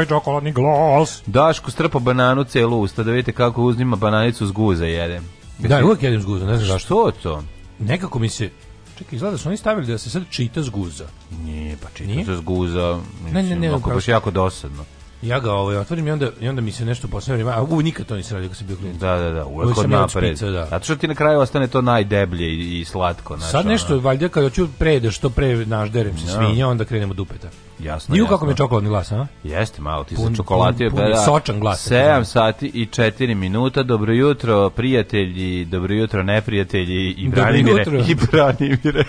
ovaj čokoladni glas. Daško strpa bananu celu usta da vidite kako uzima bananicu s guza jede. Da, uvijek jedem zguza, ne znam zašto. Što to? Nekako mi se... Čekaj, izgleda da su oni stavili da se sad čita zguza. Nije, pa čita Nije? se s guza. Ne, ne, ne, Ako baš jako dosadno. Ja ga ovaj, otvorim i onda, i onda mi se nešto posle vreme... A u, nikad to nisi radio kad sam bio klinac. Da, da, da, Uvijek uvek od napred. špica, da. Zato što ti na kraju ostane to najdeblje i, i slatko. Znaš, Sad ono, nešto, valjda kad hoću pre da što pre našderem se Ja. svinja, onda krenemo dupeta. Jasno, jasno. kako mi je čokoladni glas, a? Jeste malo, ti Pun- sa čokolatio. pun- pun i sočan glas, tako 7 znam. sati i 4 minuta. Dobro jutro, prijatelji, dobro jutro, neprijatelji i Dobro Branimire. jutro. I Branimire.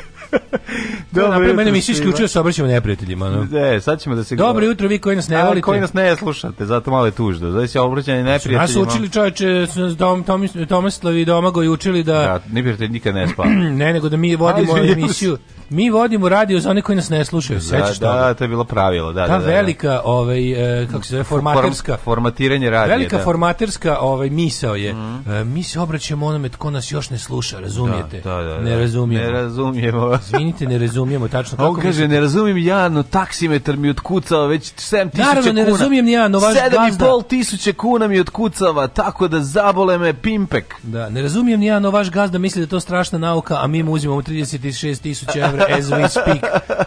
Dobro Dobro jutro, mene mi se isključio se obraćamo neprijateljima. No. Ne, sad ćemo da se... Dobro jutro, vi koji nas ne A, volite. koji nas ne slušate, zato malo je tužno. Znači se obraćanje neprijateljima. Nas učili čoveče, nas Dom, Tomis, Tomislav i Domagoj učili da, Da, neprijatelj nikad ne spava. ne, nego da mi vodimo emisiju. Mi vodimo radio za one koji nas ne slušaju. da, Sećaš da, to je bilo pravilo, da, Ta da, da. velika, ovaj, e, kako se zove, formaterska, Form- formatiranje radija, velika da. formaterska ovaj, misao je, e, mi se obraćamo onome tko nas još ne sluša, razumijete? Da, da, da, Ne da. razumijemo. Ne razumijemo. Izvinite, ne razumijemo tačno A On kako kaže, ne razumijem ja, no taksimetar mi otkucava već 7 tisuća kuna. Naravno, ne razumijem ni ja, no vaš gazda- pol tisuće kuna mi otkucava, tako da zabole me pimpek. Da, ne razumijem ni ja, no vaš gazda misli da to strašna nauka, a mi mu uzimamo 36 tisuća evra as we speak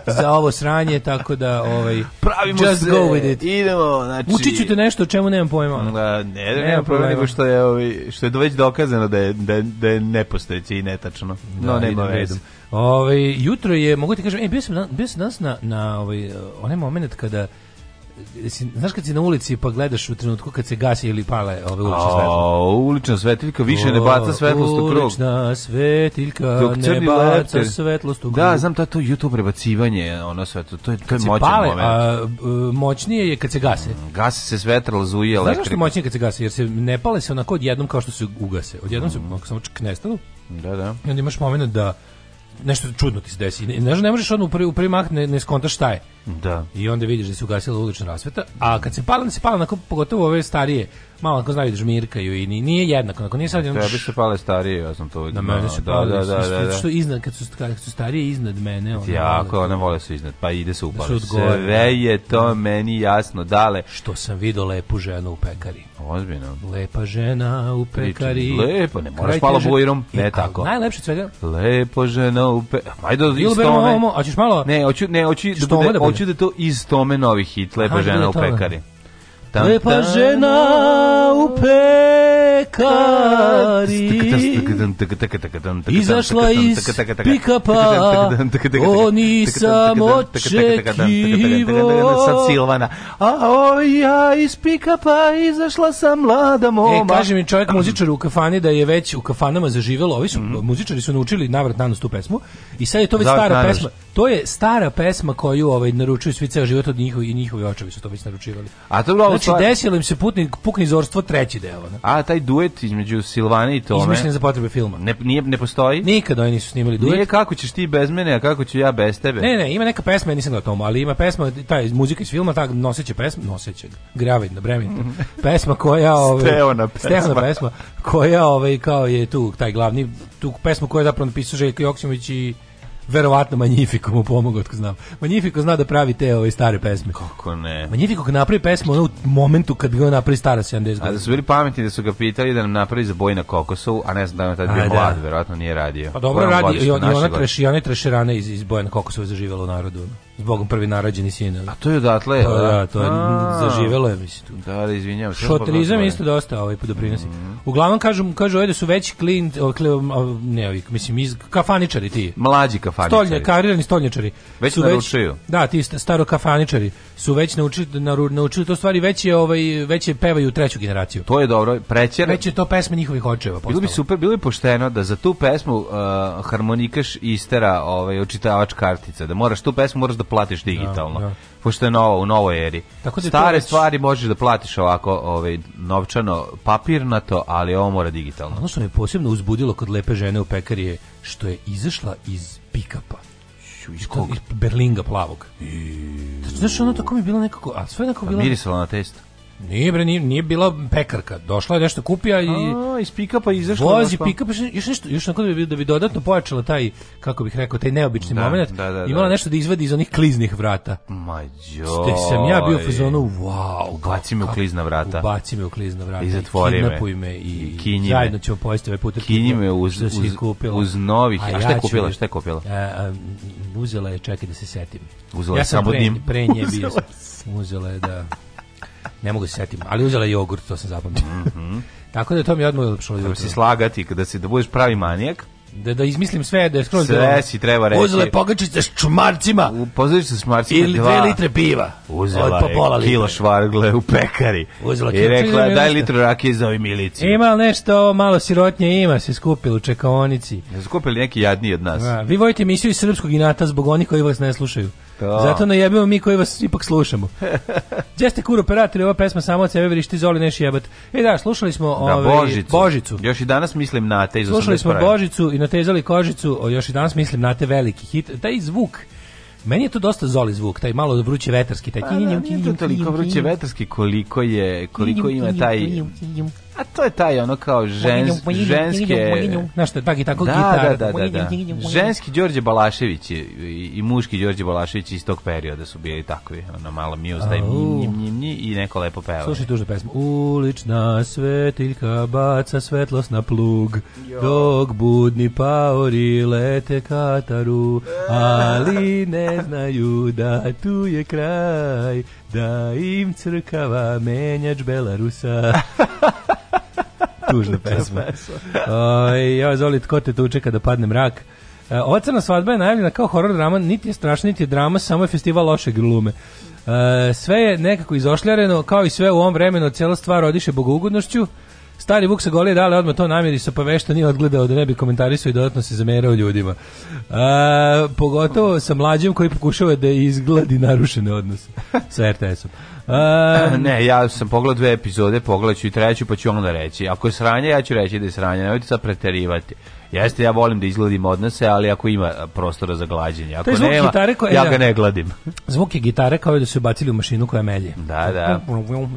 za ovo sranje, tako da, ovaj, Pravimo just se, go with it. idemo, znači... Učit ću te nešto o čemu nemam pojma. Da, ne, ne, Nema nema problem, problema. nego što je, ovaj, što je već dokazano da je, da da je nepostojeći i netačno. no, Da, nema idem veze. Ovaj jutro je, mogu ti kažem, e, bio sam, dan- bio sam danas na, na ovaj, onaj moment kada znaš kad si na ulici pa gledaš u trenutku kad se gasi ili pale ove ulične svetlo. Ulična svetiljka više ne baca svetlost u krug. Ulična svetiljka Dok ne baca svetlost u krug. Da, znam to je to YouTube prebacivanje, ono sve to, je, to je se moćan pale, moment. a, moćnije je kad se gase. Gasi se svetral, zuje Znaš zašto je elektrika. moćnije kad se gase? Jer se ne pale se onako odjednom kao što se ugase. Odjednom se onako samo čk nestanu Da, da. i onda imaš moment da nešto čudno ti se desi. Ne, ne, ne možeš odmah u prvi, u prvi mah ne, ne skontaš šta je. Da. I onda vidiš da se ugasila ulična rasveta, a kad se pala, onda se pala onako, pogotovo ove starije, malo ako znaju da žmirkaju i ni- nije jednako, onako nije sad... Tebi se pale starije, ja sam to uvijek Na mene se da, pali, da, da, da, da. što iznad, kad su, kad su starije iznad mene, ono, Jako, one vole su iznad, pa ide se upali. Da odgore, Sve je to meni jasno, dale. što sam vidio lepu ženu u pekari. Ozbiljno. Lepa žena u pekari. Lepo, ne moraš teže- bujrom, E, ne tako. Najlepše svega. Lepo žena u pe... Ajde, iz tome. ovo, a ćeš malo... Ne, hoću, ne, hoću da, bude, da hoću da to iz tome novi hit, Lepa da žena u pekari. Lepa žena u pekari. Izašla iz pick-upa, o nisam očekivao. Sad Silvana. A o, ja iz pick-upa izašla sam mlada E, moma. kaže mi čovjek muzičar u kafani da je već u kafanama zaživelo, ovi su, muzičari su naučili navrat nanos tu pesmu i sad je to već stara pesma. To je stara pesma koju ovaj, naručuju svi ceo život od njihovi, i njihovi očevi su to već naručivali. A to je Znači, desilo im se putni, pukni zorstvo treći deo. A taj duet između Silvane i Tome. Izmišljen za potrebe filma. Ne, nije, ne postoji? Nikada oni nisu snimali duet. Nije kako ćeš ti bez mene, a kako ću ja bez tebe. Ne, ne, ima neka pesma, ja nisam gledao tomu, ali ima pesma, taj muzika iz filma, ta noseća pesma, noseća, gravidna, bremenita, pesma koja, ovaj, Steona pesma. Steona pesma, koja, ovaj, kao je tu, taj glavni, tu pesmu koju je zapravo napisao Željko Joksimović i verovatno Magnifico mu pomogao, otko znam. Magnifico zna da pravi te ove stare pesme. Kako ne? Magnifico kad napravi pesmu, ono u momentu kad bi ga napravi stara 70 A da godina. su bili pametni da su ga pitali da nam napravi za boj na kokosu, a ne znam da je tad bio da. mlad, verovatno nije radio. Pa dobro Kojom radi, i, i ona treš, i ona trešerana iz, iz Bojana Kokosova zaživjela u narodu. Zbogom prvi narađeni sin. A to je odatle, Pa da, to je A. zaživelo je, mislim. tu. Da, da, izvinjavam se. Šoterizam je isto dosta ovaj doprinosi. Uglavnom kažu kažu ovdje da su već klin, kli- ne ovi, mislim iz kafaničari ti. Mlađi kafaničari. Stolje, karirani stolnjačari. Već su naručuju. da, ti sta- starokafaničari su već naučili, naru- naučili to stvari, već je, ovaj, već je pevaju treću generaciju. To je dobro, prećer. Već je to pesme njihovih očeva Bilo bi postalo. super, bilo bi pošteno da za tu pesmu uh, harmonikaš istera ovaj, očitavač kartica, da moraš tu pesmu moraš da platiš digitalno. da. Pošto je novo, u novoj eri. Tako da Stare već- stvari možeš da platiš ovako ovaj, novčano, papirnato, ali ovo mora digitalno. Ono što me posebno uzbudilo kod lepe žene u pekari je što je izašla iz pikapa. Iz To- Iz Berlinga plavog. Znaš, ono tako mi je bilo nekako, a sve nekako bilo... Mirisala na testo. Nije bre, nije, nije bila pekarka. Došla je nešto kupija i A, iz pikapa izašla. vozi onako- pikap, još, nešto, još onako da bi, da bi dodatno pojačala taj, kako bih rekao, taj neobični Da, moment. da, da, Imala da. nešto da izvadi iz onih kliznih vrata. Mađo. Ste sam ja bio u fazonu, wow. Ubaci me u klizna vrata. Ubaci me u klizna vrata. I zatvori me. me. I, I zajedno ćemo pojesti ovaj put. Kinji me uz- uz- uz novih- a šta je kupila, šta je kupila? A, uzela je, čekaj da se setim. Uzela je ja sam samo pre nje bio. Uzela je da... Ne mogu se setim, ali uzela jogurt, to sam zapamtio. Tako da to mi je odmah Treba jutro. se slagati, kada si da budeš pravi manijak, Da, da izmislim sve, da je skroz... Sve si treba reći. Uzela je pogačice s čumarcima pozorištu s Marcima ili dve litre piva. Uzela od po je kilo švargle u pekari. Uzela I rekla, daj litru rakije za ovi miliciju. Ima li nešto malo sirotnje, ima se skupilo u čekaonici. Jesu kupili neki jadniji od nas. A, vi volite emisiju iz srpskog inata zbog onih koji vas ne slušaju. To. Zato najebimo mi koji vas ipak slušamo. Gdje ste kur operatori, ova pesma samo od sebe vrišti zoli neš jebat. E da, slušali smo Da, ovaj, Božicu. Božicu. Još i danas mislim na te iz 81. Slušali smo Božicu i natezali kožicu, o, još i danas mislim na te veliki hit. Taj zvuk, meni je to dosta zoli zvuk, taj malo vruće vetarski, taj Pa da, nije to toliko vruće vetarski koliko je, koliko ima taj... A to je taj ono kao žens, ženske... Znaš što, tako i tako Da, gitara. da, da, da, da. Ženski Đorđe Balašević i, i, muški Đorđe Balašević iz tog perioda su bili takvi, ono malo muse, taj Au. njim, njim, njim, i neko lepo peva. Slušaj tužnu pesmu. Ulična svetiljka baca svetlost na plug, dok budni paori lete kataru, ali ne znaju da tu je kraj, da im crkava menjač Belarusa. Tužna pesma. Oj, ja, Zoli, tko te tuče kada padne mrak? E, ova crna svadba je najavljena kao horor drama, niti je strašna, niti je drama, samo je festival loše glume. E, sve je nekako izošljareno, kao i sve u ovom vremenu, cijela stvar odiše bogougodnošću. Stari Vuk sa golije dale odmah to namirisa, pa vešta nije odgledao da ne bi komentarisao i dodatno se zamerao ljudima. E, pogotovo sa mlađim koji pokušava da izgladi narušene odnose sa RTS-om. Ne, ja sam pogledao dve epizode, pogledat ću i treću, pa ću onda reći. Ako je sranje, ja ću reći da je sranje, nemojte sad preterivati. Jeste, ja volim da izgledim odnose, ali ako ima prostora za glađenje. Ako zvuk nema, gitare koje- ja da. ga ne gladim. Zvuk je gitare kao da su bacili u mašinu koja melje. Da, da.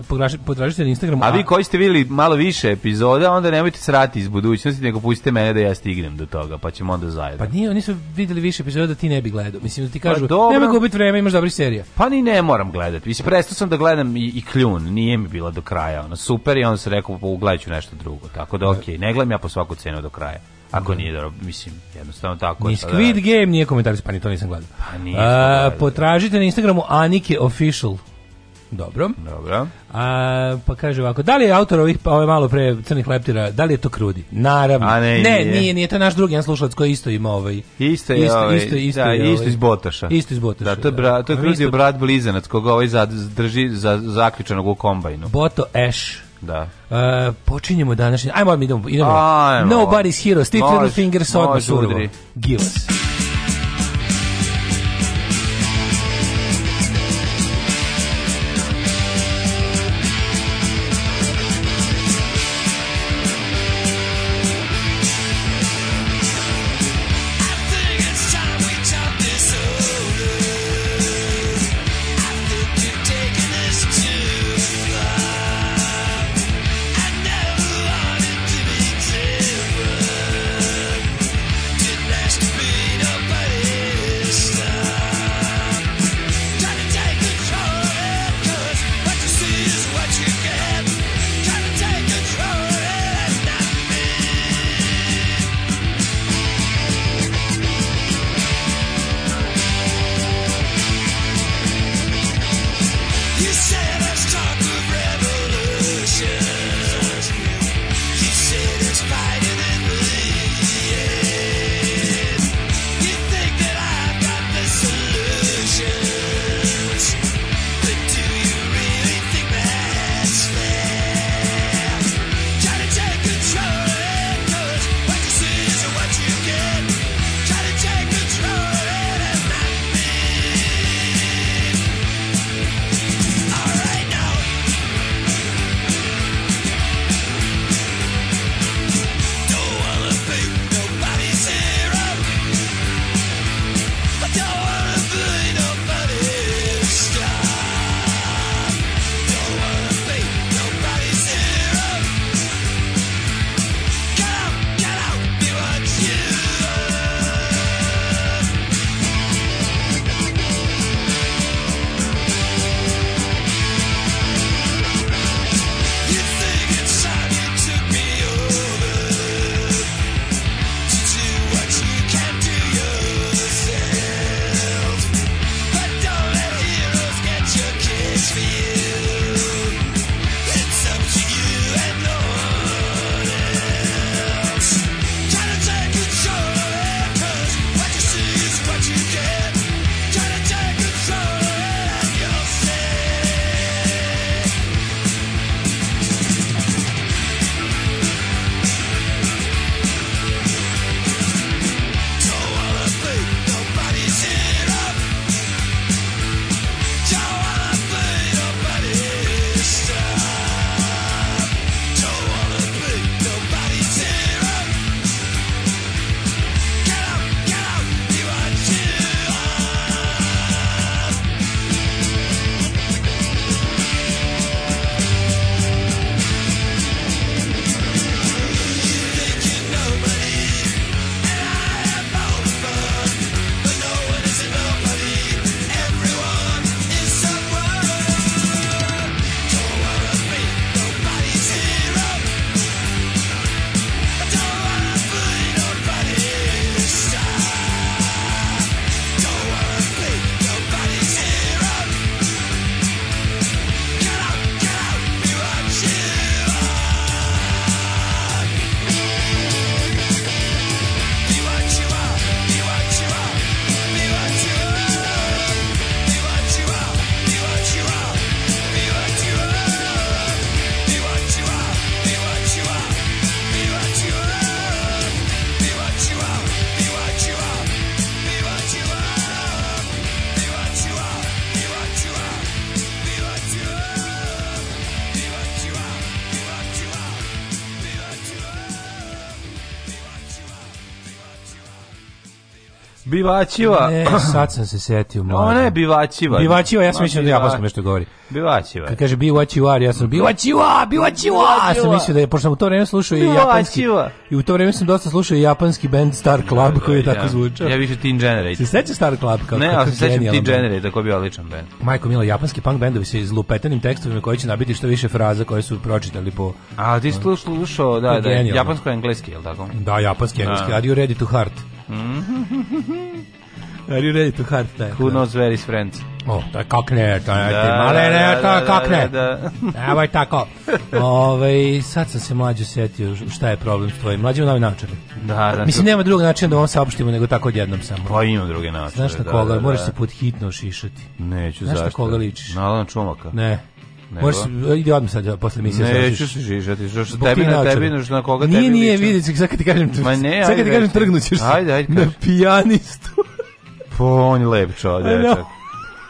Potraži- Potražite na Instagramu. A vi koji ste vidjeli malo više epizoda, onda nemojte srati iz budućnosti, nego pustite mene da ja stignem do toga, pa ćemo onda zajedno. Pa nije, oni su videli više epizoda da ti ne bi gledao. Mislim da ti kažu, Pa nema gubiti vreme, imaš dobri serija. Pa ni ne moram gledati. Mislim, prestao sam da gledam i, i kljun, nije mi bila do kraja. Ono, super i onda se rekao, pa ugledat ću nešto drugo. Tako da, okej, ne gledam ja po svaku cenu do kraja. Ako nije dobro, mislim, jednostavno tako. Ni Squid da. Game nije komentaris, pa ni to nisam gledao. Pa nisam A, gledao. potražite na Instagramu Anike Official. Dobro. Dobro. A, pa kaže ovako, da li je autor ovih, pa ove malo pre crnih leptira, da li je to krudi? Naravno. A ne, ne, nije. nije, nije, to je naš drugi jedan slušalac koji isto ima ovaj. Isto je, isto, ovaj, isto, isto, da, je, isto ovaj, iz Botoša. Isto iz Botoša. Da, to je, bra, to je A krudio isto- brat blizanac, koga ovaj drži za, zaključanog u kombajnu. Boto Ash. Da. Uh, počinjemo današnji. Ajmo, idemo. idemo. Ajmo. Nobody's hero. Može, Little Fingers odmah može, Bivačiva. Ne, sad sam se setio. mlađe. Ona je bivačiva. Bivačiva, ja sam mislio da biva- japanskom nešto govori. Bivačiva. Kad kaže are, ja sam you are. Ja sam mislio da je, pošto sam u to vreme slušao i japanski, i u to vreme sam dosta slušao i japanski band Star Club koji je tako zvučao. Ja više Teen Generate. Se seća Star Club kao Ne, kako ali se sećam Teen? Generate, tako bio odličan band. Majko Milo, japanski punk bendovi sa izlupetanim tekstovima koji će nabiti što više fraza koje su pročitali po... A ti slušao, da, da, japansko-engleski, je li tako? Da, japanski, engleski. Are you ready to heart? Are you ready to heart? Da, Who knows where is friends? O, to je kakne, to je Da, male, da, ne, da, to je da, kakne. da, da. Evo je tako. Ove, sad sam se mlađo setio šta je problem s tvojim. Mlađe novi način. Da, da. Mislim, nema drugog načina da vam saopštimo nego tako odjednom samo. Pa imam druge načine. Znaš na da, koga, da, moraš da. se pod hitno šišati. Neću, Znaš na zašto? koga ličiš? Na Alana Čumaka. Ne. Nego? Se, ide odmah sad posle emisije. Neću se žižati, što što tebi na tebi, na- na koga Nije, tebi nije, vidjet ću, sad kad ti kažem, Ma ne, sad kad ti kažem reci. trgnut ćeš se. Ajde, ajde, Na pijanistu. Pa on je lep čo, I know. dečak.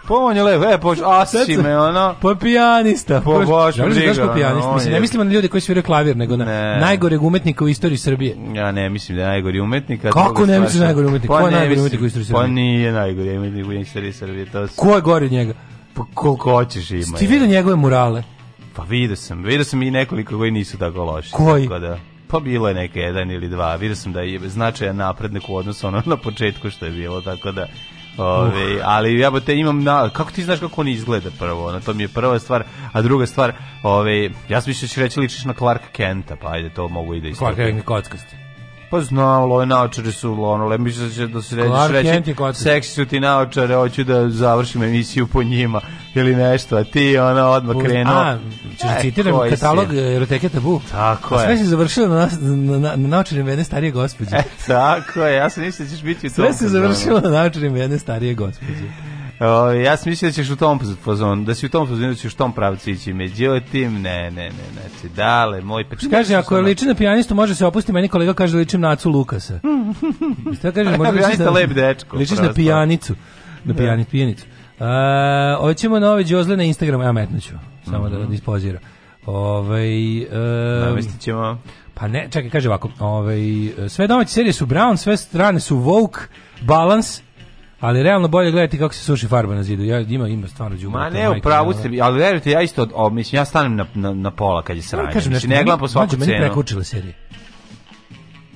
Pa on je lep, e, poč, asi me, ono. Pa pijanista. Pa baš da briga, pa pijanista? on Mislim, ne mislimo na ljude koji sviraju klavir, nego na Ne. najgoreg umetnika u istoriji Srbije. Ja ne mislim da je najgori umetnik. Kako ne misliš što- najgori umetnik? Pa Ko je ne najgori umetnik u istoriji Pa Srbije? nije najgori umetnik u istoriji Srbije, to su... Ko je gori od njega? Pa koliko hoćeš ima. Ti vidio njegove murale? Pa vidio sam, vidio sam i nekoliko koji nisu tako loši. Koji? Tako da, pa bilo je neke jedan ili dva. Vidio sam da je značajan naprednik u odnosu ono na početku što je bilo, tako da Ove, ali ja te imam na, kako ti znaš kako on izgleda prvo, ono, to mi je prva stvar, a druga stvar, ove, ja sam mislio da reći ličiš na Clark Kenta, pa ajde, to mogu i da Clark istrpim. Kent je kockasti. Pa znam, ove naočare su, ono, le, mislim da će da se reći, seksi su ti naočare, hoću da završim emisiju po njima, ili nešto, a ti, ono, odmah krenuo. A, ćeš da E, citiram koji si? katalog e, eroteke tabu. Tako A sve je. se završilo na, nas- na, na, na naočarim jedne starije gospođe. E, tako je, ja sam mislio da ćeš biti u tom Sve se fazonu. završilo na naočarim jedne starije gospođe. O, ja sam mislio da ćeš u tom fazonu, da si u tom fazonu, da ćeš u tom pravcu ići. Međutim, ne, ne, ne, znači, dale, moj pečak. Kaže, ako je liči na pijanistu, može se opusti. Meni kolega kaže da ličim na Acu Lukasa. Šta kaže? Može Pijanista ličiš na- lep dečko, Ličiš na pijanicu. Na pijani, pijanicu. A, hoćemo nove džozle na Instagramu. Ja metnuću. Samo da, da ispozira. Ovaj e, Namestit ćemo. pa ne, čekaj, kaže ovako. Ovaj sve domaće serije su Brown, sve strane su Vogue, Balance, ali realno bolje gledati kako se suši farba na zidu. Ja ima ima stvarno đubre. Ma ne, u pravu ste, ali verujte, ja isto, o, mislim, ja stanem na, na, na pola kad je Ja sranje. kažem nešto, Mislim, ne gledam po svaku mlađe, meni cenu. prekučile serije.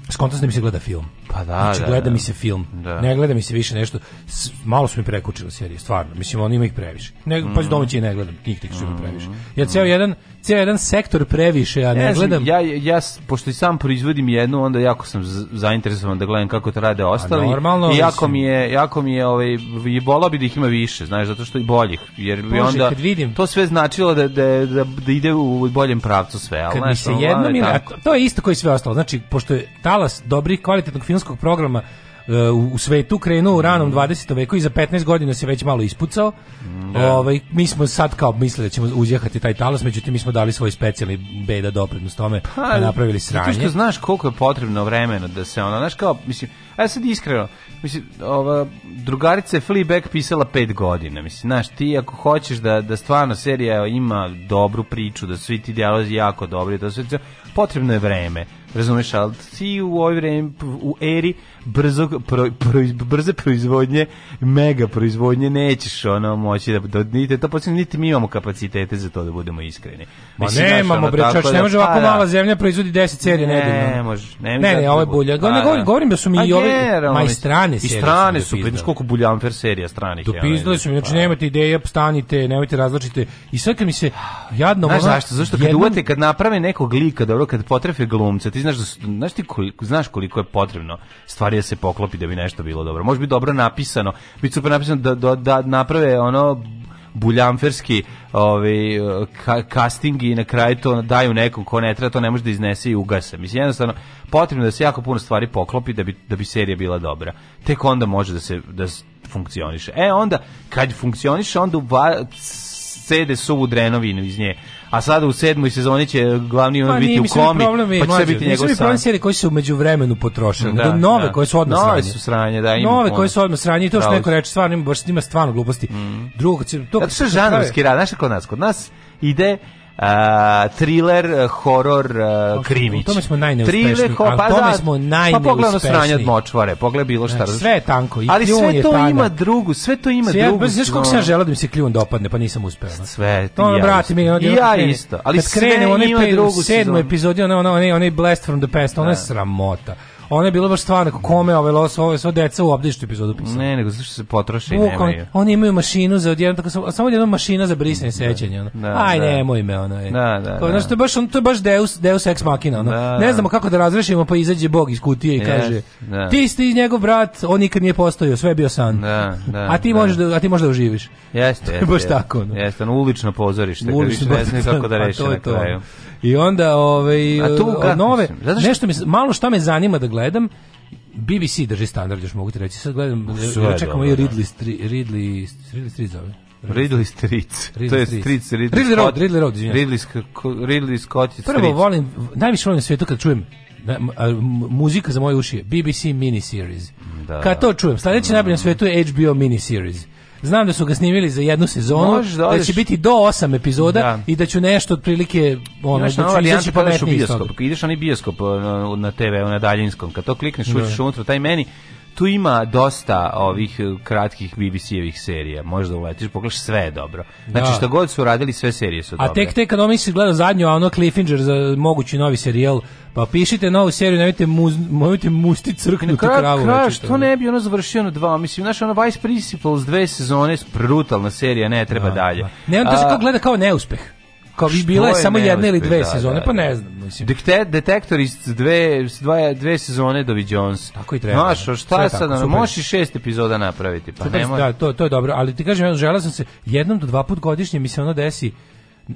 Skonto da se gleda film. Pa da, Znači, da, gleda da. mi se film. Da. Ne gleda mi se više nešto. S- malo su mi prekučile serije, stvarno. Mislim, on ima ih previše. Ne, Mhm. Pa domaći i ne gledam, njih tek su mi previše. Ja ceo jedan, ceo jedan sektor previše, a ne, Ne gledam. ja, ja, s- pošto i sam proizvodim jednu, onda jako sam zainteresovan da gledam kako to rade ostali. normalno, I jako mi je, jako mi je, ovaj, i volao bi da ih ima više, znaš, zato što i boljih. Jer bi onda kad vidim- to sve značilo da, da, da, da ide u boljem pravcu sve. Ali, Kad mi znaš, se jednom a to je isto koji sve ostalo. Znači, pošto je talas dobrih, kvalitetnog filmskog programa e, u, u svetu krenuo u ranom 20. veku i za 15 godina se već malo ispucao. Ovaj, mi smo sad kao mislili da ćemo uzjehati taj talas, međutim mi smo dali svoj specijalni beda doprinos tome, pa, napravili Zato sranje. što znaš koliko je potrebno vremena da se ona, znaš kao, mislim, a sad iskreno, mislim, ova drugarica je Fleabag pisala pet godina, mislim, znaš, ti ako hoćeš da, da stvarno serija ima dobru priču, da svi ti dijalozi jako dobri, da sve, potrebno je vreme, razumeš, ali ti u ovoj vreme, u eri brzog, pro, proiz- brze proizvodnje, mega proizvodnje, nećeš ono moći da, da niti, to počne, niti mi imamo kapacitete za to da budemo iskreni. Ma Mislim, ne, imamo ono, bre, tako čovječ, da- ne može ovako pa da. mala zemlja proizvodi 10 serija Ne, nedeljno. može. Ne, Ne, ne, ovo je bulja. Pa, Ne govorim, govorim da su mi i ove, ma i strane I serije strane su vidiš koliko buljanfer serija stranih. Dopizdali su mi, znači pa. nemate ideje, stanite, nemojte razlačite. I sad kad mi se jadno... Znaš zašto? Zašto kad jednom- uvate, kad naprave nekog lika, dobro, kad potrefe glumca, ti znaš, da znaš, ti koliko, znaš koliko je potrebno stvari da se poklopi da bi nešto bilo dobro. Može biti dobro napisano, biti super napisano da, da, da naprave ono buljamferski ovaj, ka, i na kraju to daju nekom ko ne treba, to ne može da iznese i ugase. Mislim, jednostavno, potrebno da se jako puno stvari poklopi da bi, da bi serija bila dobra. Tek onda može da se da funkcioniše. E, onda, kad funkcioniše, onda uva, sede suvu drenovinu iz nje. A sada u sedmoj sezoni će glavni on Pa biti u mislim, komi, problem pa će sve biti njegov problem san. serije koje su umeđu vremenu potrošene, Da, nove da. koje su odmah Nove sranje. su sranje, da, ima Nove koje su odmah sranje i to što neko reče, stvarno ima, baš ima stvarno gluposti. Drugo, kad se, to Zato što je žanrovski rad, znaš kod nas? Kod nas ide a, thriller, horor, a, krimić. u tome smo najneuspešniji, Thriller, ho- ali pa tome smo Pa pogledaj ono sranje od najneuspešniji. močvare, pogledaj bilo šta. Znači, sve je tanko, i Ali sve to tanak. ima drugu, sve to ima Sve, ja, drugu. znaš kako sam ja želeo da mi se kljun dopadne, pa nisam uspeo. Sve, To ono, ja brate, isto. mi ono, I ja isto, ali kad krene sve ima drugu sezonu. epizodi, ono, ono, Blast from the Past, ono je sramota. Ono je bilo baš stvarno, kome ove los, ove sva deca u obdištu epizodu pisala. Ne, nego zašto se potroše i Bukvalno, nemaju. oni imaju mašinu za odjednom tako samo samo jedna mašina za brisanje sećanja ono. Da, Aj da. nemoj me ono. je. Da, da, da. To je baš on to je baš Deus Deus ex machina ono. Da, ne da. znamo kako da razrešimo pa izađe Bog iz kutije i Yes, kaže da. ti si njegov brat, on nikad nije postojao, sve je bio san. Da, da, a ti da. možeš da a ti možeš da uživiš. Jeste, jeste. baš tako, ono. Jeste, ono ulično pozorište, Ulično ne znaju kako da pa to je na kraju. I onda ovaj A tu nove mislim, zato što- nešto mi malo šta me zanima da gledam BBC drži standard, još mogu ti reći. Sad gledam, Sve ja čekamo i da. Ridley, Stri, Ridley, Ridley Street zove. Ridley Street. Ridley to je Street. Street, Ridley, Ridley Road. Ridley Road, izvinjam. Ridley, Ridley Scott je Prvo Street. volim, najviše volim na svijetu kad čujem na- a, muzika za moje uši je BBC miniseries. Da. Kad to čujem, sledeći najbolji na svijetu je HBO miniseries. Znam da su ga snimili za jednu sezonu, Možeš da da, će biti do osam epizoda Da. i da ću nešto otprilike ono, Imaš da ću varijantu izaći pa pametniji iz toga. ideš onaj bioskop na, na TV, na daljinskom, kad to klikneš, uđeš unutra, taj meni, tu ima dosta ovih uh, kratkih BBC-evih serija. Možda uletiš, pogledaš, sve je dobro. Znači, Da. šta god su radili, sve serije su A dobre. tek tek kad ono si gledao zadnju, a ono Cliffinger za mogući novi serijal, pa pišite novu seriju, nemojte, muz, nemojte musti I na crknutu kraju, kravu. večito, što ono. ne bi ono završio na dva? Mislim, znaš, ono Vice Principals dve sezone, brutalna serija, ne treba dalje. Ne, on to se A, kao gleda kao neuspeh. Kao Što bila je je samo jedna ili dve da, sezone, da, pa da. ne znam, mislim. Dekte, detektor iz dve, dve, dve sezone Dovi Jones. Tako i treba. Znaš, a Sve šta tako, sad, možeš i šest epizoda napraviti, pa Super, da, to, to je dobro, ali ti kažem, ja želeo sam se jednom do dva put godišnje mi se ono desi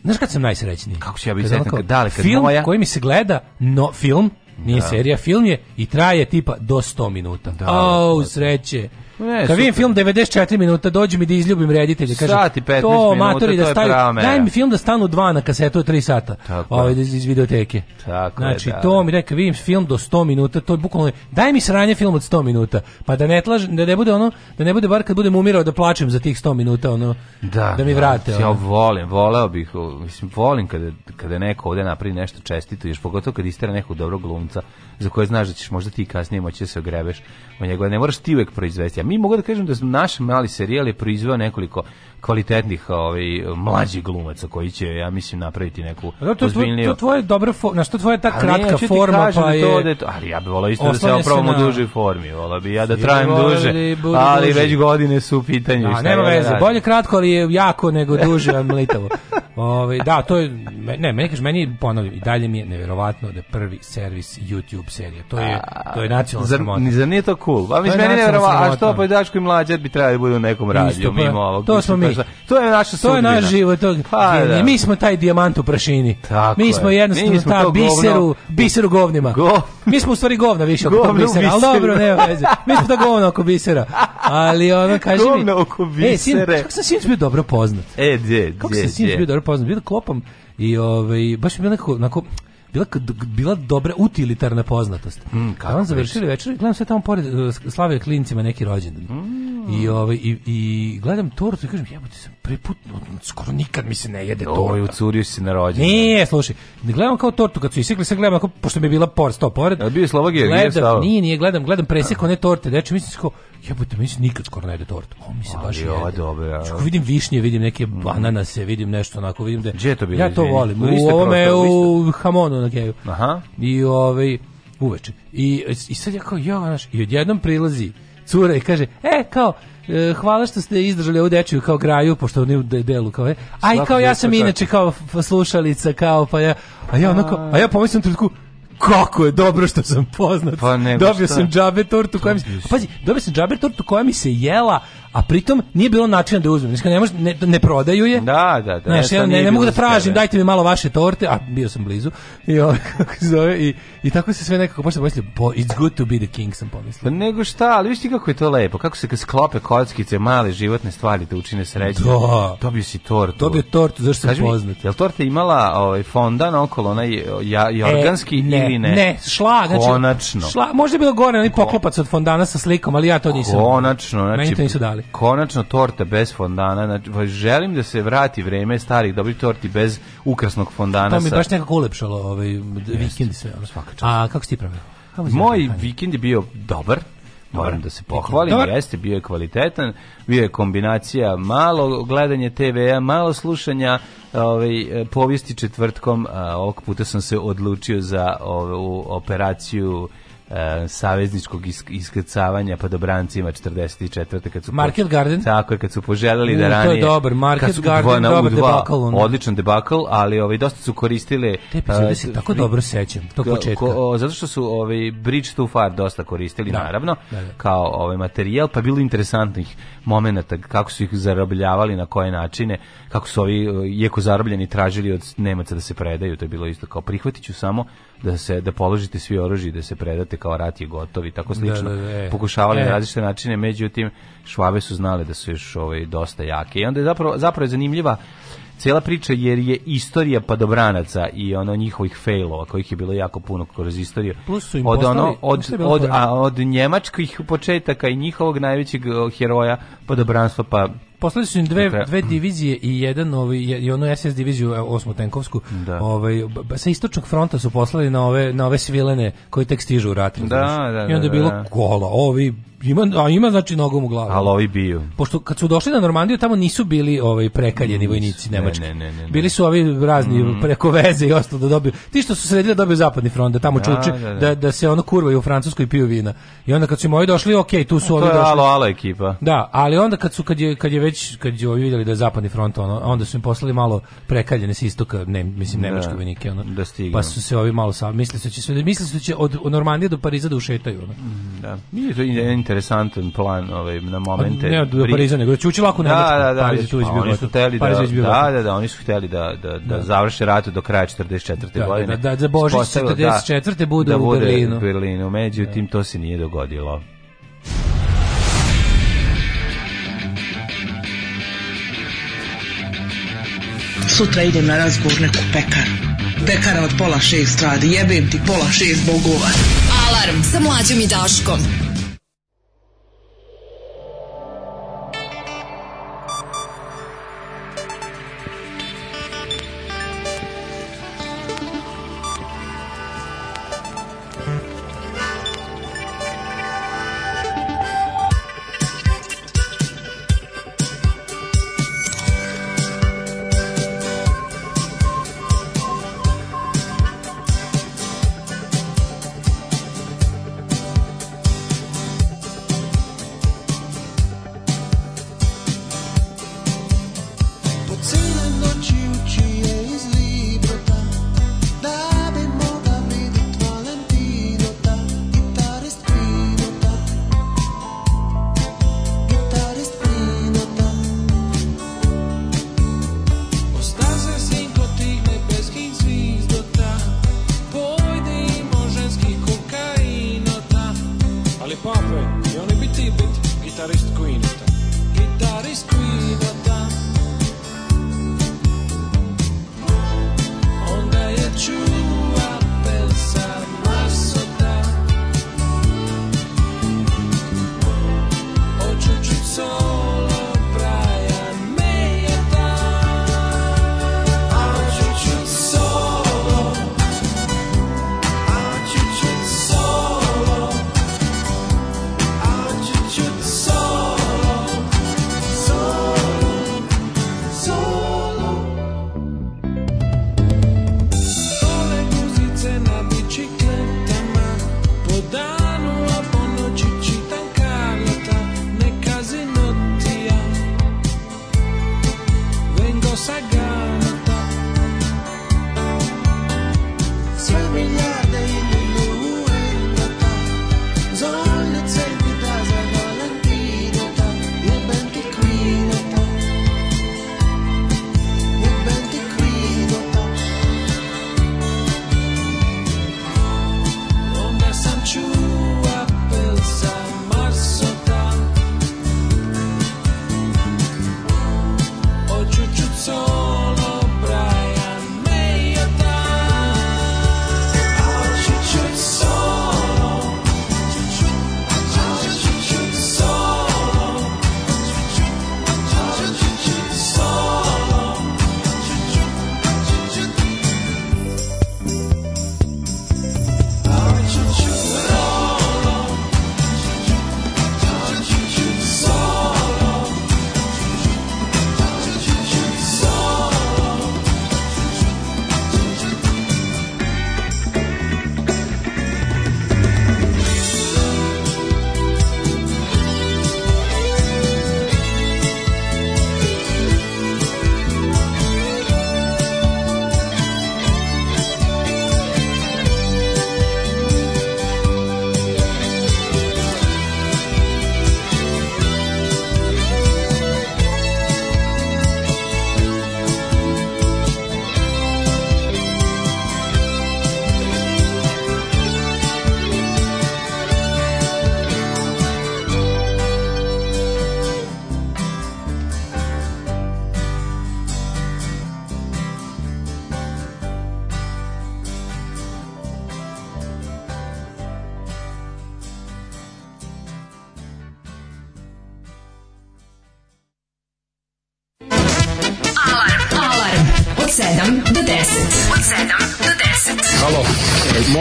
Znaš kad sam najsrećniji? Kako ću ja biti sretan kad- da li, kad film moja- koji mi se gleda, no, film, nije serija, film je i traje tipa do 100 minuta. Da, da. sreće. Ne, Kad vidim film 94 minuta, dođe mi da izljubim reditelja. Kaže, Sat i 15 to, minuta, matori, to da je stavi, prava mera. daj mi film da stanu dva na kasetu od 3 sata. Tako Ovaj, je. iz, iz videoteke. Tako je, znači, da. to mi reka, vidim film do 100 minuta, to je bukvalno, daj mi sranje film od 100 minuta, pa da ne tlažem, da ne bude ono, da ne bude bar kad budem umirao da plačem za tih 100 minuta, ono, da, mi vrate. Ja ono. volim, voleo bih, mislim, volim kada, kada neko ovde napravi nešto čestito, još pogotovo kad istera nekog dobrog glumca, za koje znaš da ćeš možda ti kasnije moći da se ogrebeš o njegove. Ne moraš ti uvek proizvesti. A mi mogu da kažem da naš mali serijal je proizveo nekoliko kvalitetnih ovaj, mlađih glumaca koji će, ja mislim, napraviti neku Da, to, ozbiljniju... to tvoje dobra forma, što tvoja ta ne, kratka ti forma, pa da to je... da je to- ali ja bih volao isto da se u na- dužoj formi, volao bi ja da trajem duže, budu ali duži. već godine su u pitanju. Da, nema da veze, radim? bolje kratko, ali je jako nego duže, a mlitavo. Ove, da, to je, ne, meni kaže, meni ponavljam, i dalje mi je neverovatno da je prvi servis YouTube serija. To je, to je nacionalna Zar, sramota. ni zar nije to cool? Pa je mislim, meni ne nacionalna verovatno, a što pa i Daško i Mlađar bi trebali da budu u nekom radiju, Isto, pa, mimo ovog. to smo mi. Šta- To je naša To je sudbina. naš život, to, Pa, da. mi smo taj dijamant u prašini. Tako mi smo jednostavno Mi smo ta to govno- biseru, biseru govnima. Go- Mi smo u stvari govna više oko bisera, ali biseru. dobro, nema veze. Mi smo to govno oko bisera. Ali ono, kaži mi... Govno oko E, sin, bisere. kako sam sinoć bio dobro poznat? E, gdje, Kako sam sinoć bio dobro poznat? Da klopam i ovaj, baš mi bilo nekako, onako, bila, bila dobra utilitarna poznatost. Mm, Kad kako on završili večer, gledam sve tamo pored, uh, slave klincima neki rođendan. Mm. I, ovaj, i, I gledam tortu i kažem, jebote sam prvi put, skoro nikad mi se ne jede torta. Oj, ucurio si na rođendan. Nije, slušaj, ne gledam kao tortu kad su isekli, sad gledam ako, pošto mi je bila pored, sto pored. A bio je Sloba Georgijev Gledam, stao? nije, nije, gledam, gledam presek one torte, deče, mislim se kao, jebote, mi se nikad skoro ne jede tortu. O, mi se baš Ali ovo jede. dobro, ja. Znači, ako vidim višnje, vidim neke bananase, vidim nešto onako, vidim da... Gdje je to bilo, Ja to izvini? volim, U ovome, u Hamonu na geju. Aha. I ovaj, uveče. I, I sad ja kao, ja, znaš, i odjednom prilazi cura i kaže, e, kao, hvala što ste izdržali ovu dečiju kao graju, pošto oni u de- delu, kao, e, a i Svako kao ja sam inače kao slušalica, kao, pa ja, a ja onako, a ja pomislim u trenutku, kako je dobro što sam poznat. Pa nego dobio šta? sam džabe tortu koja mi se, pazi, dobio sam džabe tortu koja mi se jela, a pritom nije bilo načina da uzmem. Znači, ne, može, ne, ne prodaju je. Da, da, da. Znaš, ja ne, ne mogu da tražim, dajte mi malo vaše torte, a bio sam blizu. I, ovaj, kako se zove, i, i tako se sve nekako, pošto pomislio, bo, it's good to be the king, sam Pa pomislio. nego šta, ali viš ti kako je to lepo, kako se kad sklope kockice, male životne stvari te učine srećne. Da. Dobio si tortu. Dobio tortu, zašto sam mi, poznat. jel torta imala ovaj fondan okolo, onaj ja, jorganski E, ne, ili ne? Ne, šlag, znači, Konačno. Šlag, možda je bilo gore, onaj poklopac od fondana sa slikom, ali ja to nisam. Konačno, znači, Meni to nisu dali. Konačno torta bez fondana, znači pa želim da se vrati vreme starih dobrih torti bez ukrasnog fondana. To mi sa- baš nekako ulepšalo ovaj vikend i sve. A kako si ti pravio? Moj vikend je bio dobar. Moram da se pohvalim, Dobar. jeste, bio je kvalitetan, bio je kombinacija malo gledanje TV-a, malo slušanja ovaj, povijesti četvrtkom, a ovog puta sam se odlučio za ovu operaciju e, savezničkog isk iskrcavanja pa dobrancima 44. kad su po- Market Garden? tako je kad su poželeli U, da to je ranije dobar, Market su Garden, na- dobar onda. odličan debakl ali ovaj dosta su koristile Te epizode e, se tako dobro sećam, tog početka. ko- o, zato što su ovaj Bridge Too Far dosta koristili Da. naravno Da, da. kao ovaj materijal pa bilo interesantnih momenata kako su ih zarobljavali na koje načine kako su ovi iako zarobljeni tražili od Nemaca da se predaju to je bilo isto kao prihvatiću samo da se da položite svi oružje da se predate kao rat je gotov i tako slično da, da, e. pokušavali na E. različite načine međutim švabe su znale da su još ovaj dosta jake i onda je zapravo zapravo je zanimljiva Cijela priča jer je istorija padobranaca i ono njihovih failova kojih je bilo jako puno kroz istoriju. Plus su im od ono od od a, od njemačkih početaka i njihovog najvećeg heroja padobranstva pa Poslali su im dve, Dakle- dve divizije i jedan ovaj, i onu SS diviziju, e, osmu tenkovsku. Da. Ovaj, sa istočnog fronta su poslali na ove, na ove svilene koji tek stižu u rat. Da, da, I onda je da, bilo da. kola, ovi, ima, a ima znači nogom u glavu. ali ovi biju. Pošto kad su došli na Normandiju, tamo nisu bili ovaj prekaljeni vojnici Ne, nemački. ne, ne, ne, ne. Bili su ovi razni preko veze i ostalo da dobiju. Ti što su sredili da dobiju zapadni front, da tamo Da, čuče, da, da, da. da, se ono kurvaju u Francuskoj i piju vina. I onda kad su im ovi došli, ok, tu su To ovi je došli. alo alo ekipa. Da, ali onda kad su kad je kad je već kad je ovi vidjeli da je zapadni front ono, onda su im poslali malo prekaljene s istoka, ne, mislim nemačke Da, vojnike ono. da stignu. Pa su se ovi malo sa mislili su da će sve mislili su da će od, od Normandije do Pariza da ušetaju ono. Da. Nije to interesantan plan ovaj, na momente. Ne do Pariza, nego da će ući lako u Nemačku. Da, da, da, Pariz je tu već pa bio oni su hteli Pariz da, da, da, da, oni su hteli da, da, da, Da. završe rat do kraja 44. Da, godine. da, da za Božić Ispostavilo, 44. bude da u bude Berlinu. u Berlinu. Međutim, to se nije dogodilo. Sutra idem na razgovor neku pekaru. Pekara od pola šest radi, jebem ti pola šest bogova. Alarm sa mlađom i Daškom.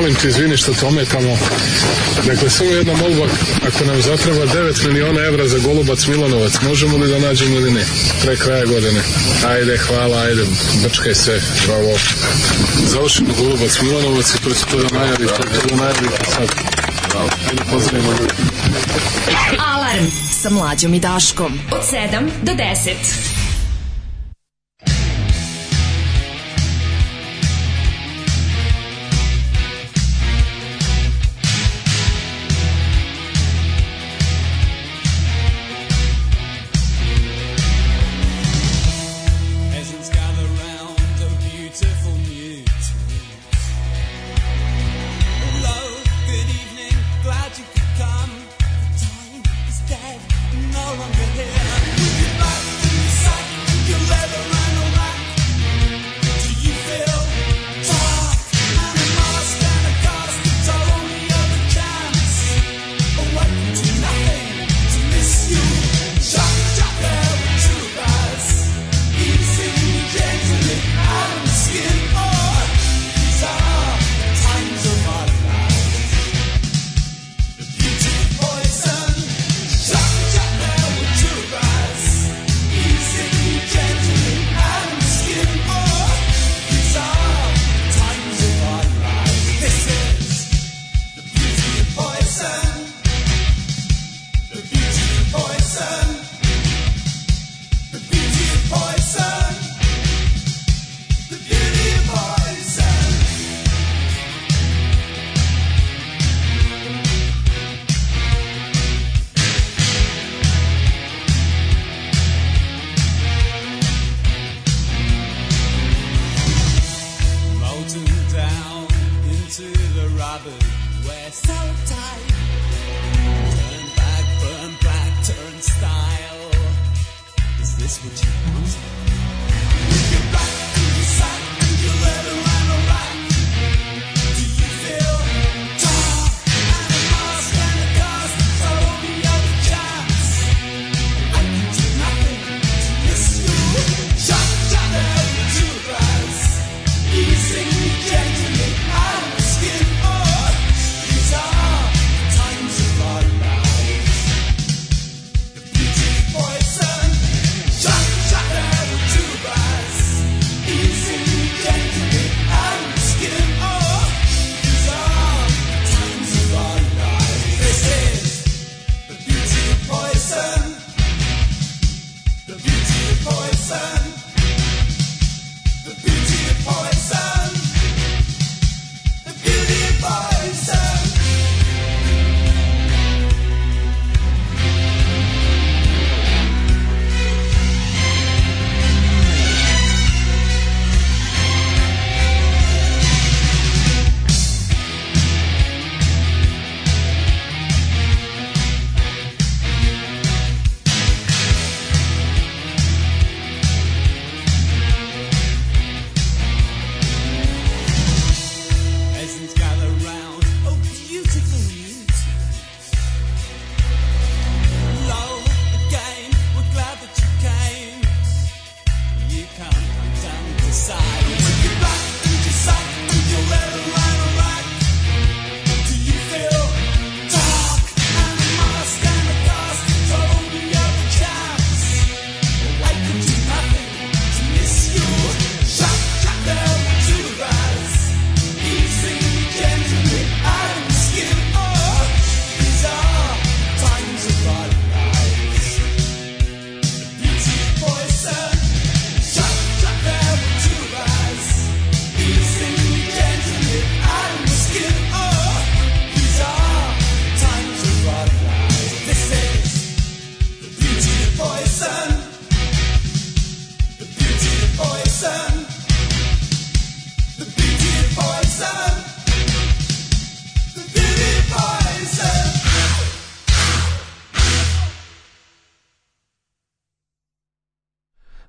molim te, izvini što te ometamo. Dakle, samo jedna molba, ako nam zatreba 9 miliona evra za Golubac Milanovac, možemo li da nađemo ili ne? Pre kraja godine. Ajde, hvala, ajde, brčkaj se, bravo. Završimo Golubac Milanovac i to će to da najavi, to će to da najavi sad. Bravo. Pozdravimo ljudi. Alarm sa mlađom i Daškom od 7 do 10.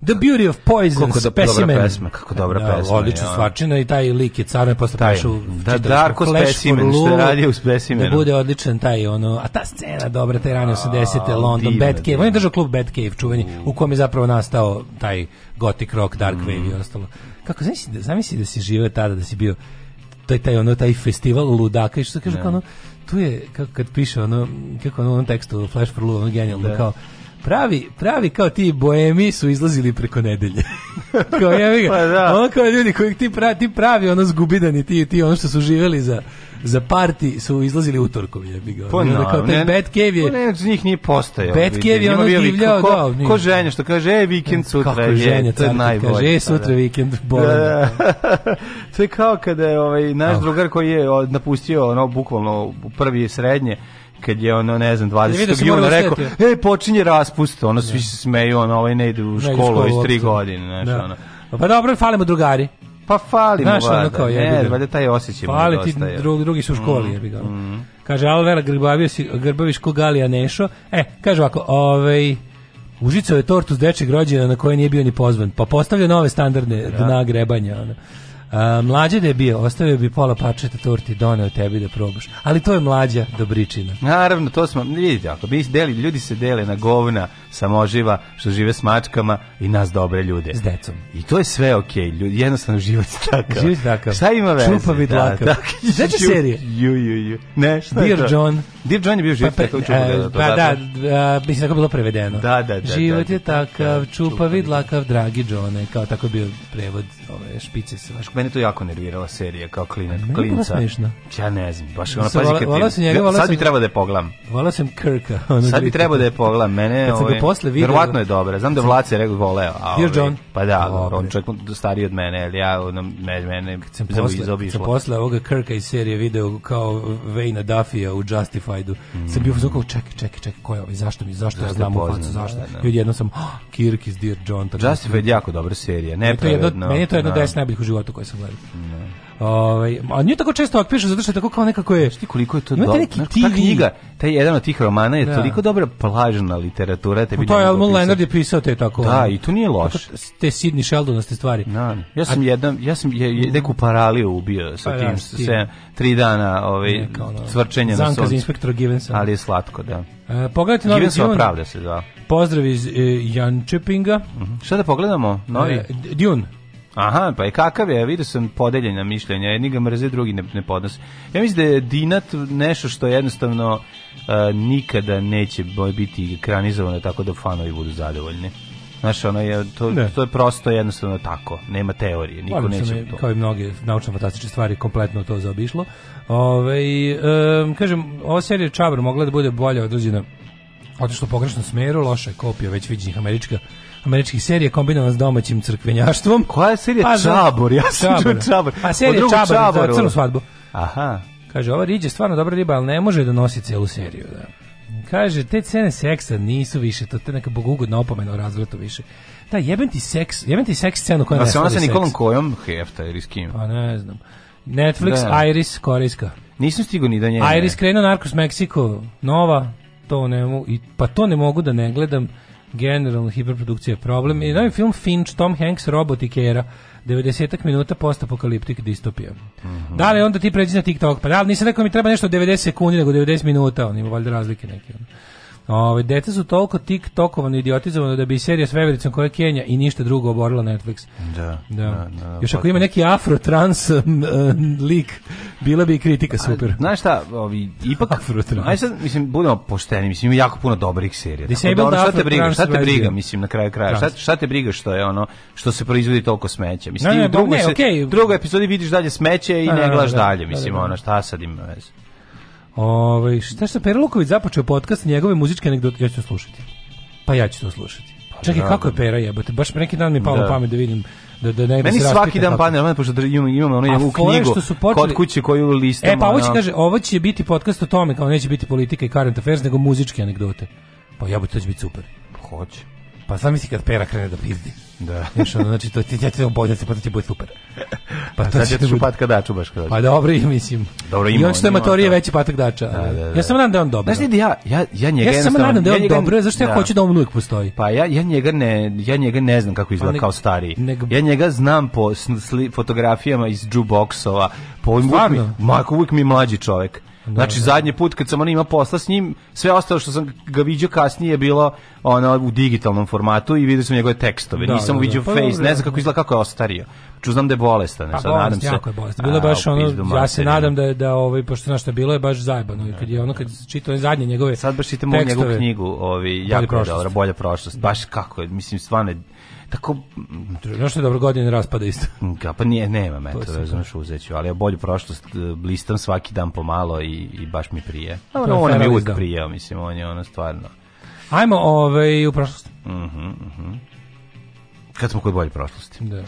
The Beauty of Poison, Kako dobra Specimen. pesma, kako dobra da, pesma, Odlična ja. stvarčina i taj lik je carno je posle Taj, prešao da, Darko Specimen, što je radio u Specimenu. Da bude odličan taj, ono, a ta scena dobra, taj rani 80. London, divno, Bad Cave, on je držao klub Bad Cave, čuveni, u kom je zapravo nastao taj gothic rock, dark Mm. wave i ostalo. Kako, zamisli, da, zamisli da si živeo tada, da si bio taj, taj, ono, taj festival ludaka i što se kaže, kao ono, tu je, kako kad piše, ono, kako ono, u onom tekstu Flash for Lulu, ono genijalno, kao, pravi, pravi kao ti boemi su izlazili preko nedelje. kao ja. Pa da. Ono kao ljudi koji ti pravi, ti pravi ono zgubidani, ti, ti ono što su živeli za za parti su izlazili utorkom jebi ga. Pa no, kao taj ne- Bad Cave je Pa ne, njih nije postojao. Bad Cave je ono divljao, da, nije. Ko ženja što kaže, e, vikend sutra, kako je, ženja to je car najbolje. kaže, e, sutra Pa da. vikend, bolan. Da, da. to je kao kada je ovaj, naš drugar koji je napustio ono, bukvalno prvi srednje, kad je ono, ne znam, Je vidio 20. se juna mora rekao, ustajati. e, počinje raspust, ono, svi se smeju, ono, ovaj ne ide u školu iz tri godine, znaš, Da. ono. Pa dobro, falimo drugari. Pa fali mu, Znaš, ono valjda, kao ne, valjda taj osjećaj mu Fali ti drugi su u Mm, školi, jebi ga. Kaže Alvera Grbavio si Grbaviš ko Galija Nešo. E, kaže ovako, ovaj Užicao je tortu s dečeg rođena na koje nije bio ni pozvan. Pa postavlja nove standardne dna grebanja. Ono. A, mlađe da je bio, ostavio bi pola pačeta torti doneo tebi da probaš. Ali to je mlađa dobričina. Naravno, to smo, vidite, ako bi deli, ljudi se dele na govna, samoživa, što žive s mačkama i nas dobre ljude. S decom. I to je sve okej, ljudi, jednostavno život je takav. Život je takav. Šta ima veze? Čupavi dlakav. Sećaš Ju- serije? Ju, ju, ju. Ne, šta je Dear to? John. Dear John je bio život Pa, takav pa, čupavi e, dlakav. pa da, a, mislim tako je bilo prevedeno. Da, da, da, Život da, je da, takav, da, čupavi dlakav, dragi Johne, kao tako je bio prevod ove špice se baš. Mene to jako nervirala serija kao klinac, klinca. Ja ne znam, baš ono Sam pazi vola- kad ti- sam njega, volao Sad bi trebao da je pogledam. Volao sam Kirka. Sad bi trebao da je pogledam. Mene, Kad sam ga ovaj, posle video- Verovatno je dobra. Znam da je Vlace rekao voleo. A, Dear ovaj, John. Pa da, on čovjek stariji od mene, ali ja, me, mene sam posle, sam posle ovoga Kirka iz serije video kao Wayne Duffy-a u Justifiedu, sam bio uzokao, čekaj, čekaj, čekaj, ko je ovaj, zašto mi, zašto, ja znam facu, zašto? da, da. I odjednom sam, oh, Kirk iz Dear John. Justified jako dobra serija, to jedno, meni je to jedno da. deset najboljih u životu koje sam gledao. Ovaj, a nije tako često otpišu zato što je tako kao nekako je. Ti koliko je to dobro. neki Znaš, ta knjiga, taj jedan od tih romana je Da. toliko dobra plažna literatura. Tebi Pa to je opisati. Leonard je pisao te tako. Da, i to nije loše. Te Sidney Sheldonaste stvari. Da, ja sam jedan, ja sam je, je, neku paraliju ubio sa Pa da, tim, s tim. se, tri dana ovaj, cvrčenja na Zanka za suncu. inspektora Givensa. Ali je slatko, da. E, pogledajte novi Givensova Dune. pravda se zva. Pozdrav iz e, Jančepinga. Šta da pogledamo? Novi? E, Dune. Aha, pa je kakav je, vidio sam podeljena mišljenja, jedni ga mrze, drugi ne, ne podnose. Ja mislim da je Dinat nešto što jednostavno uh, nikada neće biti ekranizovano tako da fanovi budu zadovoljni. Znaš, ono je, to, Ne. to je prosto jednostavno tako, nema teorije, niko Volim neće to. kao i mnoge naučno-fantastične stvari, kompletno to zaobišlo. Ove, um, kažem, ova serija Čabar mogla da bude bolje određena otišlo u pogrešnom smeru, loša je kopija već viđenih američka američkih serija kombinovana s domaćim crkvenjaštvom. Koja je serija Pa, Čabor? Ja sam čuo Čabor. Pa O serija drugom Čabar za crnu svadbu. Aha. Kaže, ova riđa je stvarno dobra riba, ali ne može da nosi celu seriju. Da. Kaže, te cene seksa nisu više, to je neka bogugodna opomena o razvratu više. Da, jebem ti seks, jebem ti seks scenu koja A ne se ona sa Nikolom. Kojom hefta ili s kim? Pa ne znam. Netflix, Da. Iris, korejska. Nisam stigao ni da njene. Iris krenuo Narcos Mexico, nova, to ne mogu, i, pa to ne mogu da ne gledam, generalno hiperprodukcija je problem. I novi film Finch, Tom Hanks, Robot i Kera, 90 minuta postapokaliptik distopija. Mhm. Da li onda ti pređi na TikTok? Pa da, ali nisam rekao mi treba nešto od 90 sekundi, nego 90 minuta, on ima valjda razlike neke. ono. Ove, deca su toliko tiktokovano i idiotizovano da bi serija s vevericom koja je Kenja i ništa drugo oborila Netflix. Da, Da. da, da, Još ako ima neki afro trans uh, lik, bila bi i kritika super. Znaš šta, ovi, ipak, Afro-trans. aj sad, mislim, budemo pošteni, mislim, ima jako puno dobrih serija. Tako Disabled da, ono, šta te Afro-trans briga, šta te briga, mislim, na kraju kraja, šta, šta te briga što je ono, što se proizvodi toliko smeća. Mislim, Ne, ne, u drugoj, ne, se- okej. u drugoj epizodi vidiš dalje smeće i Da, ne da, gledaš da, dalje, da, mislim, da, da. ono, šta sad ima veze. Ovaj šta što Pera Luković započeo podcast njegove muzičke anegdote, ja ću to slušati. Pa ja ću to slušati. Čekaj, da, kako je. Pera jebote? Baš pre neki dan mi je palo Da. na pamet da vidim da da ne bi Meni se svaki dan padne, ono, pošto ono A njegovu fore knjigu što su počeli- kod kuće koju listam. E, pa ovo će ono, kaže, ovo će biti podcast o tome, kao neće biti politika i current affairs, nego muzičke anegdote. Pa jebote, to će biti super. Hoće. Pa sam misli kad Pera krene da pizdi. Da. Znaš, ono, znači, to ti, ja ti to bolje, pa to će biti super. Pa to Sad će da otišao bude- patka daču baš kada. Pa dobro, i mislim. Dobro, I ima on što je matorije to. veći patak dača. Da, da, da. Ja samo nadam da je on dobro. Znaš ti, ja, ja, ja njega Ja jednostavno- nadam da je ja on njega- dobro, zašto ja da. hoću da on uvijek postoji. Pa ja, ja, njega ne, ja njega ne znam kako izgleda Pa kao stariji. nek- Ja njega znam po fotografijama iz jukeboxova. Po ovim uvijek mi, Stvarno? ma, uvijek mi je mlađi čovek. Znači, da. zadnji put kad sam on ima posla s njim, sve ostalo što sam ga vidio kasnije je bilo ono, u digitalnom formatu i vidio sam njegove tekstove. Da, Nisam da, vidio da. Pa face, ne znam da. kako izgleda, kako je ostario. Ču znam da je bolestan. Pa sad nadam bolest, se. jako je bolest. Bilo je baš ono, ja se nadam da je da ovaj pošto znaš šta bilo je baš zajebano i kad je ono kad čitao zadnje njegove Sad baš čitam ovu njegovu knjigu, ovi, jako je dobra, bolja prošlost. Baš kako je, mislim, stvarno tako Znaš što je dobro godine raspada isto. Ga, pa nije, nema me, To je to super. razumeš, uzet ću, ali ja bolju prošlost e, listam svaki dan pomalo i, i baš mi prije. Je Ono, on mi Ferrell uvijek prijeo, mislim, on je ono stvarno. Ajmo ovaj u prošlost. Mhm, mhm. Kad smo kod bolje prošlosti. Da.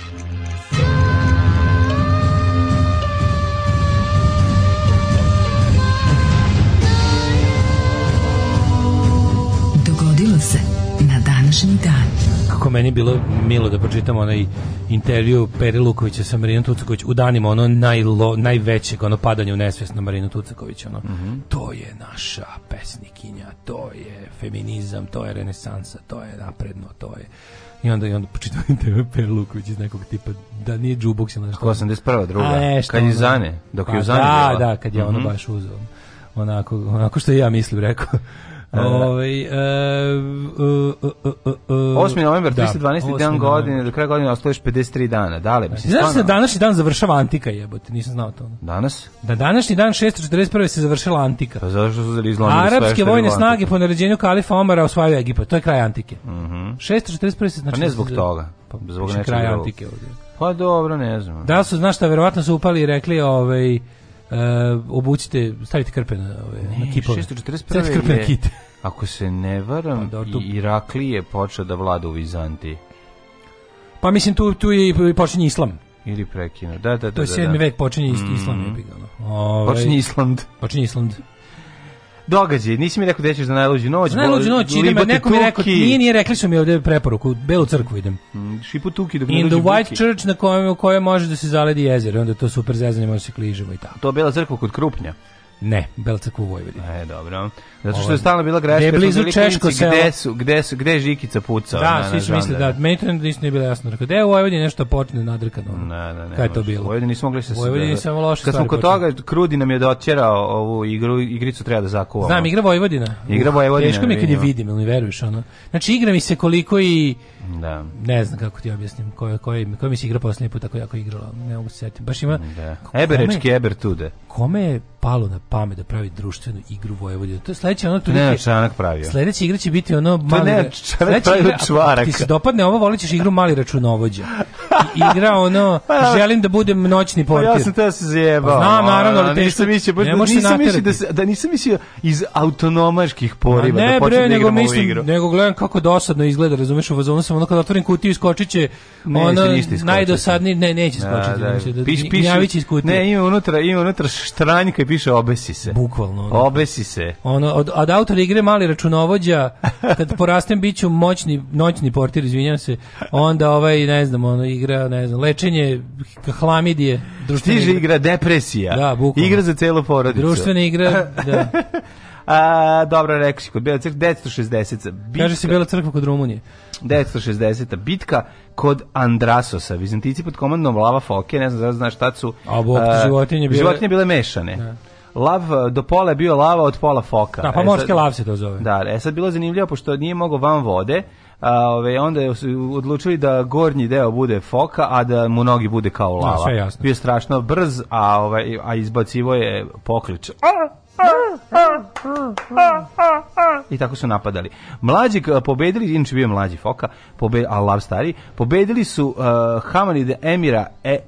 Dogodilo se na današnji dan. Kako meni je bilo milo da pročitam onaj intervju Pere Lukovića sa Marinom Tucaković u danima ono najlo, najvećeg ono padanja u nesvest na Marinu Tucaković ono. To je naša pesnikinja, to je feminizam, to je renesansa, to je napredno, to je i onda i onda pročitam intervju Pere Luković iz nekog tipa da nije džuboks ili nešto. Kako 81. druga? A, nešto, kad je. Zane, dok je Pa u Zane Da, bila. da, kad je ono Mhm. baš uzeo. Onako, onako što ja mislim, rekao. Ovaj e, e, e, e, e, 8. novembar, da, 312. 8. dan godine, do kraja godine ostalo još 53 dana. Dale, mislim, Znaš da današnji dan završava antika jebote, nisam znao to. Danas? Da današnji dan 641. se završila antika. Pa zato što su uzeli iz Londona sve Arapske vojne snage po naređenju kalifa Omara osvajaju Egipat. To je kraj antike. 641. se znači... Pa ne da zbog toga, Pa, zbog piše nečeg kraj antike ovdje. Pa dobro, ne znam. Da su, znaš šta, verovatno su upali i rekli, ovaj, e, obucite, stavite krpe na, ove, na kipove. 641. Stavite krpe na je- kite. Ako se ne varam, Pa Iraklije je počeo da vlada u Vizantiji. Pa mislim, tu, tu je i počinje islam. Ili prekinu. Da, da, da. To je da, 7. da. vek, počinje is- islam. Ga, ono. Ovaj, Počinje Island. Počinje Island. Događaj, nisi mi rekao da ćeš za najluđu noć. Za najluđu noć idem, neko mi rekao, nije, nije, rekli su mi ovde preporuku, u Belu crkvu idem. Mm, Šipu Tuki dok In the White. Church na kojem, u kojoj može da se zaledi jezero, onda je to super zezanje, može se kližemo i tako. To je Bela crkva kod Krupnja. Ne, Bela crkva u Vojvodini. E, dobro. Zato što je stalno bila greška. Gde je blizu Češko selo. Gde su, gde su, gde je Žikica pucao? Da, na- svi na su mislili da, meni to nisu nije bilo jasno. Rekao, da je u Vojvodini nešto počne nadrkano. Ne, ne, ne. Kada je to bilo? U Vojvodini nismo mogli se... U Vojvodini da- samo loše Kad smo kod toga, Krudi nam je doćerao ovu igru, igricu treba da zakuvamo. Znam, igra Vojvodina. Igra Uh, Vojvodina, Teško mi kad je vidim, ili veruješ, ono. Znači, igra mi se koliko i... Da. Ne znam kako ti objasnim, koja, koja, koja mi se igra posljednji put tako jako igrala, ne mogu se setiti. Baš ima... Da. Eberečki Ebertude. Kome je palo na pamet da pravi društvenu igru Vojvodina? To je sledeće ono... To ne Čanak pravio. Sledeća igra će biti ono mali... ne, ra- Čanak sledeća pravi igra- od ako čvaraka. Ti se dopadne ovo, volit ćeš igru mali računovođa. I igra ono, želim da budem noćni Pa portir. ja sam te da se zajebao. Pa znam, naravno, ali teško- nisam mislio, baš ne da- se nisam mislio da, se, da nisam mislio iz autonomaških Ma poriva ne da počnem bre, da nego igram ovu mislim, igru. nego gledam kako dosadno izgleda, razumeš, u fazonu sam ono kad otvorim kutiju iskočit će ono najdosadniji, ne, neće skočiti, Da, da. da, Piš, gnjavić iz kutije. ne, ima unutra, ima unutra štranjka i piše obesi se. Bukvalno. ono. Obesi se. Ono, od, od autora igre mali računovođa, kad porastem bit ću moćni, noćni portir, izvinjam se, onda ovaj, ne znam, ono, igra, ne znam, lečenje hlamidije, društvena Stiže igra depresija. Da, bukvalno. Igra za celu porodicu. Društvena igra, da. A, dobro, rekao si, kod Bela crkva, 960. Bitka, Kaže se Bela crkva kod Rumunije. 960. Bitka kod Andrasosa. Vizantici pod komandom Lava Foke, ne znam da znaš šta su... A, bog ti, a, životinje bile- Životinje bile mešane. Lav a, do pola je bio lava, od pola foka. Da, pa E, morski sad- lav se to zove. Da, e sad bilo zanimljivo pošto nije mogao van vode, a, ove, onda su odlučili da gornji deo bude foka, a da mu nogi bude kao lava. sve jasno. Bio je strašno brz, a, ovaj, a izbacivo je poklič. I tako su napadali. Mlađi pobedili, inače bio mlađi foka, pobe, a lav stari, pobedili su uh, Hamanide Emira e,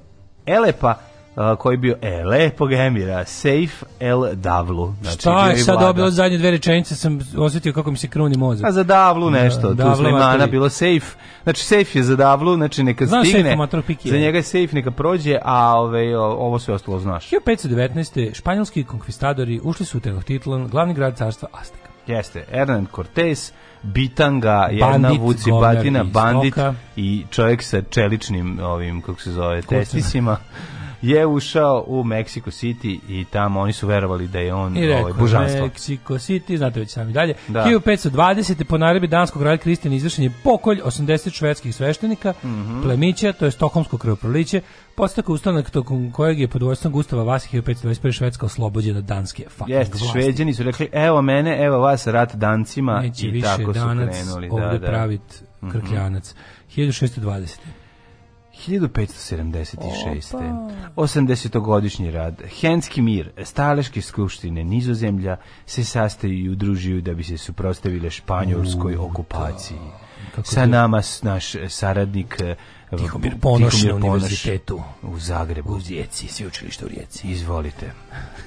Elepa, koji bio e, lepog Emira, Seif El Davlu. Znači, Šta je sad vlada. dobilo zadnje dve rečenice, sam osjetio kako mi se kruni mozak. A za Davlu nešto, Da, tu Slimana bilo safe. Znači safe je za Davlu, znači neka Znam stigne. Za njega je safe, neka prođe, a ove, o- ovo sve ostalo znaš. 1519. španjolski konkvistadori ušli su u Tenochtitlan, glavni grad carstva Azteka. Jeste, Hernan Cortez, Bitanga, jedna Bandit, vuci batina, bandit i čovjek sa čeličnim ovim, kako se zove, testisima je ušao u Mexico City i tamo oni su verovali da je on I ovaj, rekao, božanstvo. Mexico City, znate već sami dalje. Da. 1520. po naredbi danskog kralja Kristijana izvršen je pokolj 80 švedskih sveštenika, Mhm. plemića, to je stokholmsko krvoproliće, postako ustanak tokom kojeg je pod vojstvom Gustava Vasi 1521. Švedska oslobođena danske fucking Jeste, vlasti. šveđani su rekli, evo mene, evo vas, rat dancima Neće i više tako su danac krenuli. ovde Da, da. pravit krkljanac. 1620. 1576. 80-godišnji rad. Henski mir, staleške skupštine nizozemlja se sastaju i udružuju da bi se suprostavile španjolskoj okupaciji. Sa nama naš saradnik eh, Tihomir Ponoš na Tihomir Ponoš univerzitetu. u Zagrebu. U Rijeci, sveučilište u Rijeci. Izvolite.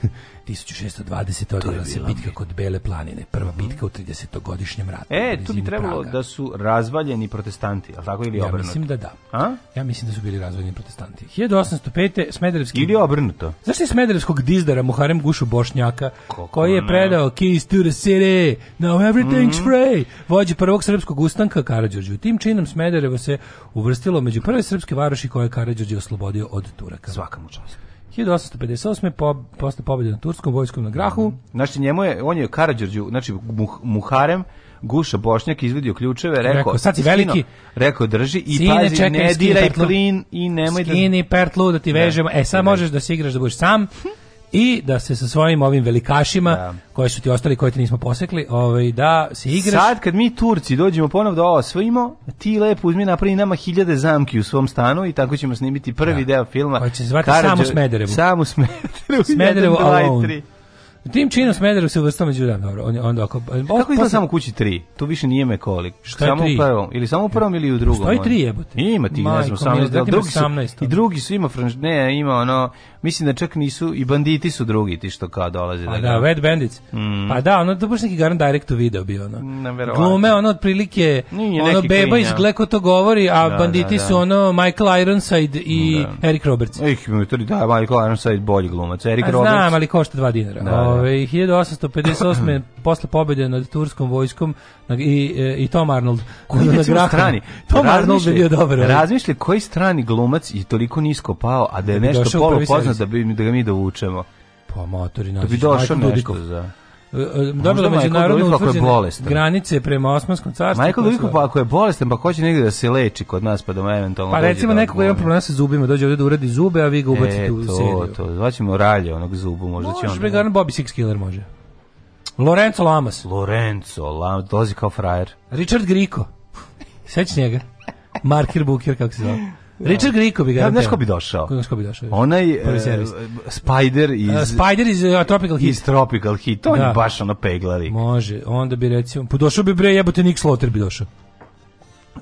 1620. odigrala se bitka kod Bele planine, prva bitka u 30-godišnjem ratu. Mhm. E, tu bi trebalo Praga. da su razvaljeni protestanti, ali tako ili Ja obrnuto? mislim da da. A? Ja mislim da su bili razvojni protestanti. 1805. Smederevski... Ili obrnuto? Znaš ti Smederevskog dizdara Muharem Gušu Bošnjaka, Kako koji je ne? predao Keys to the city, now everything's Mhm. free, vođi prvog srpskog ustanka Karadžorđu. Tim činom Smederevo se uvrstilo među prve srpske varoši koje je Karadžorđe oslobodio od Turaka. Svaka mu čast. 1858. Po, posle pobjede na turskom vojskom na Grahu, Znači njemu je, on je Karadžorđu, znači Muh- Muharem, Guša Bošnjak izvedio ključeve, rekao, Rekao, sad si veliki. rekao drži i Sine, pazi, čekaj, ne skini diraj klin i nemoj da... skini pertlu da ti vežemo. E, sad Da. možeš da se igraš da budeš sam i da se sa svojim ovim velikašima Da. koji su ti ostali, koji ti nismo posekli, ovaj, da se igraš. Sad kad mi Turci dođemo ponovo da osvojimo, ti lepo uzmi napravi nama hiljade zamki u svom stanu i tako ćemo snimiti prvi deo filma. Koji će se zvati Karadžor- Sam u Smederevu. Sam u Smederevu. Smederevo dva i alone. tri. Tim činom Smederevo se uvrstao među dan, dobro. On onda ako Kako izgleda samo u kući 3? Tu više nije Mekolik. Šta je samo tri? u prvom. Ili samo u prvom ili u drugom. Ono? tri jebote. Ima ti, ne znam, mila, 18. dati mi drugi su, 18, I drugi su, ima franš... Ne, ima ono... Mislim da čak nisu... I banditi su drugi ti što kao dolaze. Pa da, da, Wet Bandits. Pa da, ono, to baš neki garant direct to video bio, ono. Neverovatno. Glume, ono, otprilike, Nije ono, beba iz Gleko to govori, a Da, banditi da, da. su, ono, Michael Ironside i Eric Roberts. Ih, mi to da, Michael Ironside bolji glumac. Eric Roberts. znam, ali košta 2 dinara. Da, da. Ove, 1858. posle pobjede nad turskom vojskom na- i, e, i Tom Arnold. Koji na strani? Tom Arnold je bio dobar. ovaj. Razmišljaj koji strani glumac je toliko nisko pao, a da je nešto došao u polu prvi poznat servis. da, bi, da ga mi dovučemo. Pa motori Da nađeš. bi došao nešto za... Dobila Michael međunarodno utvrđene granice prema Osmanskom carstvu. Su- Dudikov pa ako je bolestan, pa hoće negde da se leči kod nas, pa da mu eventualno Pa recimo da neko ko ima problema sa zubima, dođe ovdje da uradi zube, a vi ga ubacite E, u to, seriju. to, zvaćemo ralje onog zubu, možda će Može, on... bre, garant Bobby Six Killer može. Lorenzo Lamas, Lorenzo, la, dolazi kao frajer. Richard Griko. Sećaš njega? Marker Booker, kako se zove. Richard Griko bi ga Ja, znaš ko bi došao? Znaš ko bi došao? Onaj servis. Spider iz, Uh, Spider iz uh, Tropical Heat. iz Tropical Heat, on Da. je baš ono peglari. Može, onda bi recimo... Pa došao bi bre, jebote Nick Slaughter bi došao.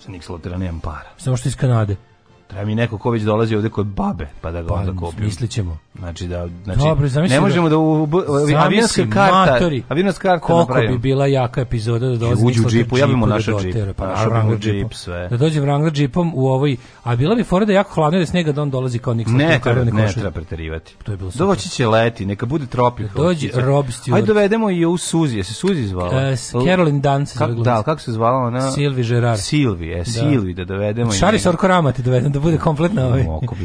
Za Nick Slotera nemam para. Samo što iz Kanade. Treba mi neko ko već dolazi ovde kod babe, pa da ga Pa, onda kupim. mislit ćemo. Znači da znači Dobro, zamisli ne da- možemo da u, avionska karta, avionska karta Koliko bi bila jaka epizoda da dolazi Uđu u džipu, ja bi mu našao da džip. dotera, Pa, Našao Wrangler džip, sve. Da dođe Wrangler džipom u ovoj... A bila bi fora da je jako hladno da je snega da on dolazi kao Slaughter. Ne treba, ne treba preterivati. To je bilo. Doći će leti, neka bude tropik. Da dođe Rob Stewart. Ajde dovedemo i u Suzi, je se Suzi zvala? E, Caroline zove da, kako se zvala ona? Sylvie Gerard. Silvi, e, Silvi, da dovedemo. Šari njega. Sorko Rama ti dovedem da bude kompletna ovaj.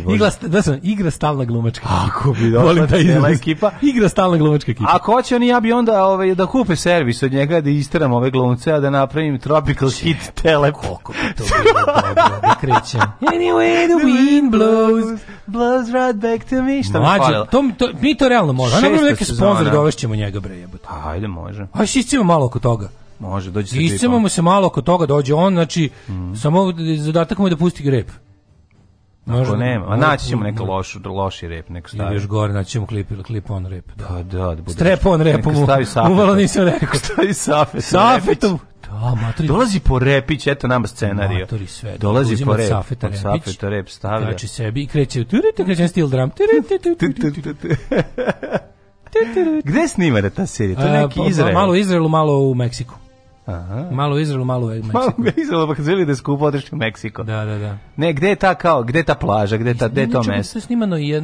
Igra, da sam, igra stalna glumačka. Ako bi došla cijela ekipa. Igra stalna glumačka ekipa. Ako hoće oni, ja bi onda ovaj, da kupe servis od njega, da isteram ove glumce, a da napravim Tropical Hit Teleport. Koliko bi to bilo dobro da krećem. Anyway, the wind blows. blows right back to me. Šta mi Mlađe, to, to, mi to realno možemo. Ajde neke sponzore, dovešćemo njega bre jebote. Ajde, može. Ajde iscimo malo oko toga. Može, dođe sa Iscimo mu se malo oko toga, dođe on, znači, Mhm. samo zadatak mu je da pusti rep. Ako nema, a naći ćemo neka Ili loš, loši rep, neko stavi. još gore, naći ćemo klip, klip on rep. Da. Pa da, da bude. Strep on safeta. uvalo nisam rekao. Stavi safet. Safetom. Da, matri. Dolazi po repić, eto nama scenariju. Matori sve. Dolazi Uzima po rep. Safeta repić, Safeta rep stavlja. Kači sebi i kreće, turite, kreće. Turite, turite, Gde snimate ta serija? To A, neki pa- Izrael. Malo u Izraelu, malo u Meksiku. Aha. Malo u Izraelu, malo u Meksiku. Malo me izvalo, pa kad vidjeli da je skupo, otišli u Meksiko. Da, da, da. Ne, gde je ta kao, gde je ta plaža, gde je, ta, gde je to mesto? To je snimano i e,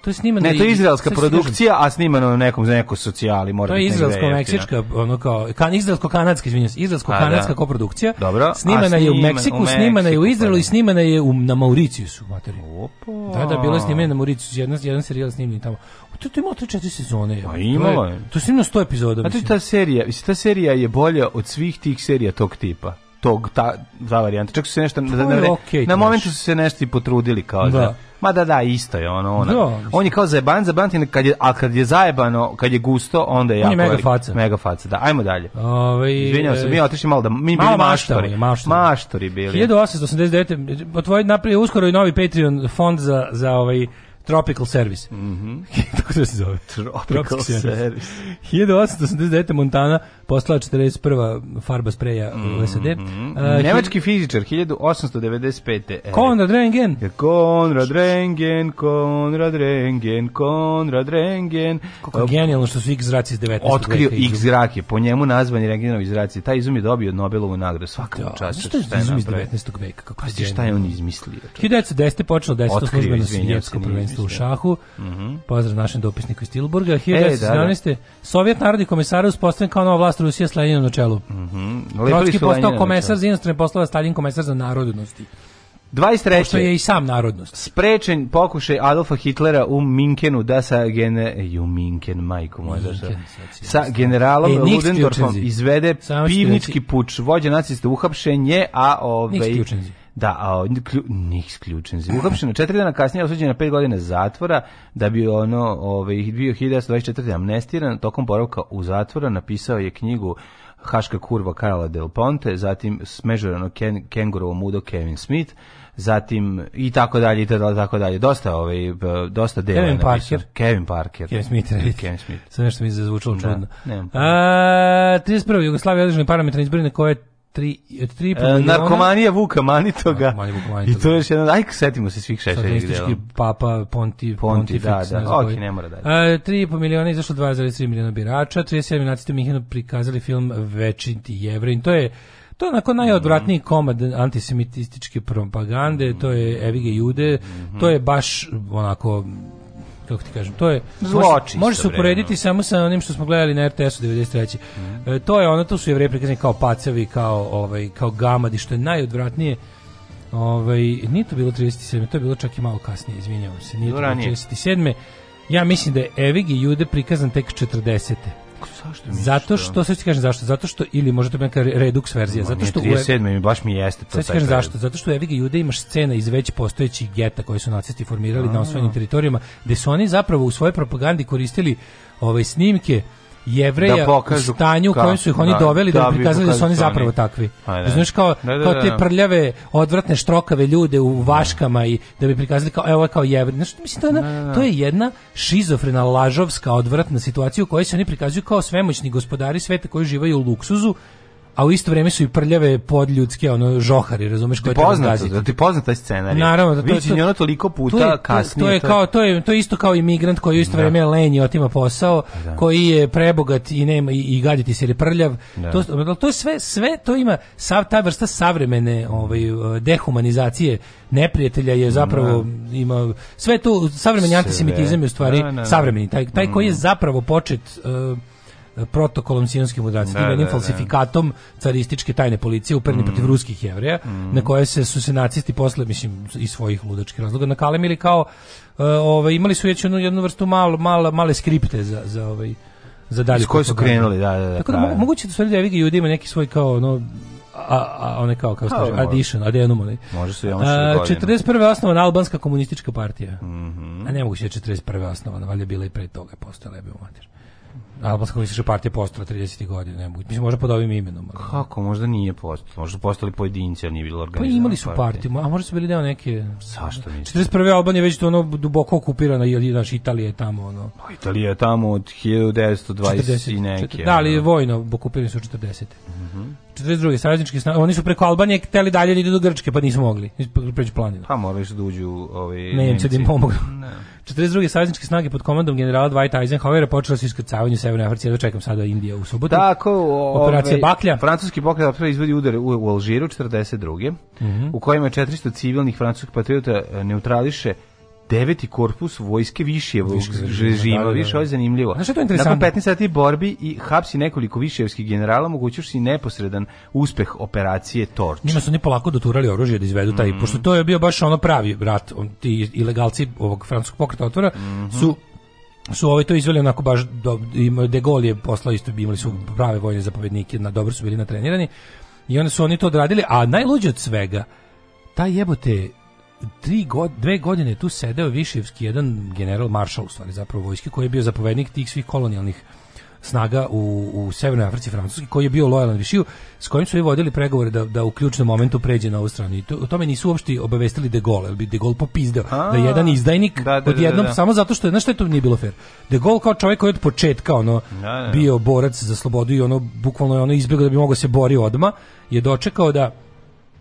to je snimano Ne, to je izraelska produkcija, a snimano na nekom, za neku socijali. Mora To je izraelsko-meksička, ono kao, kan, izraelsko-kanadska, izvinjam se, izraelsko-kanadska da. koprodukcija. Dobro, Snimana je u snima- Meksiku, u snimana je u Meksiku, Izraelu pa i da. snimana je u, na Mauricijusu, materi. Opa. Da, da, bilo je snimanje na Mauricijusu, jedan, jedan serijal snimljen tamo. To, to je imalo 3-4 sezone. Pa To imalo je. To je snimano 100 epizoda, A mislim. ta serija, ta serija je bolja od svih tih serija tog tipa tog ta, ta varijanta. Čak su se nešto na, je na, okej, na momentu su se nešto i potrudili kao da. Da. Ma da, da, isto je ono. ono. Da, on je kao zajeban, zajeban, ti kad je, a kad je zajebano, kad je gusto, onda je On je jako mega velik- faca. Mega faca, da. Ajmo dalje. Ovaj, Izvinjavam se, mi otišli malo da mi bili malo maštori. maštamo, maštamo. Maštori bili. 1889. Otvoj napravio uskoro i novi Patreon fond za, za ovaj Tropical Service. Mhm. Tako da se zove. Tropical Service. 1889. Montana poslala 41. farba spreja u SAD. Mhm. Uh, Nemački fizičar 1895. E, Konrad Rengen. je Konrad Rengen, Konrad Rengen, Konrad Rengen. Kako je genijalno što su X zraci iz 19. Otkrio X zrake, po njemu nazvani Rengenovi zraci. Taj izum je dobio Nobelovu nagradu svaka mu Da, čast. je šta je izum iz napravio. 19. veka? Kako Pa šta je on izmislio? 1910. počelo 10. Otkrio, službeno svjetsko se, prvenstvo u šahu. Pozdrav našem dopisniku iz Tilburga. 1917. E, da, Sovjet narodni komesar uspostavljen kao nova vlast Rusije s Leninom na čelu. Lepili Trotski su postao komesar za inostrane poslove, Stalin komesar za narodnosti. Što 23. je i sam narodnost. Sprečen pokušaj Adolfa Hitlera u Minkenu da sa gene, i u Minken, majku moja, zašto? Si Sa generalom E, Ludendorfom izvede pivnički puč, vođa nacista uhapšen je, a ove... Ključenzi. Da, a o- klju, Nix ključenzi. Uhapšen je četiri dana kasnije osuđen na pet godina zatvora da bi ono ove, bio 1924. amnestiran tokom boravka u zatvora napisao je knjigu Haška kurva Karla Del Ponte, zatim smežurano ken, kengurovo mudo Kevin Smith, zatim i tako dalje i tako dalje. Dosta ovaj dosta dela. Kevin. Parker. Kevin Parker. Kevin Smith. Kevin Smith. Sad nešto mi je zazvučalo Da, čudno. A, 31. Jugoslavija održane parlamentarne izbore na koje tri, od 3,5 E, miliona... narkomanija Vuka Manitoga. Narkomanija Vuka Manitoga. I to je još jedan, aj setimo se svih šešeljih dela. papa Ponti, Ponti, da, da. ne znam Ok, koji. ne mora dalje. A, 3,5 miliona izašlo 2,3 miliona birača, 37 nacista u prikazali film Večiti jevrin. To je to je onako najodvratniji komad antisemitističke propagande, to je Evige Jude, to je baš onako kako ti kažem, to je Zločin može se uporediti samo sa onim što smo gledali na RTS-u 93. E, to je ono, to su jevreji prikazani kao pacevi, kao, ovaj, kao gamadi, što je najodvratnije Ovaj nije to bilo 37, to je bilo čak i malo kasnije, izvinjavam se. Nije to bilo Ranije. 37. Ja mislim da je Evig i Jude prikazan tek 40. Zašto misliš Zato to? što, sad ti kažem zašto, zato što, ili možda to je neka redux verzija, Ma, zato što u, 37. mi baš mi jeste to. sad taj kažem zašto, zato što u Evig i Jude imaš scena iz već postojećih geta koje su nacisti formirali na osvojenim teritorijama, gde su oni zapravo u svojoj propagandi koristili ovaj snimke jevreja Da u stanju u kojem su ih oni da, doveli da, da bi prikazali da su oni zapravo takvi. Pa, da. Znaš kao, Da, da, kao da, te da. prljave, odvratne štrokave ljude u vaškama i da bi prikazali kao, evo kao jevri. Znaš, mislim, to je, jedna, to je jedna šizofrena, lažovska, odvratna situacija u kojoj se oni prikazuju kao svemoćni gospodari sveta koji živaju u luksuzu, a u isto vrijeme su i prljave podljudske ono žohari, razumeš, Ti koje poznato, da ti poznat taj scenarij. Naravno, da to je- je ono toliko To je, puta to, kasnije. to je kao to je to je isto kao imigrant koji u isto vrijeme je lenj i otima posao, koji je prebogat i nema i, i gaditi se je prljav. Da. To to je sve sve to ima sav ta vrsta savremene ovaj dehumanizacije neprijatelja je zapravo ima sve to savremeni Sve. antisemitizam je u stvari Da, da, da. savremeni taj taj koji je zapravo počet uh, protokolom sionske mudracije, Da, da, da. falsifikatom carističke tajne policije uperni protiv ruskih jevreja, na koje se su se nacisti posle, mislim, iz svojih ludačkih razloga nakalemili kao, uh, ovaj, imali su već jednu, jednu vrstu malo, malo, male skripte za, za, ovaj, za dalje. Iz koje su krenuli, da, da, da. Tako da pravi. mo- moguće da su da Evigi Judi ima neki svoj kao ono a, a one kao kao se A, kaže, addition, adenum, onaj. Može su i ono što godine. 41. je osnovana albanska komunistička partija. Mhm. A ne moguće da je 41. osnovana, valjda je bila i pre toga je postojala, jebe u mater. Albanska komunistička partija je postojala 30. godina, ne mogu. Mislim, možda pod ovim imenom. ali- Kako, možda nije postalo. Možda postali pojedinci, a nije bilo Pa organizovano. imali su partiju, a možda su bili deo neke... Zašto misliš? 41. Albanija već to ono duboko okupirana, ili naš Italija je tamo, ono... Pa Italija je tamo od 1920 i neke. četiri- da, ali je vojno okupirani su 40. 42. saveznički snage, oni su preko Albanije hteli dalje da idu do Grčke, pa nisu mogli. Pređu planinu. Pa morali su da uđu ovi Nemci da im pomognu. Ne. 42. savezničke snage pod komandom generala Dwighta Eisenhowera počele su iskrcavanje u Severnoj Africi, jedva čekam sada Indija u subotu. Tako, Operacija ove, Baklja. Francuski pokret izvodi udare u, u Alžiru 42. Mhm. u kojima 400 civilnih francuskih patriota e, neutrališe deveti korpus vojske Višijevog režima. da, da, da. Više, ovo je zanimljivo. Znaš šta je interesantno? Nakon 15 sati borbi i hapsi nekoliko Višijevskih generala, mogućuši neposredan uspeh operacije Torč. Njima su oni polako doturali oružje da izvedu taj, Mhm. pošto to je bio baš ono pravi rat, on, ti ilegalci ovog francuskog pokreta otvora Mhm. su su ovaj to izveli onako baš do, De Gaulle je poslao isto imali su prave vojne zapovednike na dobro su bili natrenirani. I onda su oni to odradili a najluđe od svega taj jebote tri god, dve godine tu sedeo Viševski jedan general maršal u stvari zapravo vojske koji je bio zapovednik tih svih kolonijalnih snaga u, u Severnoj Africi Francuski koji je bio lojalan Višiju s kojim su i vodili pregovore da, da u ključnom momentu pređe na ovu stranu i to, o tome nisu uopšte obavestili De Gaulle, jer bi De Gaulle popizdeo A, da je jedan izdajnik da, da, da, odjednom da, da. samo zato što je, znaš što je to nije bilo fair De Gaulle kao čovjek koji je od početka ono, Da, da. bio borac za slobodu i ono bukvalno je ono izbjegao da bi mogao se bori odma je dočekao da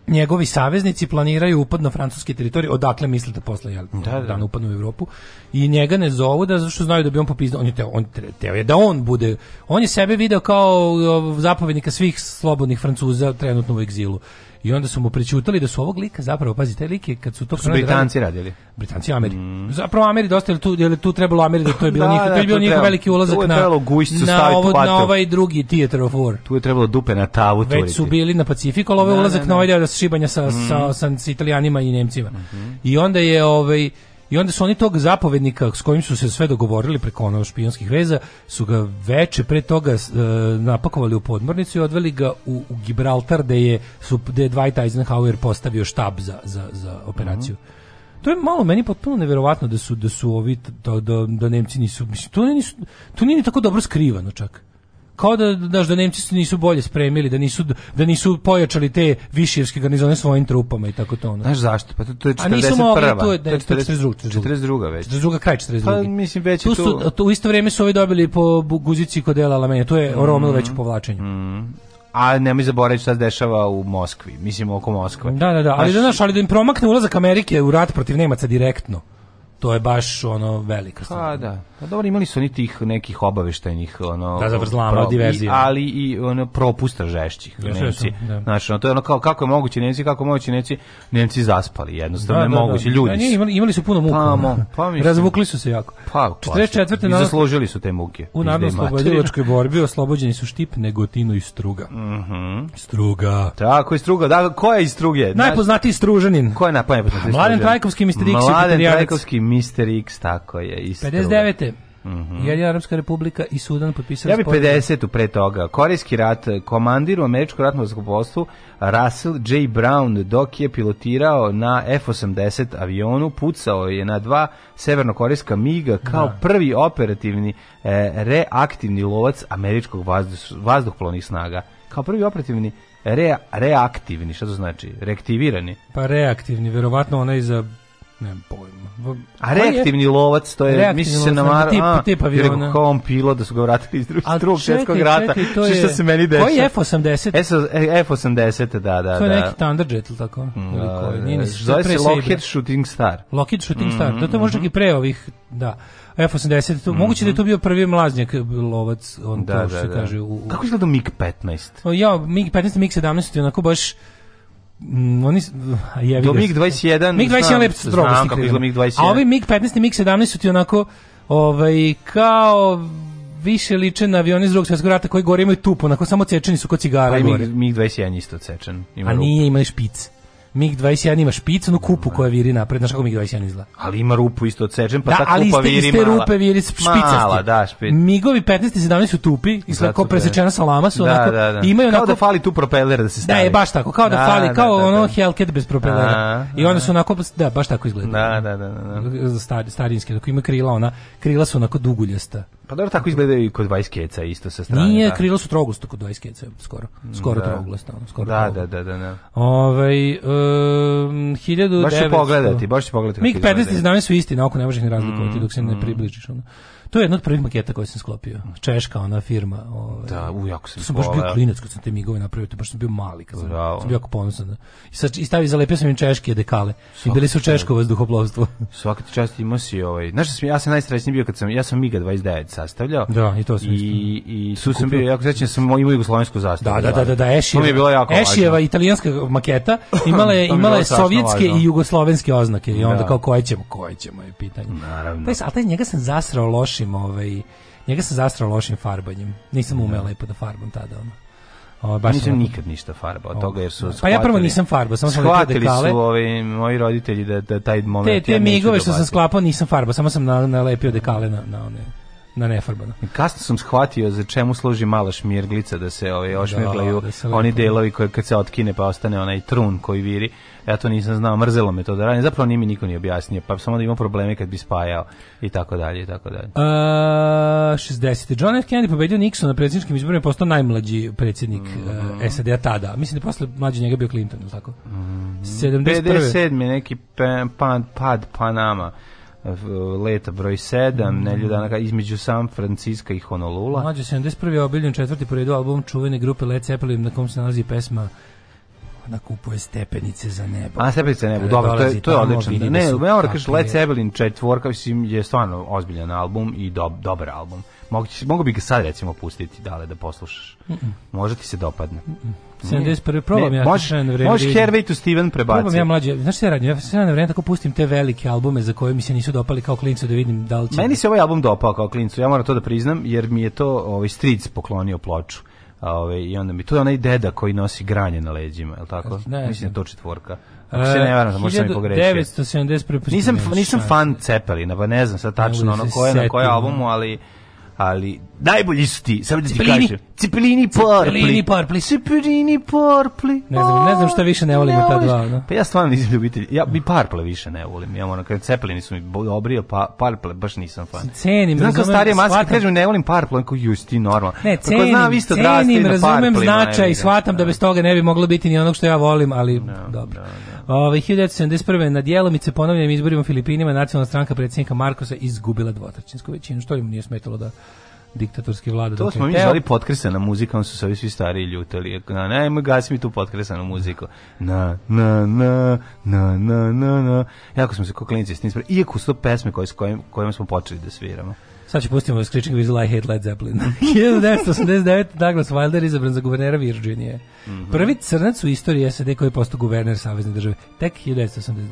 njegovi saveznici planiraju upad na francuske teritorije, odakle mislite posle jel, Da, da. dana upadnu u Evropu i njega ne zovu da zato što znaju da bi on popizdao, on je teo, on teo je da on bude, on je sebe video kao o, zapovednika svih slobodnih Francuza trenutno u egzilu. I onda su mu prećutali da su ovog lika zapravo, pazi, taj lik je kad su to su Britanci radili. Britanci i Ameri. Zapravo Ameri dosta je tu je li tu trebalo Ameri da to je bilo Da, njihov, da, to je tu njihov veliki ulazak na na, ovo, na ovaj drugi theater of war. Tu je trebalo dupe na tavu Već su bili na Pacifiku, ali ovo je Da, ulazak da, na ovaj da. deo da šibanja sa, sa, sa, sa Italijanima i Nemcima. Mhm. I onda je ovaj i onda su oni tog zapovednika s kojim su se sve dogovorili preko ono špijonskih veza, su ga veče pre toga e, napakovali u podmornicu i odveli ga u, u Gibraltar gde je, su, gde je Dwight Eisenhower postavio štab za, za, za operaciju. To je malo meni potpuno neverovatno da su da su ovi da, da, da Nemci nisu mislim to nisu to nije ni tako dobro skrivano čak kao da daš da Nemci se nisu bolje spremili, da nisu da nisu pojačali te višijevske garnizone svojim trupama i tako to ono. Znaš zašto? Pa to, to je 41. A nisu mogli, to je, ne, to je 42. 42. već. 42. kraj 42. Pa, mislim, već je tu. Su, tu- u isto vrijeme su ovi dobili po guzici kod Dela Alamenja. To je Mm. Romel već u povlačenju. A nemoj zaboraviti šta se dešava u Moskvi. Mislim, oko Moskve. Da, da, da. Ali da, Znaš, znaš, ali da im promakne ulazak Amerike u rat protiv Nemaca direktno. To je baš ono velika Pa stvar. da. Pa dobro, imali su oni tih nekih obaveštajnih ono Da, zavrzlama, pro- diverzije. i- ali i ono propusta žešćih Nemci. da. Znači, ono, to je ono kao kako je moguće Nemci, kako je moguće Nemci, Nemci zaspali, jednostavno je moguće, ljudi. Da, nije, imali, imali su puno muka. Pa, mo- pa mislim. Razvukli su se jako. Pa, 44. I na- zaslužili su te muke. U Pizde narodno materine. slobodilačkoj borbi oslobođeni su Štip, Negotino i Struga. Mhm. Struga. Tako je struga. Da, ko je iz struge? Najpoznatiji Stružanin. Ko je na pa najpoznatiji Mladen? Trajkovski, Mr. I Mladen. Trajkovski, Mr. X, tako je. Struga. 59. Jedina Arabska republika i Sudan potpisali Ja bi sporazum. 50 pre toga. Korejski rat, komandir u američkom ratnom zrakoplovstvu Russell J. Brown dok je pilotirao na F-80 avionu, pucao je na dva severnokorejska miga kao prvi operativni e, reaktivni lovac američkog vazduh, vazduhoplovnih snaga. Kao prvi operativni re, reaktivni, šta to znači? Reaktivirani. Pa reaktivni, verovatno onaj za nemam pojma. A koji je- reaktivni lovac, to je, misli se na lovac, mar... tip- a, tip aviona. kao on pilot da su ga vratili iz drugog drugog svjetskog rata. čekaj, to Što je- se meni dešava. Koji je F-80? S- e, F-80, da, da, To je da. neki Thunderjet ili tako? Ili koji? Nije ni- Zove pre se. Lockheed Shooting Star. Lockheed Shooting Star. Mhm, To, to je možda i pre ovih, da. F-80, to, moguće da je to bio prvi mlaznjak lovac, on Da, to što da, se da. kaže. U, u, Kako izgleda MiG-15? O, ja, MiG-15 i MiG-17 je onako baš mm, oni jevi Do ga. MiG-21 MiG-21 znam- lepo su strogo znam kako izgleda MiG-21. A ovi MiG-15 i MiG-17 su ti onako ovaj, kao više liče na avione iz drugog svjetskog rata koji gore imaju tup, onako samo cečeni su kod cigara Pa i gore. MiG- MiG-21 isto cečen. Ima A rupu. nije imali špic. MiG-21 ima špic, onu kupu koja viri napred, znaš kako MiG-21 izgleda. Ali ima rupu isto cečen, pa da, ta ali kupa viri iste mala. rupe viri špicasti. Mala, da, špic. Migovi 15 i 17 su tupi, izgleda kao da. presečena salama su Da, onako, da, da. imaju Kao onako, da fali tu propeler da se Da, stavi. je baš tako, kao da, Da, fali, da, kao da, ono da. Hellcat bez propelera. Da, I onda su onako, da, baš tako izgleda. Da, da, da, da. Za Star, starinske, dok ima krila, ona, krila su onako duguljasta. Pa dobro, tako izgledaju i kod Vajskeca isto sa strane. Nije, da. krila su trogusto kod 20 keca, skoro. Skoro Da. troglasta, ono, skoro Da, da, da, da, da. Ovaj um, 1900... Baš ću pogledati, baš ću pogledati MiG 15 i izgledaju. 17 su isti, na oko ne možeš ni razlikovati dok se Mm, ne približiš. Ono. To je jedna od prvih maketa koje sam sklopio. Češka, ona firma. Ovaj. Da, u, jako sam To sam baš bio klinac kad sam te migove napravio, to baš sam bio mali kad sam, Bravo. sam bio jako ponosan. I, sad, i stavio, zalepio sam im češke dekale. I bili su češko vazduhoplovstvo. Svaka ti čast imao si ovaj. Znaš sam ja sam najsrećniji bio kad sam ja sam Miga 29 sastavljao. Da, i to sam. I i tu sam bio jako srećan sam imao jugoslovensku zastavu. Da, da, da, da, da, To mi je Ešijeva, bilo jako Ešijeva važno. italijanska maketa imala je, imala je sovjetske važno. i jugoslovenske oznake i onda Da. kao koje ćemo, koje ćemo je pitanje. Naravno. Taj, ali taj njega sam zasrao lošim, ovaj, njega sam zasrao lošim farbanjem. Nisam umeo lepo da farbam tada, ono. Ovo, baš Nisam sam- nikad ništa farbao od toga jer su Pa ja prvo shvatili- nisam farbao, samo sam shvatili su ovi moji roditelji da, da taj moment Te, te ja migove što sam sklapao nisam farbao, samo sam na, nalepio dekale na, na one na nefarbano. Kasno sam shvatio za čemu služi mala šmirglica da se ovaj ošmirglaju da se lepo- oni delovi koji kad se otkine pa ostane onaj trun koji viri. Ja to nisam znao, mrzelo me to da radim. Zapravo nije mi niko ni objasnio, pa samo da imao probleme kad bi spajao i tako dalje i tako dalje. Uh, 60. John F. Kennedy pobedio Nixon na predsjedničkim izborima i postao najmlađi predsjednik Mhm. uh, SAD-a tada. Mislim da je posle mlađi njega bio Clinton, ili tako? Mhm. 71. 57. neki pe, pad, pad Panama leta broj 7, Mhm. nelju dana između San Francisco i Honolula. Mlađe 71. je obiljen četvrti po redu album čuvene grupe Led Zeppelin na kom se nalazi pesma Ona kupuje stepenice za nebo. A stepenice nebu, Kada dobro, to je, to je odlično. da Ne, da kažem, kakve- Led Zeppelin četvorka mislim, je stvarno ozbiljan album i dob, dobar album. Mogu, mogu bi ga sad recimo pustiti, dale, da poslušaš. Može ti se dopadne. 71. probam Ne, ja možeš, sve na vreme. možeš da. Hervey to Steven Probam ja prebaciti. mlađe, znaš šta ja radim? Ja sve na vreme tako pustim te velike albume za koje mi se nisu dopali kao klincu da vidim da li će... Meni se ovaj album dopao kao klincu, ja moram to da priznam, jer mi je to ovaj Stric poklonio ploču. A, ovaj, I onda mi, to je onaj deda koji nosi granje na leđima, je li tako? Ne Mislim da je to četvorka. Ako se ne varam, da možda sam i pogrešio. 1971. pustim Nisam, nisam fan Cepelina, pa ne znam sad tačno ono se ko je na setim, albumu, ali ali najbolji su ti, samo da ti kažem. Cepelini Purpli. Cepelini Purpli. Cepelini Purpli. Ne znam, ne znam šta više ne volim od ta dva, no. Pa ja stvarno nisam ljubitelj. Ja bi Purple više ne volim. Ja moram kad Cepelini su mi dobri, a pa Purple baš nisam fan. Cenim, Znam razumem, starije maske, kažem ne volim Purple, on kao ju ti normalno. Ne, ko cenim, zna, vi ste odrastali cenim, razumem Purplima, značaj shvatam da bez toga ne bi moglo biti ni onog što ja volim, ali dobro. Ove, 1971. na djelomice ponovljenim izborima u Filipinima nacionalna stranka predsjednika Markosa izgubila dvotrećinsku većinu, što im nije smetalo da diktatorski vlada. To smo mi zvali potkresana muzika, su se ovi svi stariji ljutali. Na, ne, gasi mi tu potkresanu muziku. Na, na, na, na, na, na, na. Jako smo se kao klinici s tim. Iako su to pesme koje, s kojim, kojima smo počeli da sviramo. Sad ću pustimo Screeching Weasel, I Hate Led Zeppelin. 1989. Douglas Wilder izabran za guvernera Virginije. Mhm. Prvi crnac u istoriji SAD koji je postao guverner Savezne države. Tek 1989.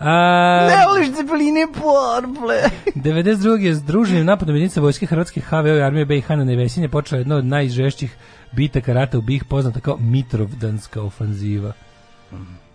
A, Ne voliš cepeline porple. 92. je združenim napadom jedinica vojske Hrvatske HVO i armije BiH na Nevesinje počela jedna od najžešćih bitaka rata u BiH poznata kao Mitrovdanska ofanziva.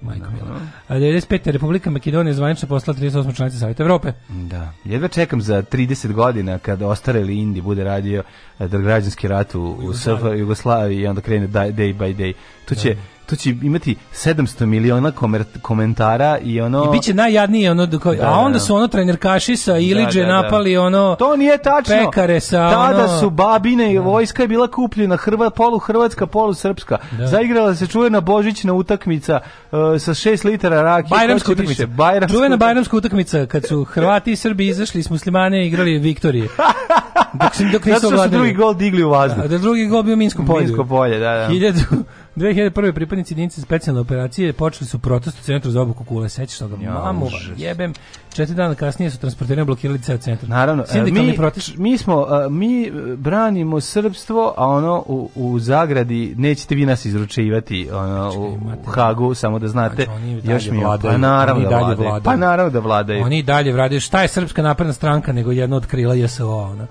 Majko mila. A 95. Republika Makedonija zvanično poslala 38 članice Savjeta Evrope. Da, jedva čekam za 30 godina kad ostareli Indi bude radio da građanski rat u, u SFRJ, Jugoslaviji i onda krene da- day by day. To će, to će imati 700 miliona komer, komentara i ono... I biće najjadnije ono Da, a da, onda da. su ono trenerkaši sa Iliđe Da, da, da. napali ono To nije tačno. pekare sa Tada ono- su babine i vojska je bila kupljena Hrva, polu Hrvatska, polu Srpska. Zaigrala se čuvena božićna utakmica uh, sa 6 litara rakije. Bajramska utakmica. Bajramska Čuvena bajramska utakmica kad su Hrvati i Srbi izašli s muslimane i igrali Viktorije. Dok se dok nisu Zato što su drugi gol digli u vazduh. A da drugi gol bio u Minskom polju. Minsko polje, da, da. 1000 2001. pripadnici jedinice specijalne operacije počeli su protest u centru za obuku kule. Sećaš toga? Ja, Mamu, jebem. Četiri dana kasnije su transporterima blokirali ceo centar. Naravno, e, Sindikalni mi, protest. mi smo, e, mi branimo srpstvo, a ono u, u zagradi nećete vi nas izručivati ono, u, u. Hagu, samo da znate. Znači, oni Još mi je, vladaju. pa naravno da vladaju. vladaju. Pa naravno da vladaju. Oni dalje vladaju. Šta je Srpska napredna stranka nego jedna od krila JSO? Ono.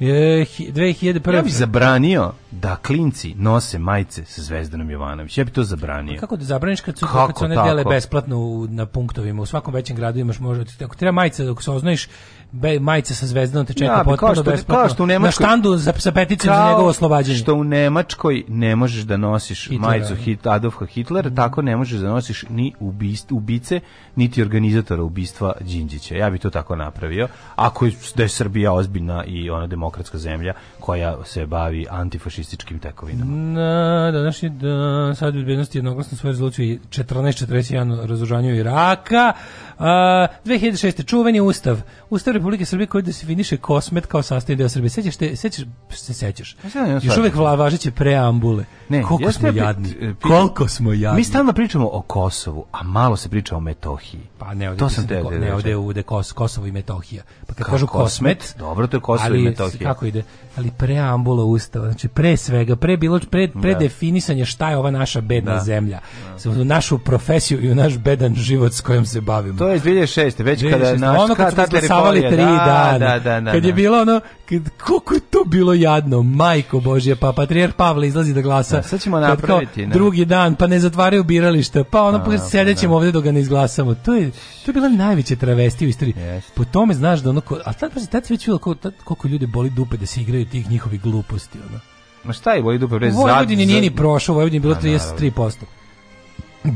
Je, hi- 2001. Ja bih zabranio da klinci nose majice sa Zvezdanom Jovanović. Ja bih to zabranio. Kako da zabraniš kad su, Kako kad su one tako? dele besplatno u, na punktovima? U svakom većem gradu imaš možda, ako treba majice, dok se oznojiš, be, majice sa zvezdanom te čeka Ja, potpuno što- besplatno. kao što u na Nemačkoj- štandu za, sa peticom za njegovo oslobađanje. Što u Nemačkoj ne možeš da nosiš Hitlera, majicu da. Hit, Adolfa Hitlera, tako ne možeš da nosiš ni ubist, ubice, niti organizatora ubistva Đinđića. Ja bih to tako napravio. Ako je, da je Srbija ozbiljna i ona demokratska zemlja koja se bavi antifašističkim tekovinama. Na današnji dan sad bezbednosti jednoglasno svoju rezoluciju i 1441 razoružanju Iraka. A, 2006. čuveni ustav. Ustav Republike Srbije koji definiše kosmet kao sastavni deo Srbije. Sećaš te, sećaš, se sećaš. Ja ne Još uvek vla, važeće preambule. Ne, Koliko ja smo ste- jadni. pitam- Koliko smo jadni. Mi stalno pričamo o Kosovu, a malo se priča o Metohiji. Pa ne, ovdje to sam te ko- ne, je ovdje Kos, Kosovo i Metohija. Pa kad kažu Kosmet, Kosmet, dobro, to je Kosovo i ali Metohija. Kako ide? Ali preambula ustava, znači pre svega, pre bilo pre, pre Da. definisanje šta je ova naša bedna Da. zemlja, u našu profesiju i u naš bedan život s kojim se bavimo. To je iz 2006. Već kada 2006, naš ono kad izglasavali teritorija, tri da, dana, da, da, da, kad je da. bilo ono, kad, koliko je to bilo jadno, majko Božje, pa patrijarh Pavle izlazi da glasa. Da, sad ćemo kao napraviti, da. drugi dan, pa ne zatvaraju birališta, pa ono, pa pa sedećemo ovdje dok ga ne izglasamo. To je, to je bila najveća travestija u istoriji. Jeste. Po tome znaš da ono, a tad, pazi, tad si već tad- koliko ljudi boli dupe da se igraju tih njihovih gluposti, ono. Ma šta je, voli dupe bre, U zad- Vojvodini nije ni prošao, Vojvodini je bilo Pa, 33%.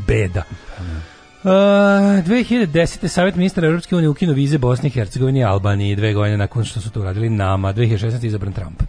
Beda. Uh, 2010. Savjet ministra Europske unije ukinu vize Bosni i Hercegovini i Albaniji dve godine nakon što su to uradili nama. 2016. izabran Trump.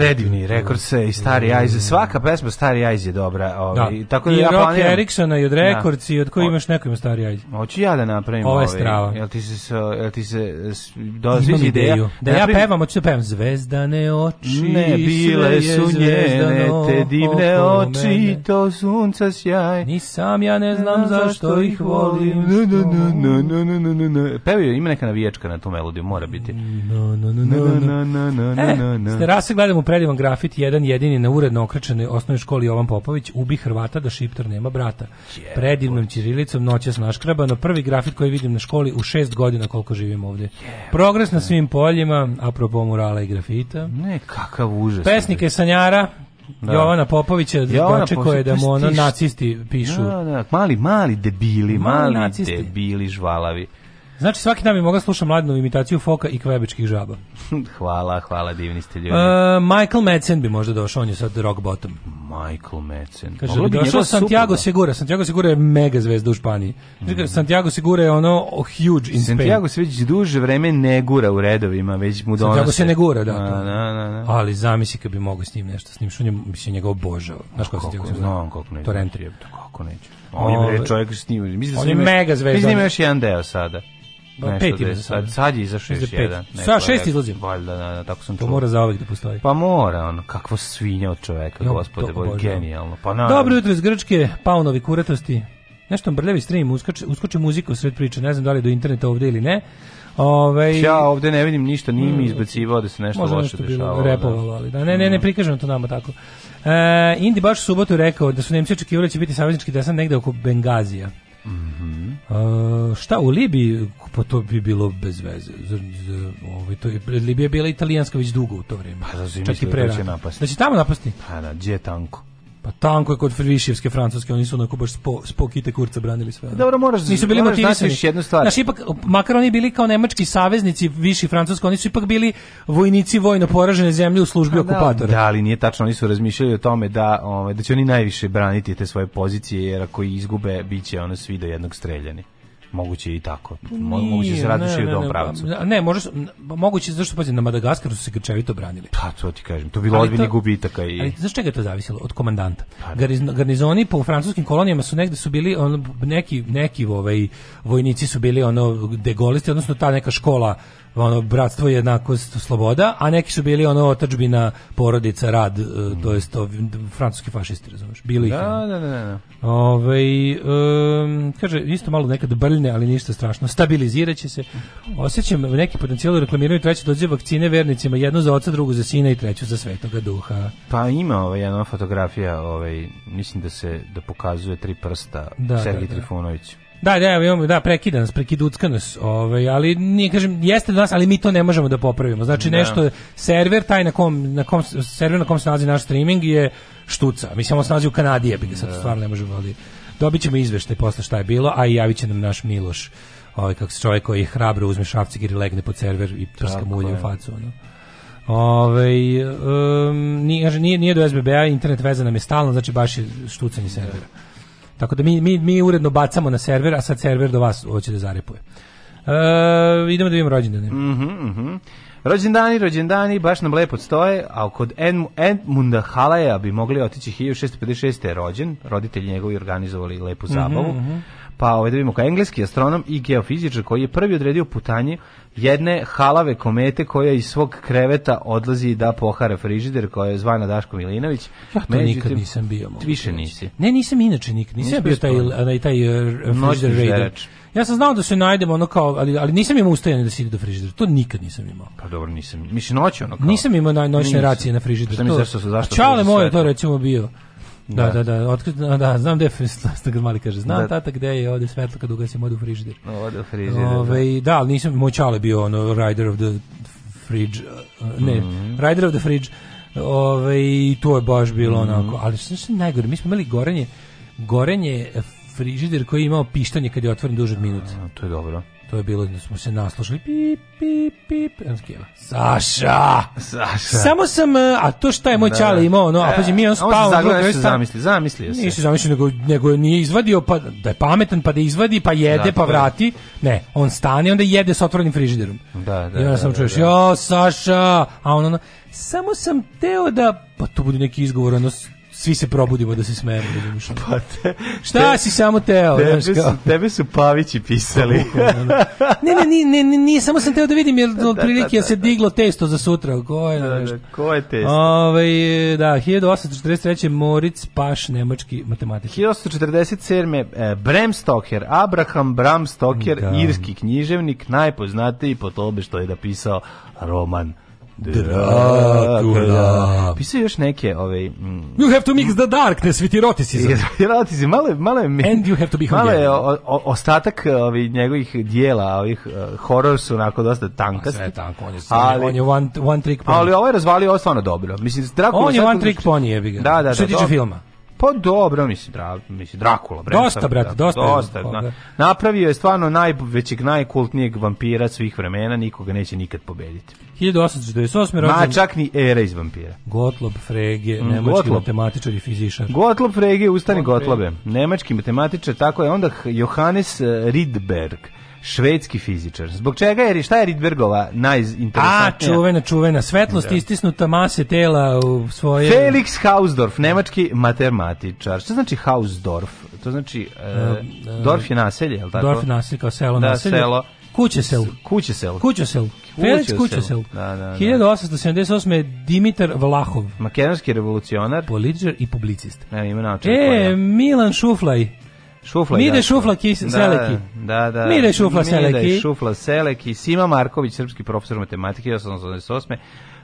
Predivni rekord se i Stari Eyes. Svaka pesma Stari Eyes je dobra. Da. Ovaj, tako da I ja Rock planiram. Eriksona i od Records i od koji imaš neko ima stari ajde. Hoću ja da napravim Ovo je ovaj, strava. Jel ti se, jel ti se s- do, Imam ideja? ideju. Da ja napravim- pevam, hoću da pevam Zvezdane oči. Ne, bile je su njene te divne oči, mene. to sunca sjaj. Nisam ja ne znam zašto ih volim. No, no, no, no, no, no, no, no. Pevaju, ima neka navijačka na tu melodiju, mora biti. No, no, no, No, no, no, no, no, no, E, no, no. s terase gledamo predivan grafit, jedan jedini na uredno okrećenoj osnovnoj školi Jovan Popović, ubi Hrvata da Šiptar nema brata. Predivnom ćirilicom noćas naškrabano, prvi grafit koji vidim na školi u šest godina koliko živim ovdje. Progres na svim poljima, apropo murala i grafita. Ne, kakav užas. Pesnike Sanjara, Da. Jovana Popovića dočekuje da mu ono nacisti pišu. Da, da, mali, mali debili, Mali mali, nacisti. debili žvalavi. Znači svaki dan bi mogla slušati mladnu imitaciju foka i kvebičkih žaba. hvala, hvala, divni ste ljudi. Uh, Michael Madsen bi možda došao, on je sad rock bottom. Michael Madsen. Kaže Mogla da bi došao Santiago supruga. Segura. Santiago Segura je mega zvezda u Španiji. Mm. Santiago Segura je ono oh, huge in Spain. Santiago se već duže vreme ne gura u redovima, već mu donose. Santiago se ne gura, da. Da, da, da. da. Ali zamisli kad bi mogao s njim nešto s njim, što njemu mislim njega obožava. Znaš kako Santiago Segura? znam kako neće. Torrenti. Jebote, Kako neće. On je čovjek snima. Mislim da On je mega zvezda. Mislim da ima još jedan deo sada. Pet ima za sad. Sad je izašao još da jedan. Neko šest je rekao. izlazi. Valjda, da, da, tako sam To čuo. mora zaovek da postoji. Pa mora, ono, kakvo svinja od čoveka, Jo, gospode, to boj, genijalno. Pa naravno. Dobro jutro iz Grčke, paunovi kuratosti. Nešto brljavi stream, uskoči, uskoči muzika u sred priče, ne znam da li je do interneta ovde ili ne. Ove, Ja ovde ne vidim ništa, nije mi izbacivao da se nešto Možda loše nešto dešavalo. da. repovalo, ali da. Ne, ne, ne prikažemo to nama tako. E, Indi baš u subotu rekao da su Nemci očekivali da će biti saveznički desant negde oko Bengazija. Mhm. E, šta u Libiji, pa to bi bilo bez veze. Z, z, ovaj, to, je- Libija je bila italijanska već dugo u to vrijeme. Pa da Čak i mislili pre da će napasti. Da će tamo napasti? Pa da, gdje je tanko? Pa tanko je kod Višijevske francuske, oni su onako baš spo, spo kite kurca branili sve. Dobro, moraš- Nisu bili moraš motivisani. još jednu stvar. Znaš, ipak, makar oni bili kao nemački saveznici viši francusko, oni su ipak bili vojnici vojno poražene zemlje u službi okupatora. Da, ali nije tačno, oni su razmišljali o tome da, ovaj, da će oni najviše braniti te svoje pozicije, jer ako izgube, bit će ono svi do jednog streljani. Moguće i tako. Mo- Moguće se razmišljaju ne, u ne, pravcu. pa, Ne, može, pa moguće zašto pazi na Madagaskaru su se grčevito branili. Pa, to ti kažem, to bilo to- gubitaka i... Ali znaš čega je to zavisilo? Od komandanta. Garniz- Garnizoni po francuskim kolonijama su negde su bili ono, neki neki ovaj vojnici su bili ono degolisti, odnosno ta neka škola ono bratstvo i jednakost sloboda, a neki su bili ono otadžbina, porodica, rad, e, to jest to, francuski fašisti, razumeš? Bili ih. je, ono. Da, da, da, da. Ovaj em, kaže isto malo nekad brljne, ali ništa strašno. Stabiliziraće se. Osjećam neki potencijal da reklamiraju treće dođe vakcine vernicima, jednu za oca, drugu za sina i treću za svetoga duha. Pa ima ovaj, jedna fotografija, ovaj, mislim da se da pokazuje tri prsta Da, Sergij da, da. Trifunović. Da, da, imamo, da, prekida nas, prekiducka nas, ovaj, ali nije, kažem, jeste do nas, ali mi to ne možemo da popravimo. Znači, Da. nešto, server, taj na kom, na kom, server na kom se nalazi naš streaming je štuca. Mislim, on se nalazi u Kanadi, je sad stvarno ne možemo, ali dobit ćemo izveštaj posle šta je bilo, a i javit će nam naš Miloš, ovaj, kako se čovjek koji hrabro uzme šrafcigir i legne pod server i prska mulje u facu, ono. Ove, um, nije, nije, nije do SBB-a, internet veza nam je stalno, znači baš je štucanje servera. Tako da mi, mi, mi uredno bacamo na server, a sad server do vas hoće da zarepuje. E, idemo da vidimo rođendane. Mhm, mhm. Rođendani, rođendani, baš nam lepo stoje, a kod Edm- Edmunda Halaja bi mogli otići 1656. je rođen, roditelji njegovi organizovali lepu zabavu. Pa ovaj da vidimo kao engleski astronom i geofizičar koji je prvi odredio putanje jedne halave komete koja iz svog kreveta odlazi da pohara frižider koja je zvana Daško Milinović. Ja to Međutim, nikad nisam bio. Više nisi. Ne, nisam inače nikad. Nisam Nisi ja bio taj, onaj, taj uh, Noćni frigider raider. Ja sam znao da se najdemo ono kao, ali, ali nisam imao ustajanje da se ide do frižidera. To nikad nisam imao. Pa dobro, nisam. Mislim noć ono kao. Nisam imao noćne Nisam. racije na frižideru. Šta mi To- zašto zašto? Čale služi moj je to recimo bio. Da, da, da, otkri, da, da, znam gde je, što ga mali kaže, znam Da. tata gde je ovde svetlo kad ugasim odu u frižider. Ode u frižider. da. Ove, da, ali nisam, moj čale bio ono rider of the fridge, uh, ne, Mhm. rider of the fridge, Ove, i to je baš bilo onako, ali što je najgore, mi smo imali gorenje, gorenje frižider koji je imao pištanje kad je otvoren duže od minut. A, To je dobro. To je bilo da smo se naslušali pip, pip, pip. Saša! Saša. Samo sam, e, a to šta je moj Da, čale da. imao, no, a pazi, mi on A on se spao. zagledao, druga nešto zamisli, zamislio se. Nisi zamislio, nego, nego nije izvadio, pa da je pametan, pa da izvadi, pa jede, Da, pa vrati. Ne, on stane onda jede sa otvorenim frižiderom. Da, da, I onda da, sam da, čuješ, da. jo, Saša, a on ono, samo sam teo da, pa to bude neki izgovor, ono, svi se probudimo da se smejemo. razumiješ? Pa te, Šta si samo teo? tebe, su, tebe su Pavići pisali. ne, ne, ne, ne, ne, nije, samo sam teo da vidim, jer otprilike je se diglo testo za sutra. Ko je, Da, da, Ko je te? Ove, da, 1843. Moritz Paš, nemački matematik. 1847. E, Bram Stoker, Abraham Bram Stoker, Da. irski književnik, najpoznatiji po tome što je napisao roman Dracula. Pisao još neke, ovaj, mm, You have to mix the darkness with eroticism. Erotici, malo je, malo je, And you have to be malo je o, o, ostatak ovih njegovih dijela, ovih uh, horor su onako dosta tankasti. Sve je tako, on je, Ali- on je one, one trick pony. Ali ovo je razvalio, ovo je stvarno dobro. Mislim, Dracula... on je one trick pony, jebi ga. Da, da, Što da, se tiče dobro. filma. Pa dobro, mislim, dra, mislim Drakula. Bram Dosta, brate, da, dosta dosta toga. na- napravio je stvarno najvećeg, najkultnijeg vampira svih vremena, nikoga neće nikad pobediti. 1848. Ma rođen čak ni era iz vampira. Gottlob Frege, Mm, nemački Gottlob. matematičar i fizičar. Gottlob Frege, ustani Gottlobe. Nemački matematičar, tako je onda Johannes Rydberg, švedski fizičar. Zbog čega je, šta je Rydbergova A, najinteresantnija? čuvena, čuvena. Svetlost istisnuta mase tela u svoje... Felix Hausdorff, nemački matematičar. Šta znači Hausdorff? To znači, uh, Dorf je naselje, je li tako? Dorf naselje kao selo Da, naselje. selo. Kućesel. Kućesel. Kućesel. Felix Kućesel. Da, da, da. 1878. Dimitar Vlahov. Makedonski revolucionar. Političar i publicist. Ne, ima E, Milan Šuflaj. Šufla. Mide Šufla Kis- Seleki. Da, da. Mide Šufla Seleki. Mide Šufla Seleki. Sima Marković, srpski profesor matematike 1888.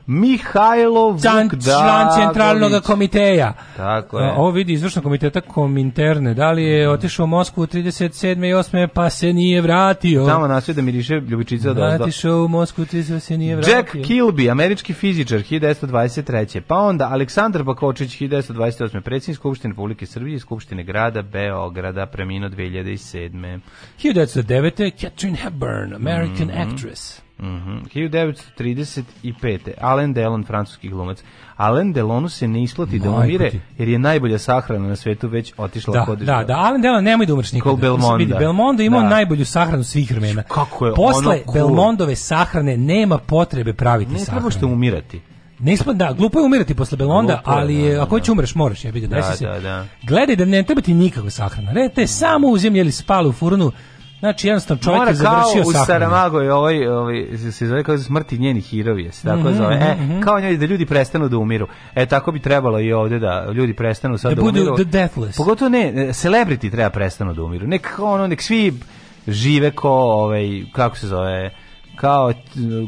Mihajlo Vuk Član, član centralnog komiteja. Tako je. Ovo vidi izvršnog komiteta Kominterne. Da li je otišao u Moskvu 37. i 8. pa se nije vratio? Tamo nastoji da miriše ljubičica do, do, Otišao u Moskvu 37. se nije vratio. Jack Kilby, američki fizičar, 1923. Pa onda Aleksandar Bakočić, 1928. predsjednik Skupštine Republike Srbije i Skupštine grada Beograda, preminuo 2007. 1909. Catherine Hepburn, American Mhm. actress. Mhm. 1935. Alain Delon, francuski glumac. Alain Delonu se ne isplati da umire, ti. jer je najbolja sahrana na svetu već otišla Da, kod... da, da, Alan Delon nemoj da umreš nikada. Kod Belmonda. Vidi, Belmondo imao Da. najbolju sahranu svih vremena. Kako je Posle ono. Belmondove sahrane nema potrebe praviti Ne sahranu. treba što umirati. Ne ispa, da, glupo je umirati posle Belmonda, Glupo ali da, da, ako hoćeš da. umreš, moraš, ja bih Da, desi se. da, da. Gledaj da ne treba ti nikakva sahrana. Ne, te samo u zemlji ili spali u furnu. Znači, jednostavno čovjek Mora je kao završio u sahranu. Saramago je ovaj, ovaj, se zove kao smrti njenih hirovi, se tako Mhm, zove. E, mhm, kao njoj da ljudi prestanu da umiru. E, tako bi trebalo i ovde da ljudi prestanu sad Da da, budu umiru. the deathless. Pogotovo ne, e, celebrity treba prestanu da umiru. Nek ono, nek svi žive ko, ovaj, kako se zove, kao uh,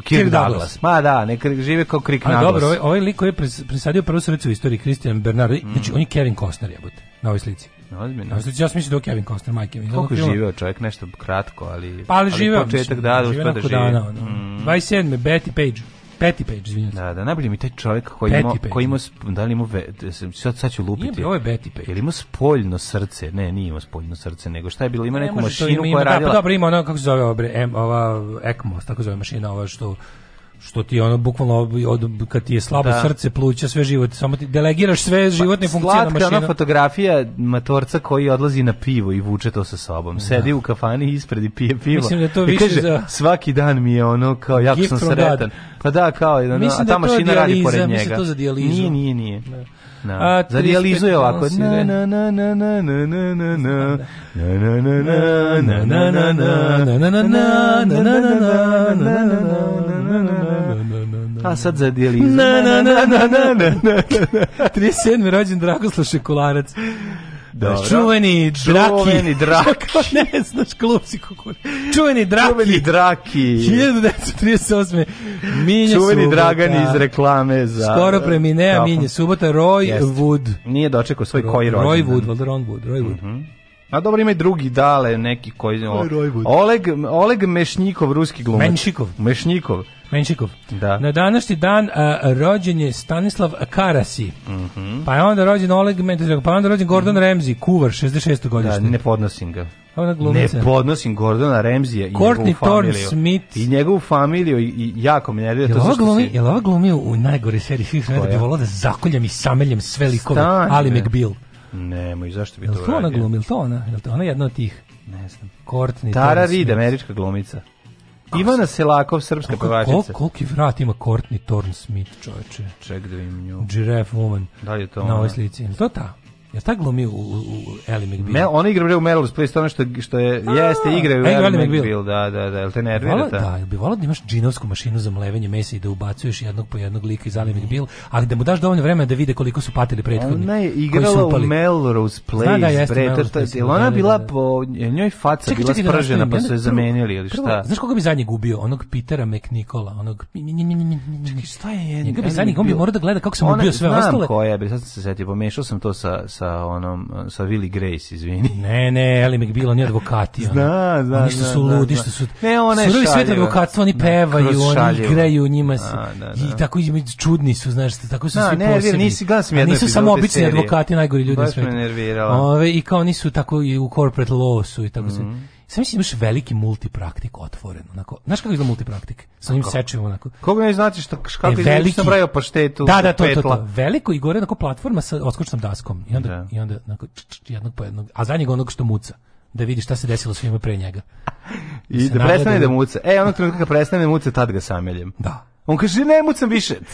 Kirk, Douglas. Douglas. Ma da, nek žive kao Kirk Douglas. dobro, ovaj, ovaj lik koji je pres- presadio prvu srcu u istoriji, Christian Bernard, Mm. znači on je Kevin Costner jebote, na ovoj slici. Ozbiljno. Ja sam mislio da je Kevin Costner, majke mi. Koliko je živeo čovjek, nešto kratko, ali... Pa ali živeo. početak da, da živeo da nekoliko živi. dana, ono. Mm. 27. Betty Page. Petty Page, izvinjam. Da, da, najbolje mi taj čovjek koji ima, koji ima, da li ima, ve, sad, sad ću lupiti. Nije, ovo je Betty Page. Je li ima spoljno srce? Ne, nije ima spoljno srce, nego šta je bilo? Ima Ne, neku to, mašinu ima- koja ima- da, radila... Pa dobro, ima ono, kako se zove ova, bre, em, ova ECMO, tako zove mašina, ova što što ti ono bukvalno od, kad ti je slabo Da. srce, pluća, sve život, samo ti delegiraš sve životne funkcije na Slatka mašinu. fotografija matorca koji odlazi na pivo i vuče to sa sobom. Sedi u kafani ispred i pije pivo. Mislim da to više kaže, za- svaki dan mi je ono kao jako sam sretan. God. Pa da, kao, ono, Mislim a da ta to mašina radi pored mislim njega. da je to za dijalizu. Nije, nije, nije. Da. A, Za 35 dijalizu je ovako. Na, na, na, na, na, na, na, na, na. Na, na, na, na, na, na, na, na. A sad za dijalizu. Na, na, na, na, na, na, na. 37. rođen Dragoslav Šekularac. Dobro. Čuveni Draki. Čuveni Draki. Kako ne znaš, klub si kukur. Čuveni Draki. Čuveni Draki. 1938. Minje Čuveni Subota. Dragan iz reklame za... Skoro preminea Kafu. Minje Subota. Roy Jeste. Wood. Nije dočekao svoj koji rođendan. Roy Wood, valjda Ron Wood. Roy Wood. A dobro ima i drugi dale, neki koji... o-. Oleg, Oleg Mešnjikov, ruski glumac. Menšikov. Mešnikov. Menšikov. Da. Na današnji dan a, rođen je Stanislav Karasi. Mhm. Pa je onda rođen Oleg Mentožak, pa je onda rođen Gordon Ramsay, kuvar, 66. Da, godište. ne podnosim ga. Ona Ne podnosim Gordona Remzija i Courtney njegovu familiju. Thorne Smith. I njegovu familiju i, i jako me nervira to zašto glumi, si... jel ova u najgore seriji svih vremena da bi volao da zakoljam i sameljam sve likove Ali. McBeal. Nemoj, zašto bi Jel to to ona glumi, jel to ona? Jel to ona jedna od tih? Ne znam. Courtney Tara Reid, američka glumica. Ivana Selakov, srpska pevačica. kol- Koliki vrat ima Courtney Thorne Smith, čoveče. Ček da vidim nju. Giraffe Woman. Da li je to Na ovoj ona? slici. To ta? Jel ta glumi u, u, u Ellie McBeal? Me, ona igra u Melrose Place, to ono što, što je, jeste, igra u a, Ally McBeal. Da, da, da, jel te Vola, nervira ta? da, jel bi volao da imaš džinovsku mašinu za mlevenje mesa i da ubacuješ jednog po jednog lika iz Ali McBeal, ali da mu daš dovoljno vremena da vide koliko su patili prethodni. Ona je igrala u. Melrose Place, Zna da jeste bre, Melrose Place, jel da, ona da, bila da. po, je njoj faca Čekaj, bila čekaj, da spržena nastavim. pa Ja su je zamenili ili prvo, šta? Znaš koga bi zadnji gubio? Onog Petera McNicola, onog... Čekaj, šta je? Njega bi zadnji, on bi morao da gleda kako sam Ona- ubio sve znam ostale. ko je, bre, sad sam se setio, pomešao sam to sa, sa onom, sa Willy Grace, izvini. Ne, ne, Ellie McBeal, oni advokati. ono. Zna, zna, Oni što su zna, ludi, zna. što su... Ne, ona je Surovi svet šaljiva. advokatstva, oni Da, pevaju, oni šaljivo. igraju, njima se... Da, da, da. I tako čudni su, znaš, tako su Da, svi ne, posebni. jer nisi- A jednu Nisu samo obični advokati, najgori ljudi na svetu. Ove, I kao oni su tako i u corporate law su i tako se... Sam mislim imaš veliki multipraktik otvoren, onako. Znaš kako izgleda multipraktik? Sa onim sečima, onako. Koga ne znate šta, kako E, izgleda, veliki- sam pravio paštetu, Da, da, to, to, to. Veliko i gore onako platforma sa odskočnom daskom. I onda, Da. i onda onako, č, č, jednog po jednog. A zadnjeg onog što muca. Da vidi šta se desilo svima pre njega. I se da prestane nagledaju. da muca. E, onog trenutka kad prestane da muca, tad ga sameljem. Da. On kaže, ne mucam više.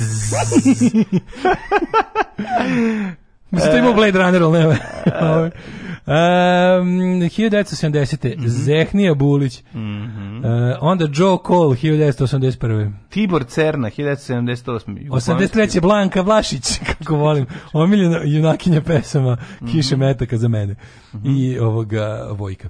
Mislim, to ima u Blade Runner, ali nema. Um, 1970. Zehnija Bulić. Mhm. E, onda Joe Cole, 1981. Tibor Cerna, 1978. 83. Blanka Vlašić, kako volim, omiljena junakinja pesama. Kiše metaka za mene i ovoga Vojka.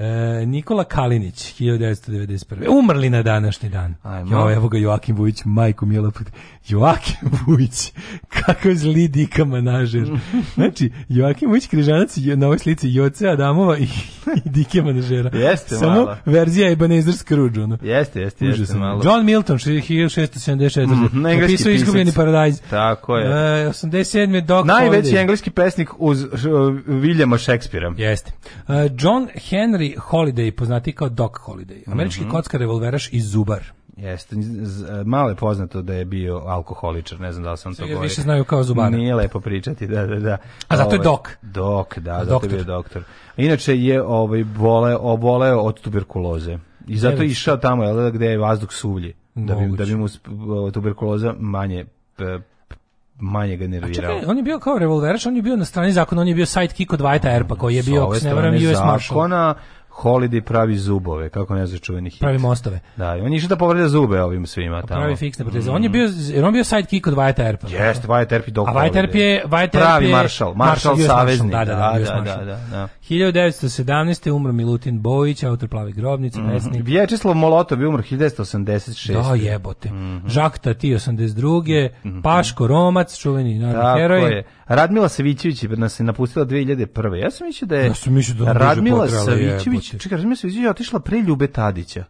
E, Nikola Kalinić, 1991. Umrli na današnji dan. Ajmo. Jo, evo ga Joakim Vujić, majko mila. put- Joakim Vujić, kako zli dika manažer. Znači, Joakim Vujić križanac je na ovoj slici Joce Adamova i, i dike manažera. Jeste Samo malo. verzija Ebenezer Scrooge, ono. Jeste, jeste, jeste malo. John Milton, 1674. Mhm, engleski Napisao pisac. Izgubljeni paradajz. Tako je. E, 87. Doc Najveći Holliday. engleski pesnik uz uh, Viljama Šekspira. Jeste. E, John Henry Holiday, poznati kao Doc Holiday. Američki Mhm. kockar revolveraš i zubar. Jeste, z- malo je poznato da je bio alkoholičar, ne znam da li sam to govorio. više znaju kao zubara. Nije lepo pričati, da, da, da. A zato je Ovaj, dok. Dok, da, zato doktor. je bio doktor. Inače je ovaj bole, oboleo od tuberkuloze. I zato je išao tamo, jel, gde je vazduh suvlji. Da bi, da bi mu tuberkuloza manje manje ga A nervirao. čekaj, on je bio kao revolveraš, on je bio na strani zakona, on je bio sidekick od Dwighta Earpa, koji je bio, ako se ne varam, US Marshal. zakona, Holiday pravi zubove, kako ne znaš čuveni hit. Pravi mostove. Da, i on je išao da povreda zube ovim svima tamo. Pravi fiksne proteze. On je bio, jer on bio sidekick od Dwighta Earpa. Jeste, Wyatt Earp i Doc A Wyatt Earp je, Wyatt Earp Pravi je maršal, maršal US savezni. Da, da, da, US da, Marshal. da, da. 1917. umro Milutin Bojić, autor Plave grobnice, pesnik. Vječislav Molotov je umro 1986. Da, jebote. Mhm. Žak Tati, 82. Paško Romac, čuveni narodni Tako heroj. je. Radmila Savićević je nas je napustila 2001. Ja sam mislio da je Ja sam mislio da Radmila Savićević, čekaj, Radmila Savićević je otišla pre Ljube Tadića.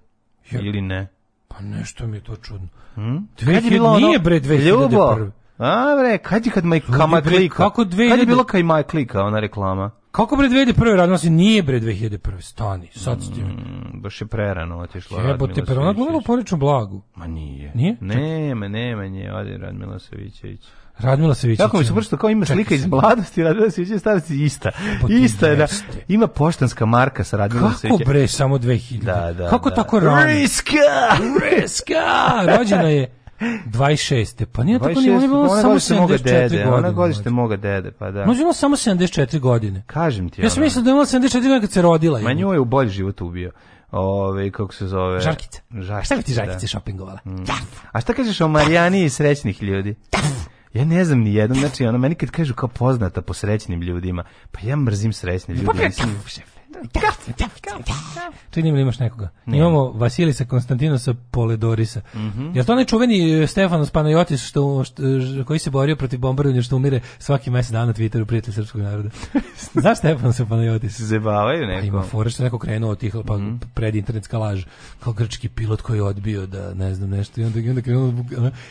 Ili ne? Pa nešto mi je to čudno. Hm? 2000 nije bre 2001. Ljubo, a bre, kad je kad maj kama klika? kako Kad 2000? je bilo kaj maj klika, ona reklama? Kako bre 2001. radila se? Nije bre 2001. Stani, sad s tim. Mm, baš je prerano otišla Jebote, Radmila pa ona glumila u Savićević. porečnom blagu. Ma nije. Nije? Nema, nema nje, odi Radmila Savićević. Radmila se Kako mi se pršto kao ima Čekaj slika iz mladosti, Radmila Savićević starosti ista. Ista je da ima poštanska marka sa Radmilom Kako Savićević. bre, samo 2000? Da, da, Kako da. tako rano? Riska! Reska! Rođena je 26. Pa nije tako ni, ona je bila ona samo godište moga 74 dede, godine. ona godište moga dede, pa da. Ona bila samo 74 godine. Kažem ti. Ja sam mislio da je imala 74 godine kad se rodila. Ma nju je u bolji život ubio. Ove, kako se zove? Žarkica. Žarkica, Šta bi ti da. žarkice šopingovala? A šta kažeš o Marijani i srećnih ljudi? Ja ne znam ni jednom, znači ono meni kad kažu kao poznata po srećnim ljudima, pa ja mrzim srećne ljude. Pa, nisam- Čini mi imaš nekoga. Imamo Vasilisa Konstantinosa Poledorisa. Mhm. Jel to onaj čuveni e, Stefanos Panajotis što, što, koji se borio protiv bombardovanja što umire svaki mesec dana na Twitteru prijatelj srpskog naroda? Znaš Stefanosa Panajotis? Se zabavaju Pa neko. ima fore što neko krenuo od tih pa Mhm. pred internetska laž kao grčki pilot koji je odbio da ne znam nešto i onda i onda krenuo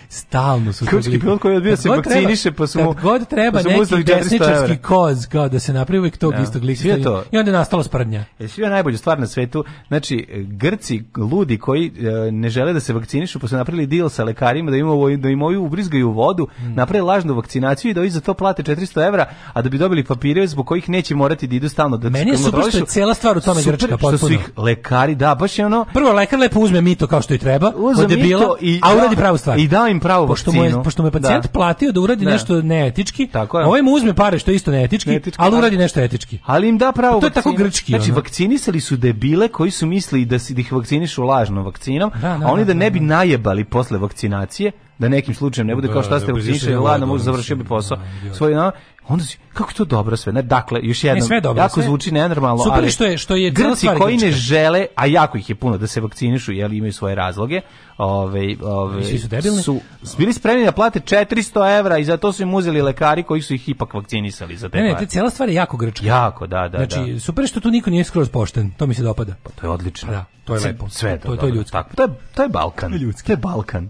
stalno su Grčki pilot koji je odbio Kad se vakciniše, pa su mu- kad god treba pa neki uzeli 400 desničarski koz kao da se napravi uvijek tog Da. istog lika i onda je nastala sprdnja Jesi bio najbolju stvar na svetu? Znači, Grci, ludi koji e, ne žele da se vakcinišu, pa su napravili deal sa lekarima da im, ovo, da im ovi ubrizgaju vodu, Hmm. naprave lažnu vakcinaciju i da ovi za to plate 400 evra, a da bi dobili papire zbog kojih neće morati da idu stalno da Meni je super što je cijela stvar u tome Super Grčka, što su potpuno. ih lekari, da, baš je ono... Prvo lekar lepo uzme mito kao što i treba, Uzeo od debila, i a da- uradi pravu stvar. i dao im pravu pošto mu je, vakcinu. pošto mu je pacijent Da. platio da uradi Da. nešto neetički, Tako je. ovaj mu uzme pare što je isto neetički, Neetički, ali uradi nešto etički. Ali im da pravo Pa to je tako vakcinu. Grčki, Znači, ono. vakcinisali su debile koji su mislili da, si, da ih vakcinišu lažnom vakcinom, Da, da, a oni da, da, ne da, bi da. najebali posle vakcinacije, da nekim slučajem ne bude Da, kao šta da, ste išli ladno može završio bi mislim, posao. da, idiot. Svoj, no, onda si, kako to dobro sve? Ne, dakle, još jednom, Ne, sve dobro, jako sve- zvuči nenormalno, Super ali što je- što je Grci koji ne žele, a jako ih je puno da se vakcinišu, jer imaju svoje razloge, ove, ove, I svi su debilni. su bili spremni da plate 400 evra i za to su im uzeli lekari koji su ih ipak vakcinisali za te Ne, ne, te cijela stvar je jako grčka. Jako, da, da, znači, da. super što tu niko nije skroz pošten, to mi se dopada. To je odlično. Da, to je Sve- lepo. Sve to, To to je dobro. ljudski. Tako, to je, to je Balkan. To je ljudski. To je Balkan.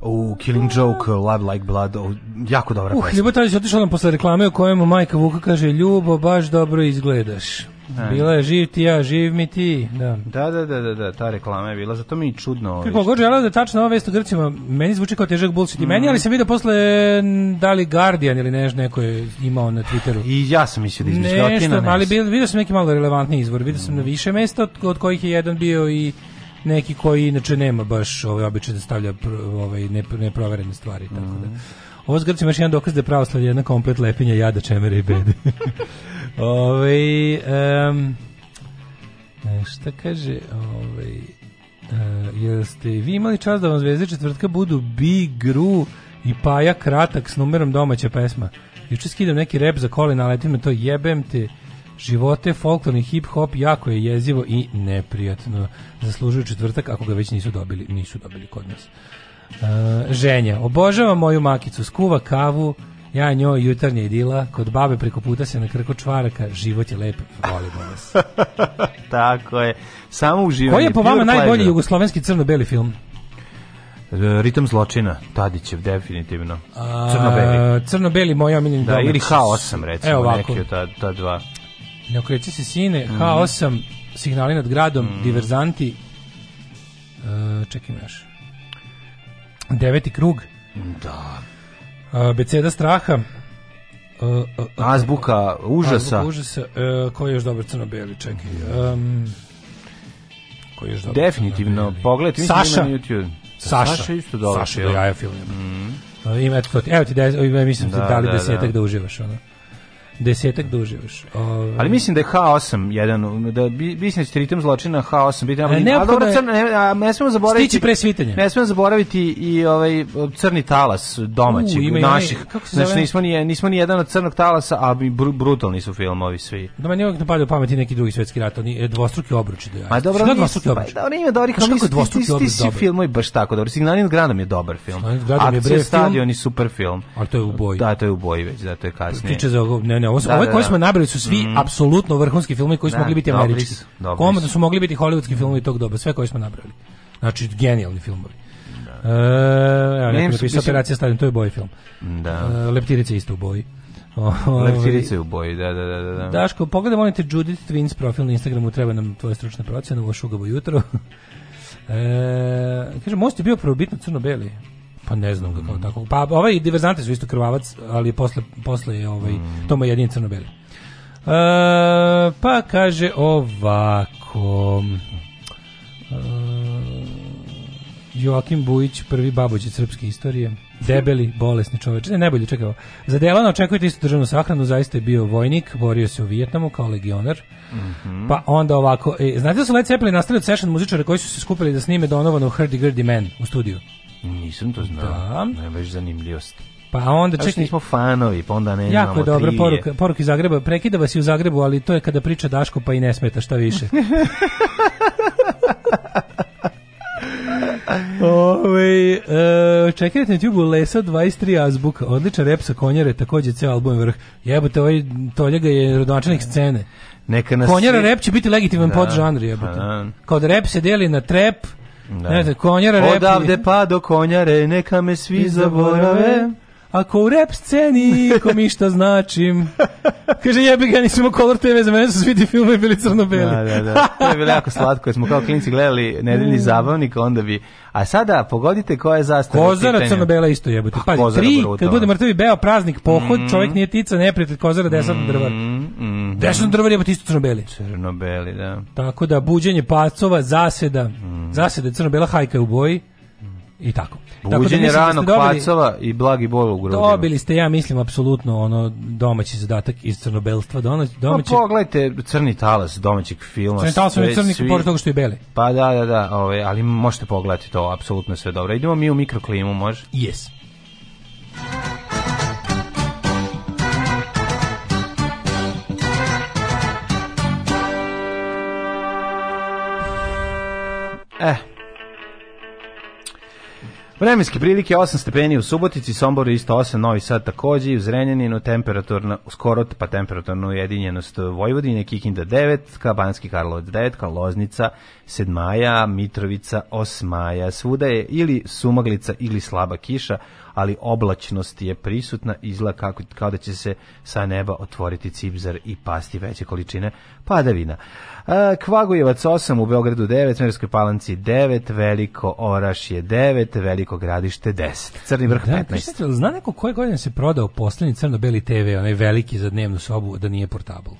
U Killing Joke, Love Like Blood, o, jako dobra Uh, pesma. Ljubo Tadić otišao nam posle reklame u kojemu majka Vuka kaže Ljubo, baš dobro izgledaš. E. Bila je živ ti ja, živ mi ti. Da. Da, da, da, da, da, ta reklama je bila, zato mi je čudno. Kako god želeo da je tačna ova vest o Grcima, meni zvuči kao težak bullshit i meni, ali sam vidio posle da li Guardian ili nešto neko je imao na Twitteru. I ja sam mislio da izmišljotina. Nešto, ne ali vidio sam neki malo relevantni izvor. Vidio sam na više mesta, od, od kojih je jedan bio i neki koji inače nema baš ovaj običaj da stavlja ovaj ne, neproverene stvari tako da. Ovo s Grcima još jedan dokaz da je pravoslavlje jedna komplet lepinja jada, čemere i bede. ovaj em, e, šta kaže ovaj Uh, jel ste vi imali čas da vam zvezde četvrtka budu Big Gru i Paja Kratak s numerom domaća pesma? Juče skidam neki rep za kolena, ali letim me to jebem te živote, folklorni hip-hop jako je jezivo i neprijatno. Zaslužuju četvrtak ako ga već nisu dobili, nisu dobili kod nas. Uh, ženja, obožavam moju makicu, skuva kavu, ja njoj jutarnja idila, kod babe preko puta se na krku čvaraka, život je lep, volimo vas. Tako je. Samo uživanje. Koji je po vama najbolji jugoslovenski crno-beli film? E, Ritam zločina, Tadićev, definitivno. Crno-beli. Crno-beli, moj omiljeni Da, ili H8, recimo, Evo ovako. neki od ta, ta dva. Ne okreće se sine, Mhm. H8, signali nad gradom, diverzanti. E, čekaj još. Deveti krug. Da. E, Beceda straha. E, e, e, Azbuka užasa. Azbuka užasa. E, koji je još dobar crno-beli, čekaj. Um, koji je još dobar Definitivno, pogledajte, mislim Saša. na YouTube. Saša. Saša isto dobar Saša do jaja film. E, Ima eto. Evo ti, des, ovaj, mislim ti Da, dali da, desetak da. da uživaš. Ono. Desetak da uživaš. Ovaj, Ali mislim da je H8 jedan, da bi- mislim da će ritam zločina H8 biti, ali, E, ali neophodno dobro, ne, a ne smemo zaboraviti... Stići pre svitanja. Ne smemo zaboraviti i ovaj crni talas domaćeg, U, ima i onaj- naših. kako se Znači, zove? nismo ni, nismo ni jedan od crnog talasa, a bru, brutalni su filmovi svi. Da meni uvijek ne pada u pameti neki drugi svetski rat, oni e, dvostruki obruči da. Ma dobro, nije- dvostruki obruč? Pa, dobro, ima kako je nisu ti- dvostruki obruč dobar? filmovi baš tako dobri. Signalin gradom je dobar film. Signalin gradom je, bre, stadion je super film. Ali to je u boji. Da, to je u boji već, da, to je kasnije. Priče za ne, ne, ovo Da, ove da, koje da. smo nabrali su svi Mhm. apsolutno vrhunski filmovi koji su Da, mogli biti američki. Komodno su. mogli biti hollywoodski filmovi tog doba, sve koje smo nabrali. Znači, genijalni filmovi. E, evo, neko Mislim- napisao mislim- Operacija Stadion, to je boji film. Da. E, Leptirica je isto u boji. Ovaj, Leptirice u boji, da, da, da. da, da. Daško, pogledaj, molim te Judith Twins profil na Instagramu, treba nam tvoje stručne procene, ovo šugavo jutro. e, kaže, most je bio prvobitno crno-beli. Pa ne znam ga kao tako. Pa ovaj diverzante su isto krvavac, ali posle, posle je ovaj, to mu je jedin crno-beli. E, pa kaže ovako... E, Joakim Bujić, prvi babođe srpske istorije. Debeli, bolesni čoveč. Ne, najbolje, čekaj ovo. Za Delana očekujete isto državnu sahranu, zaista je bio vojnik, borio se u Vijetnamu kao legionar. Mhm. Pa onda ovako, e, znate da su Led Zeppelin nastavili od session muzičara koji su se skupili da snime Donovanu Hurdy Gurdy Man u studiju. Nisam to znao. Da. Ne, baš zanimljivost. Pa onda Čekaj, nismo fanovi, pa onda ne jako je znamo dobra trivije. poruka, poruka iz Zagreba. Prekida vas i u Zagrebu, ali to je kada priča Daško pa i ne smeta, šta više. Ove, e, čekajte na YouTube Lesa 23 azbuka, odličan rep sa konjare, takođe ceo album je vrh. Jebote, ovaj Toljega je rodonačelnik scene. Neka nas Konjara svi- rep će biti legitiman Da, podžanr, jebote. pa da. Kao da rep se deli na trap, Da. Ne znam, konjara rep... Odavde pa do konjare, neka me svi zaborave. Ako u rap sceni ko mi šta značim. Kaže jebi ga, nisam imao Color TV, za mene su svi ti filmovi bili crno-beli. Da, da, da. To je bilo jako slatko, smo kao klinci gledali nedeljni zabavnik, onda bi... A sada, pogodite koja je zastava Kozara crno-bela isto jebote. Pazi, Kozara tri, brutalno. kad bude mrtvi beo praznik, pohod, čovjek nije tica, neprijatelj, kozara, desant drvar. Mm, Desant drvar jebote isto crno-beli. Crno-beli, da. Tako da, buđenje pacova, zaseda, Mm. zaseda crno-bela hajka je u boji i tako. Tako da Buđenje mislim da ste ranog dobili- pacova i blagi bol u grudima. Dobili ste, ja mislim, apsolutno ono domaći zadatak iz crnobelstva. Domaći, Pa domaći, pogledajte Crni talas domaćeg filma. Crni talas sve- crni, svi- pored toga što je beli. Pa da, da, da, ovaj, ali možete pogledati to, apsolutno je sve dobro. Idemo mi u mikroklimu, može? Yes. Eh. Vremenske prilike 8 stepeni u Subotici, Somboru isto 8, Novi Sad takođe, u Zrenjaninu temperaturna, skoro pa temperaturna ujedinjenost Vojvodine, Kikinda 9, ka Banski Karlovac 9, ka Loznica 7 maja, Mitrovica 8 maja, svuda je ili sumaglica ili slaba kiša, ali oblačnost je prisutna, izgleda kako, kao da će se sa neba otvoriti cipzar i pasti veće količine padavina. E, Kvagojevac 8, u Beogradu 9, Smerskoj palanci 9, Veliko Orašje 9, Veliko gradište 10. Crni vrh Da, 15. pišite, jel zna neko koje godine se prodao poslednji crno-beli TV, onaj veliki za dnevnu sobu, da nije portabl?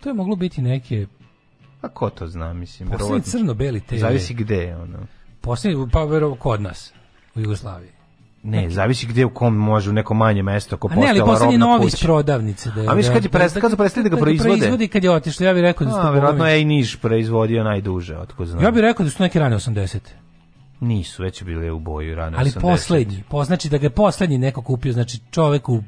To je moglo biti neke... A ko to zna, mislim? Poslednji crno-beli TV. Zavisi gde, ono. Poslednji, pa vero, kod nas, u Jugoslaviji. Ne, zavisi gde u kom može u neko manje mesto ako A ne, ali postojala poslednji robna novi kuća. iz prodavnice. Da, A misliš kad je prestali- kad su prestali da ga proizvode? proizvodi kad je otišlo, ja bih rekao da su A, bogami- je i Niš proizvodio najduže, otko znam. Ja bih rekao da su neke rane 80. Nisu, već bile u boju rane Ali 80. poslednji, po, znači da ga je poslednji neko kupio, znači čovek u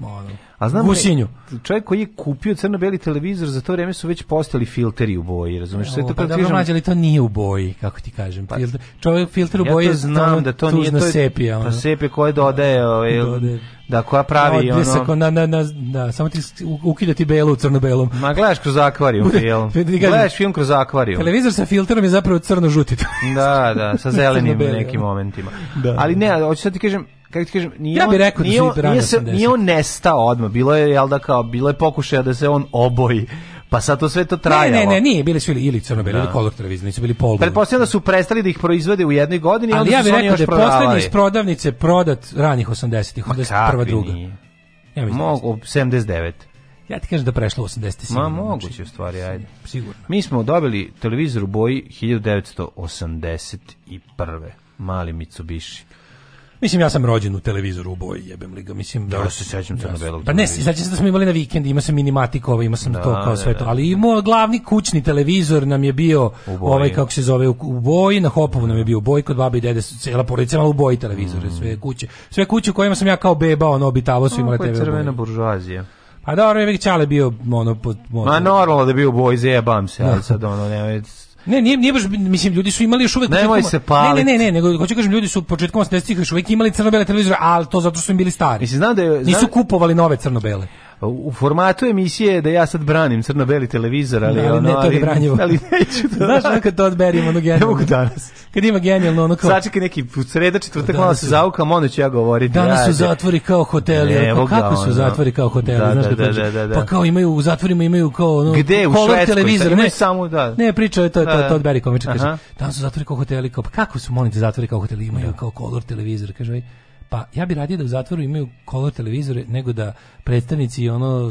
ono, A znam gusinju. čovjek koji je kupio crno-beli televizor, za to vreme su već postali filteri u boji, razumeš? Sve to pa dobro, mlađe, ali to nije u boji, kako ti kažem. Filter, čovjek filter u boji ja to znam da to nije to sepija. ono. Pa sepija koje dodaje, ovaj, Dodaje. da koja pravi Odbljesak, ono... na, na, na, da, samo ti ukida ti belu u crno-belom. Ma gledaš kroz akvarijum film. da Gledaš film kroz akvarijum. Televizor sa filterom je zapravo crno-žuti. Da, da, sa zelenim nekim ono. momentima. Da. Ali ne, hoću sad ti kažem, kako ti kažem, nije Ja bih rekao da nije rane nije, se, 80. nije on nestao odmah, bilo je, jel da kao, bilo je pokušaja da se on oboji, pa sad to sve to trajalo. Ne, ne, ne, nije, bili su ili, ili crno-beli, Da. ili color televizor, nisu bili pol. Pretpostavljam da su prestali da ih proizvode u jednoj godini, Ali onda ja bih rekao da je poslednji iz prodavnice prodat ranih 80-ih, 81. Kakvi druga. nije? Ja mislim. Mogu, 79. Ja ti kažem da je prešlo u 80 Ma moguće znači, u stvari, ajde. Sigurno. Mi smo dobili televizor u boji 1981. Mali Mitsubishi. Mislim, ja sam rođen u televizoru u boji, jebem li ga, mislim... Ja se sećam crno-belog Pa ne, sećam se da smo imali na vikend, imao sam minimatikova, imao sam Da, to kao da, sve da. to, ali imao glavni kućni televizor nam je bio, ovaj, kako se zove, u, u boji, na Hopovu nam je bio u boji, kod babi i dede, su cijela porodica imala u boji televizore, sve kuće, sve kuće u kojima sam ja kao beba, ono, obitavao su imale TV crvena boji. buržuazija. Pa dobro, je Čale bio, ono, pod, Ma normalno da je bio u boji, zajebam se, ali sad ono, nemoj... Ne, nije, nije baš, mislim, ljudi su imali još uvek... Nemoj početkom- se palit. Ne, ne, ne, ne, nego hoću kažem, ljudi su početkom 80-ih još uvek imali crno-bele televizore, ali to zato što su im bili stari. Mislim, znam da je... Nisu znam- kupovali nove crno-bele. U formatu emisije da ja sad branim crno-beli televizor, ali, ali ono, ne, to je branjivo. Ali neću da... Znaš kad to odberimo, ono genijalno. Ne mogu danas. Kad ima genijalno, ono kao... Sačekaj neki u sreda četvrtak malo se zaukam, onda ću ja govoriti. Danas su zatvori kao hoteli. Ne, kao, mogu kako da, su zatvori kao hoteli? Da, znaš da, da, da, da, da. Pa kao imaju, u zatvorima imaju kao ono... Gde? U Švedskoj, televizor, ne, samo, da. Ne, priča je to, to, Da, to, da. to odberi komičar, kaže. Danas su zatvori kao hoteli, kao, pa kako su, molim te, zatvori kao hoteli? Imaju kao color televizor, kaže, pa ja bih radije da u zatvoru imaju color televizore nego da predstavnici ono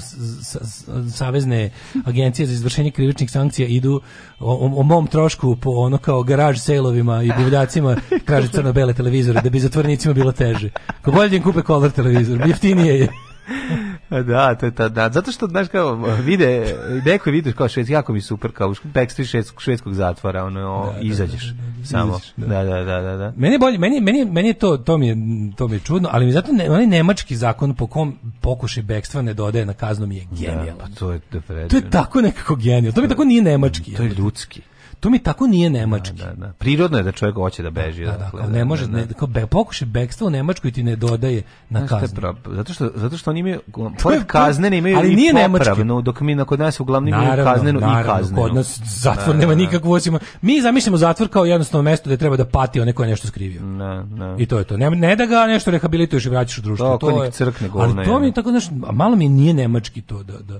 savezne agencije za izvršenje krivičnih sankcija idu o, o- mom trošku po ono kao garaž sejlovima i buvljacima traže crno-bele televizore da bi zatvornicima bilo teže. Ko bolje da kupe color televizor, jeftinije je. Da, to je ta, da, zato što, znaš, kao, vide, neko je vidio kao švedski, jako mi super, kao backstreet švedskog, švedskog zatvora, ono, izađeš, samo, Izađeš, da, da, da, da, da. Meni je bolje, meni, meni, meni je to, to mi je, to mi je čudno, ali mi zato ne, onaj nemački zakon po kom pokušaj bekstva ne dodaje na kaznu mi je Da, genijalan. pa to je da To je tako nekako genijalno. To mi tako nije nemački. To je ljudski. To mi tako nije nemački. Da, da. Prirodno je da čovjek hoće da beži. Da, da, dakle, kao ne može, da, da. ne, kao be, pokušaj bekstva u Nemačkoj ti ne dodaje na kaznu. zato što zato što oni imaju to pored je- kazne ne imaju ali i nije nemački. popravnu, dok mi na kod nas uglavnom imaju Naravno, kaznenu i naravno, kaznenu. Kod nas zatvor Da, nema da, nikakvu osim. Mi zamišljamo zatvor kao jednostavno mesto gde treba da pati onaj ko je nešto skrivio. Da, da. I to je to. Ne, ne da ga nešto rehabilituješ i vraćaš u društvo. Da, to nek je, crkne ali govna, to mi je tako, znaš, malo mi nije nemački to da, da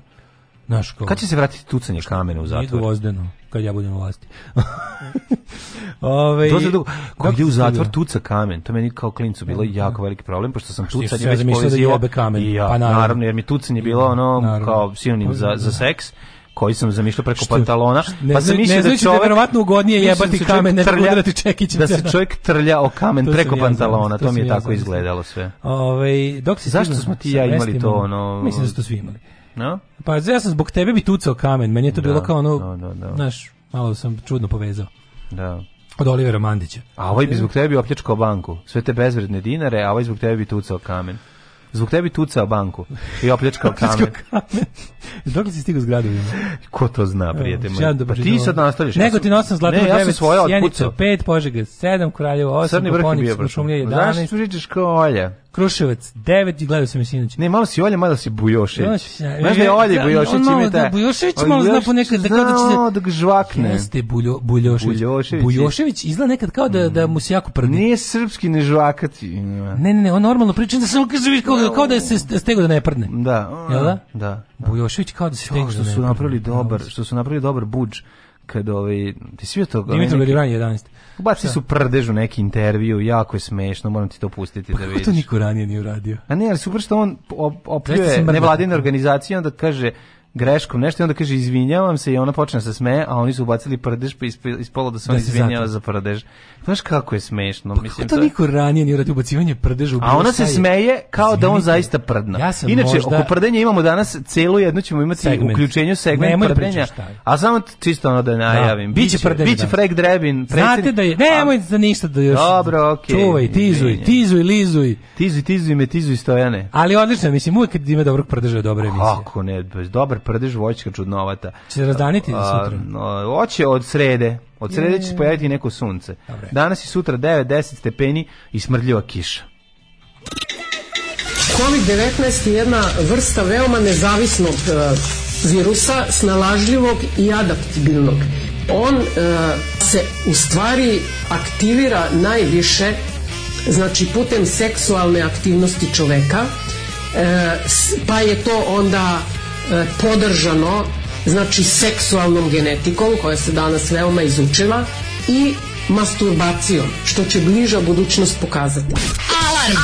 Znaš, kao, Kad će se vratiti tucanje kamena u Nije zatvor? gvozdeno, kad ja budem u vlasti. Ove, To se dugo, ko ide u zatvor tuca kamen, to meni kao klincu bilo jako veliki problem, pošto sam tucanje već zamišljao da kamen? I ja, Pa naravno. naravno. jer mi tucanje bilo ono Naravno. kao sinonim za, za seks koji sam zamišljao preko Što- pantalona, ne pa sam mislio ne da znajući da je čovjek verovatno ugodnije jebati da čovjek kamen nego udarati čekićem. Da se Da. čovjek trlja o kamen To preko pantalona, zamislio, to mi je tako izgledalo sve. Ove, dok si Zašto smo ti ja imali to, ono- Mislim da su to svi imali. No? Pa ja sam zbog tebe bi tucao kamen, meni je to Da, bilo kao ono, da, da, da. znaš, malo sam čudno povezao. Da. Od Olivera Mandića. A ovaj bi zbog tebe bi opljačkao banku. Sve te bezvredne dinare, a ovaj zbog tebe bi tucao kamen. Zbog tebi tucao banku i opljačkao kamen. Dok li si stigao s gradovima? Ko to zna, prijatelj moj? da Pa ti sad nastavljaš. Negotin 8, Zlatibor Ne, ja sam 9, svoje Sjenica otpucao. 5, Požega 7, Kraljevo 8, Crni vrh je bio. Znaš 11, što pričaš kao Olja? Kruševac 9 i gledao sam je sinoć. Ne, malo si Olja, malo si Bujošević. Znaš, da je Olja da, Bujošević on imaju da, taj... Bujošević On malo zna ponekad da kao da će se- znao da ga žvakne. Jeste Buljo, Buljošević. Buljošević. Bujošević izgleda nekad kao da, da mu se jako prdi. Nije srpski ne žvakati. Ne, ne, ne, on normalno priča da samo kaže viš kao, kao da se stego da ne prdne. Da. Jel da? Da. Bujošević kao da se stego što da ne su prdne. napravili dobar, što su napravili dobar budž kad ovaj ti svi to Dimitrov Garivan 11. Baci su prdež u neki intervju, jako je smešno, moram ti to pustiti da Kako vidiš. to niko ranije nije uradio? A ne, ali super što on opljuje nevladine organizacije, onda kaže greškom nešto i onda kaže izvinjavam se i ona počne da se smeje, a oni su ubacili prdež pa ispalo da se on Da izvinjava za prdež. Znaš kako je smešno, Kako mislim. to to niko ranije nije uradio ubacivanje prdeža u A ona se je? smeje kao da on zaista prdna. Ja sam Inače, možda- oko prdenja imamo danas celu jednu ćemo imati Segment. uključenju segment Nemoj da prdenja. je. A samo čisto ono da najavim. biće biće biće danas. Frank Drebin. Znate da je, nemoj za ništa da još... Dobro, okej. Čuvaj, tizuj, Izvinjam. tizuj, lizuj. Tizuj, tizuj me, tizuj stojane. Ali odlično, mislim, uvijek kad ima dobrog prdeža je dobra emisija. Kako ne, dobar prdež voćka čudnovata. Će se razdaniti A, sutra? no, Hoće od srede. Od srede će se pojaviti neko sunce. Danas i sutra 9-10 stepeni i smrdljiva kiša. COVID-19 je jedna vrsta veoma nezavisnog e, virusa, snalažljivog i adaptibilnog. On e, se u stvari aktivira najviše znači putem seksualne aktivnosti čoveka s- pa je to onda podržano znači seksualnom genetikom koja se danas veoma izučila i masturbacijom što će bliža budućnost pokazati. Alarm,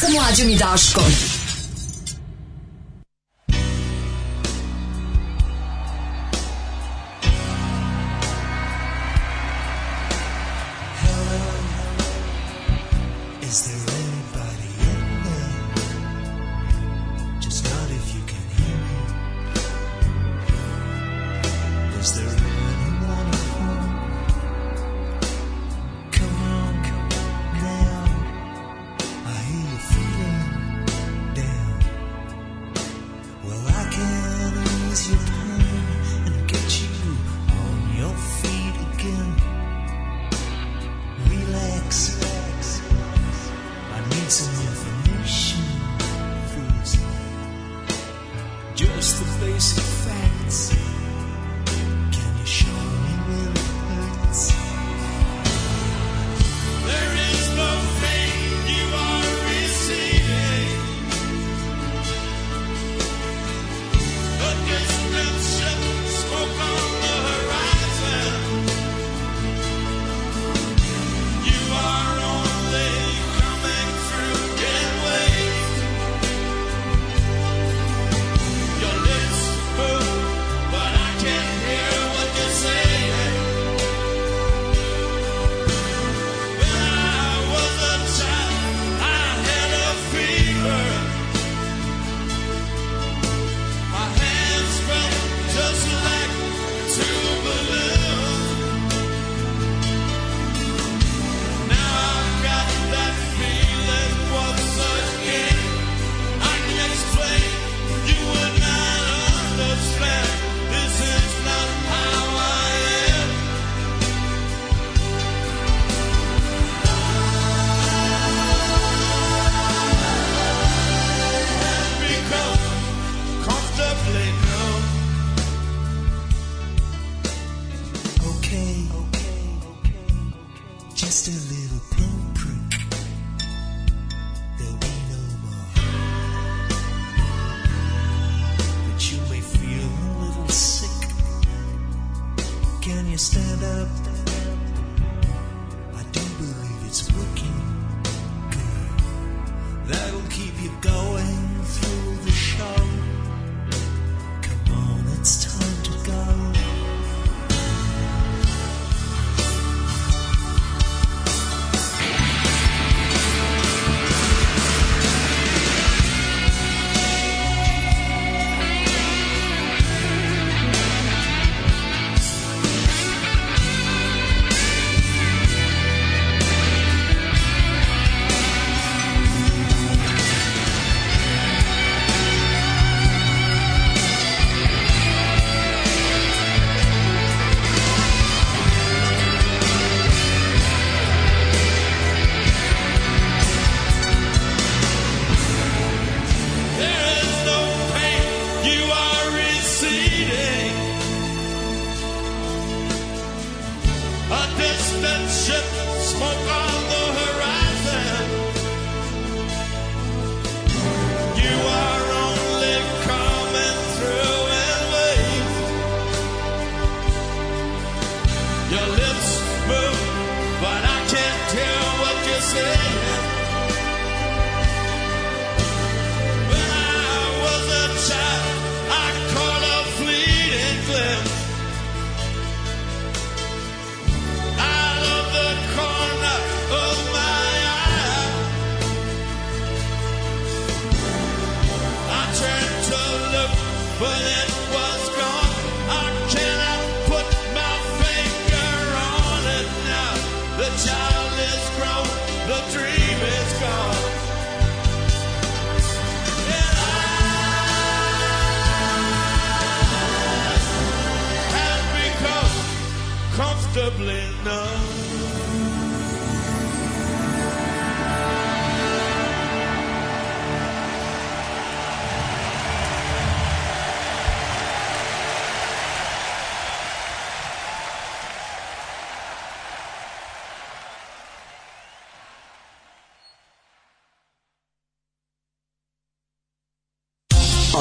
sa mlađom i Daškom.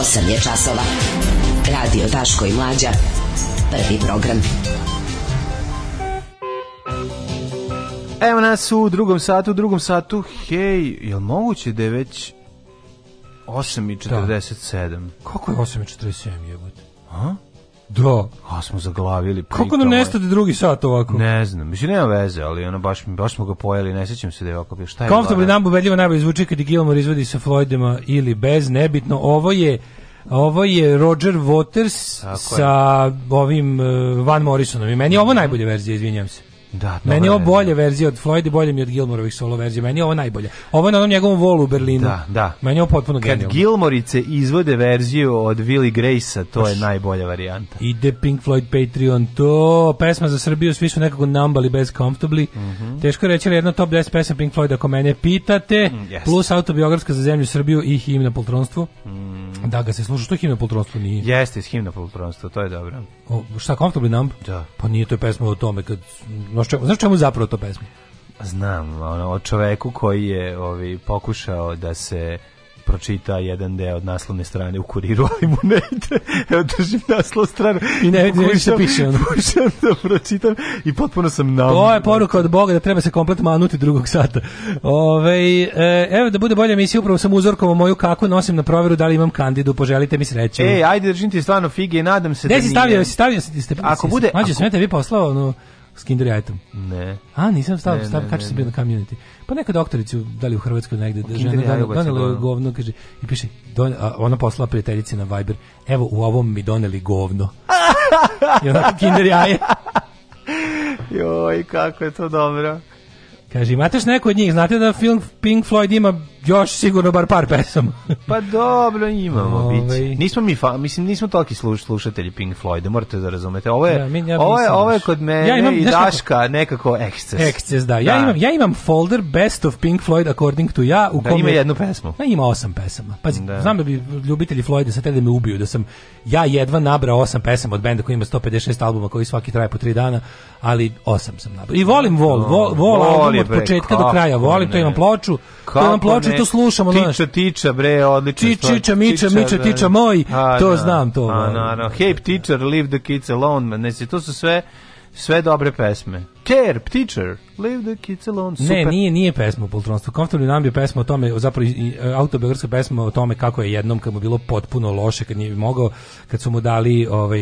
8 je časova. Radio Taško i Mlađa. Prvi program. Evo nas u drugom satu, u drugom satu. Hej, jel moguće da je već 8.47? Da. Kako je 8.47 jebote? A? Da. A smo zaglavili. Kako nam ovaj. nestade drugi sat ovako? Ne znam, mislim nema veze, ali ono baš, baš smo ga pojeli, ne sjećam se da je ovako bio. Šta je Comfortably? Numb ubedljivo najbolje zvuči kad je Gilmore izvodi sa Floydima ili bez, nebitno. Ovo je ovo je Roger Waters Tako je. sa ovim uh, Van Morrisonom i meni je ovo najbolja verzija, izvinjam se. Da, Meni je ovo bolje verzija. od Floyd i bolje mi od Gilmoreovih solo verzija. Meni je ovo najbolje. Ovo je na onom njegovom volu u Berlinu. Da, da. Meni je ovo potpuno Kad genijalno. Gilmorice izvode verziju od Willie Grace-a, to je najbolja varijanta. Ide Pink Floyd Patreon, to pesma za Srbiju, svi su nekako nambali bez comfortably. Teško je reći, ali jedno top 10 pesma Pink Floyd, ako mene pitate, Mhm. yes. plus autobiografska za zemlju Srbiju i himna poltronstvu. Da ga se sluša, što himna poltronstvu nije? Jeste, himna poltronstva, to je dobro. O, šta, Comfortably Numb? Da. Pa nije to je pesma o tome, kad, znaš čemu, znaš čemu zapravo to pesma? Znam, ono, o čoveku koji je ovi, pokušao da se pročita jedan deo od naslovne strane u kuriru, ali mu ne ide. Evo držim naslov stranu. I ne vidi ništa piše, ono. Pokušam da pročitam i potpuno sam nam. To je poruka od Boga da treba se komplet manuti drugog sata. Ove, e, evo da bude bolja emisija, upravo sam uzorkovao moju kaku, nosim na proveru da li imam kandidu, poželite mi sreću. Ej, ajde držim ti stvarno fige i nadam se Gde da si nije. stavio, si stavio, si ste, Ako bude- Mađo, ako- sam ja tebi poslao ono, s kinder jajetom. Ne. A, nisam stavio, Ne, stavio, sam bio na community. Pa neka doktoricu, da li u Hrvatskoj negde, da žena donela, je govno. govno, kaže, i piše, don, a ona poslala prijateljici na Viber, evo, u ovom mi doneli govno. I onako kinder jaje. Joj, kako je to dobro. Kaže, imate još neko od njih, znate da film Pink Floyd ima još sigurno bar par pesama. Pa dobro, imamo biće. Nismo mi, fa, mislim, nismo toliki sluš, slušatelji Pink Floyda, morate da razumete. Ovo je, Ja, mi- ja ovo je, ovo je baš. kod mene Ja imam, i znaš kako- Daška nekako eksces. Eksces, da. Ja, Imam, ja imam folder Best of Pink Floyd According to ja. U Da, kom ima je- jednu pesmu. Ma ima osam pesama. Pazi, Da. znam da bi ljubitelji Floyda sad hteli da me ubiju, da sam ja jedva nabrao osam pesama od benda koji ima 156 albuma koji svaki traje po tri dana, ali osam sam nabrao. I volim Vol, Vol, Vol Voli, album od početka do kraja, volim, to imam ploču, to imam ploču ne? to slušamo, znaš. Tiča, tiča, bre, odlično. Či- čiča, miča, miča, da. tiča moj, A, to da. znam, to A, volim. naravno. Hey, teacher, leave the kids alone. Ne, to su sve, sve dobre pesme. Care, teacher, leave the kids alone. Super. Ne, nije nije pesma o poltronstvu. Comfortably Numb je pesma o tome, zapravo e, autobiografska pesma o tome kako je jednom kad mu bilo potpuno loše, kad nije mogao, kad su mu dali ovaj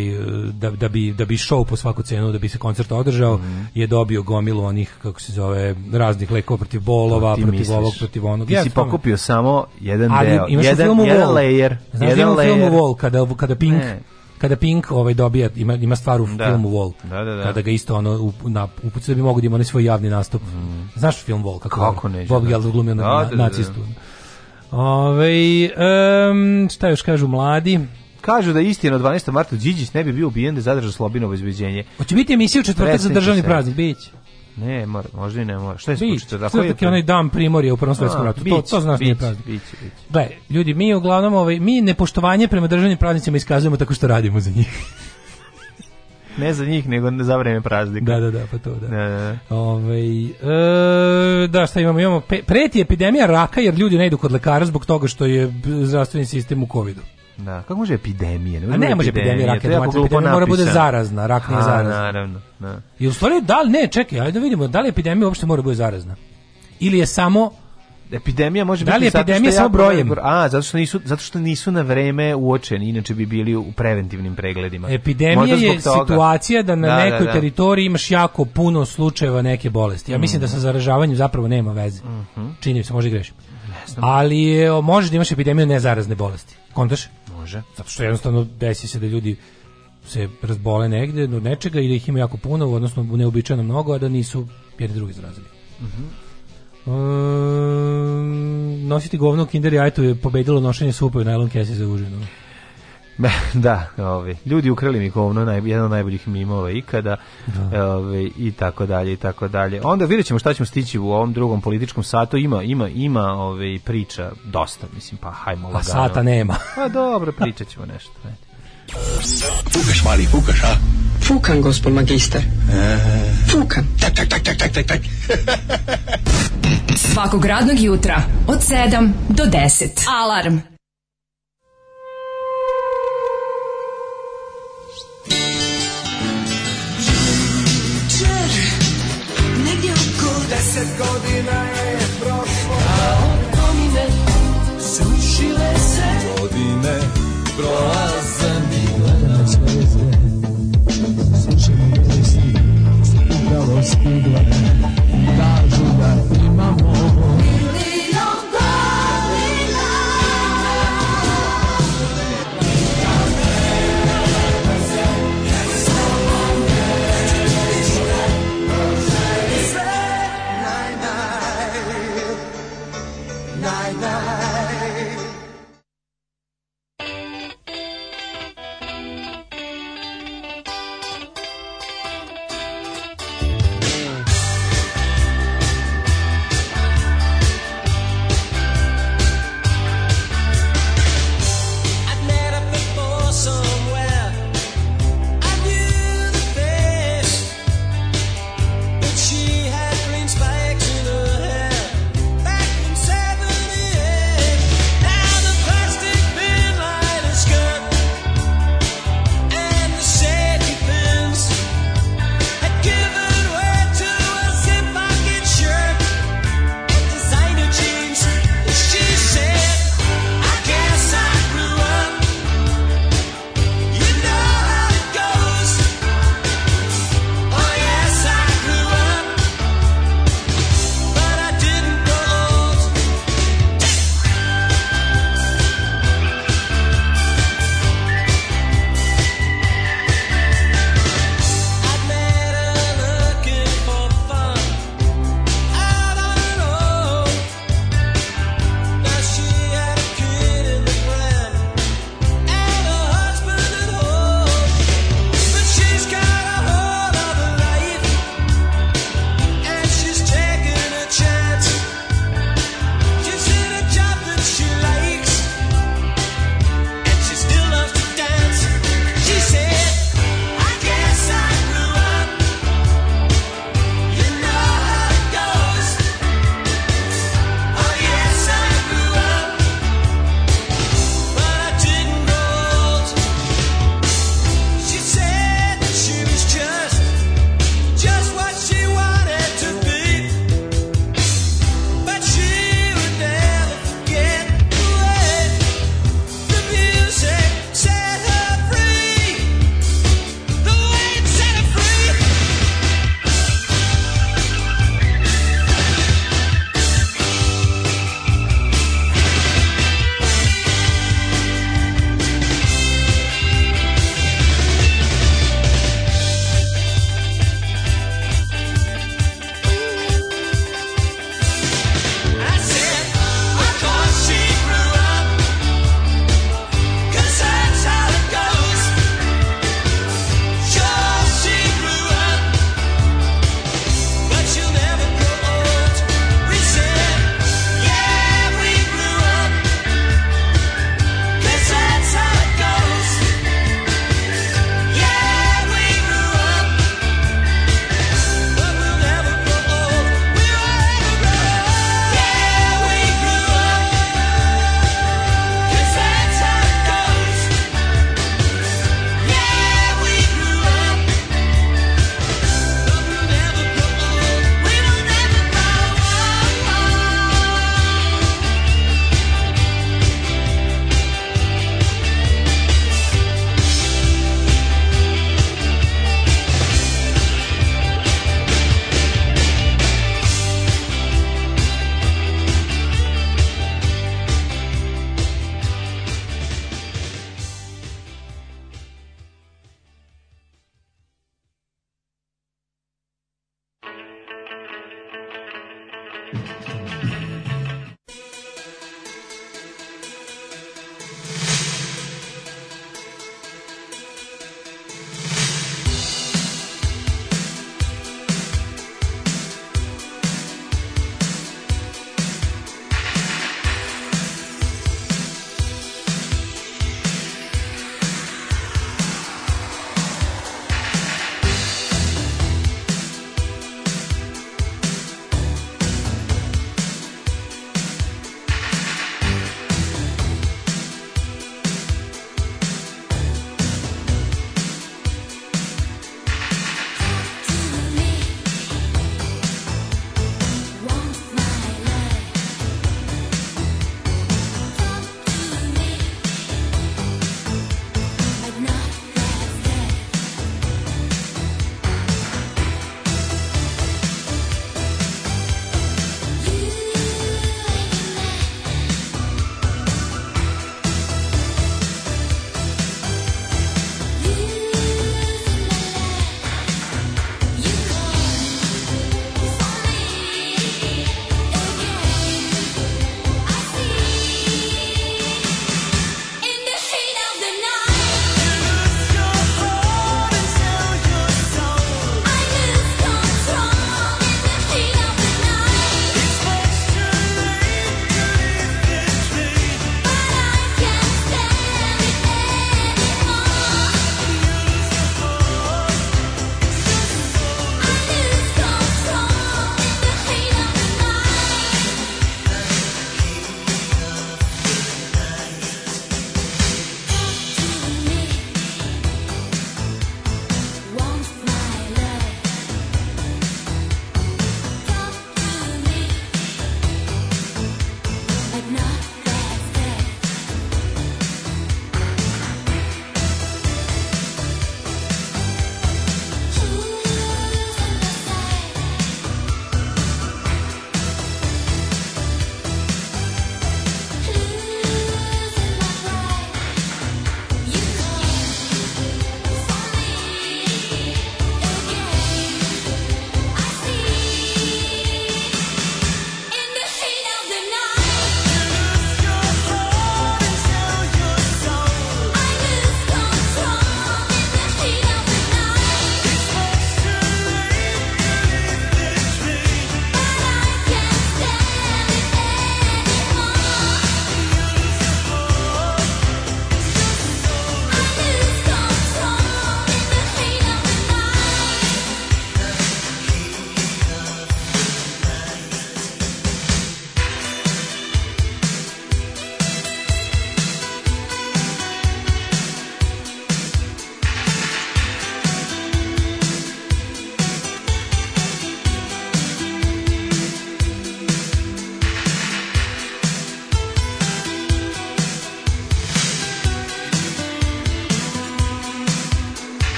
da, da bi da bi show po svaku cenu, da bi se koncert održao, Mhm. je dobio gomilu onih kako se zove raznih lekova protiv bolova, Ti protiv misliš. ovog, protiv onog. Ti Ja si pokupio samo jedan Ali deo. imaš u jedan, filmu jedan Wall. layer. Znaš da jedan ima u. Wall kada kada Pink Ne. Kada Pink ovaj dobija ima ima stvar u Da. filmu Wall. Da, da, da. Kada ga isto ono na upuci da bi mogao da ima onaj svoj javni nastup. Znaš film Wall kako? Kako neću, Bob da. Geldof glumio na, Da, da, da, da. nacistu. Ove, em, šta još kažu mladi? Kažu da je istina od 12. marta Điđić ne bi bio ubijen da zadržao Slobino obezbeđenje. Hoće biti emisija u četvrtak za državni praznik, biće. Ne, mora, možda i ne mora. Šta je Biće. slučaj? Četvrtak je onaj dan primorja u Prvom svetskom ratu. To, biće, to znaš nije biće, praznik. biće, biće. Gle, ljudi, mi uglavnom ovaj, mi nepoštovanje prema državnim praznicima iskazujemo tako što radimo za njih. Ne za njih, nego za vreme praznika. Da, da, da, pa to da. Da, da, da. Ovaj e, da, šta imamo? Imamo pe, preti epidemija raka jer ljudi ne idu kod lekara zbog toga što je zdravstveni sistem u covidu. Da, kako može epidemija? A ne može epidemija raka, to je epidemija mora bude zarazna, rak nije A, zarazan. naravno, da. I u stvari, da li, ne, čekaj, ajde da vidimo, da li epidemija uopšte mora bude zarazna? ili je samo Epidemija može Da li biti epidemija samo brojem? A, zato što nisu zato što nisu na vreme uočeni, inače bi bili u preventivnim pregledima. Epidemija je toga. situacija da na Da, da, nekoj da. teritoriji imaš jako puno slučajeva neke bolesti. Ja mislim da sa zaražavanjem zapravo nema veze. Mhm. Čini mi se, može grešim. Ali je, možeš da imaš epidemiju nezarazne bolesti. Kontaš? Može. Zato što jednostavno desi se da ljudi se razbole negde od nečega i da ih ima jako puno, odnosno neobičajno mnogo, a da nisu jedni drugi zarazili. Mhm. Um, nositi govno u kinder jajtu je pobedilo nošenje supa u najlon kesi za užinu. da, ovi, ljudi ukrali mi govno, naj, jedan od najboljih mimova ikada, ovi, i tako dalje, i tako dalje. Onda vidjet ćemo šta ćemo stići u ovom drugom političkom satu, ima, ima, ima ove, priča dosta, mislim, pa hajmo lagano. A sata nema. Pa dobro, pričat ćemo nešto. Ne. Fukaš, mali, fukaš, a? Fukan, gospod magister. Fukan. Tak, tak, tak, tak, tak, tak, tak. Svakog radnog jutra od 7 do 10. Alarm. Deset godina je prošlo. A od domine Srušile se. Godine prolaze. Mile na zvijezde Slušamo pjesmi Upravo stigle Kažu da imamo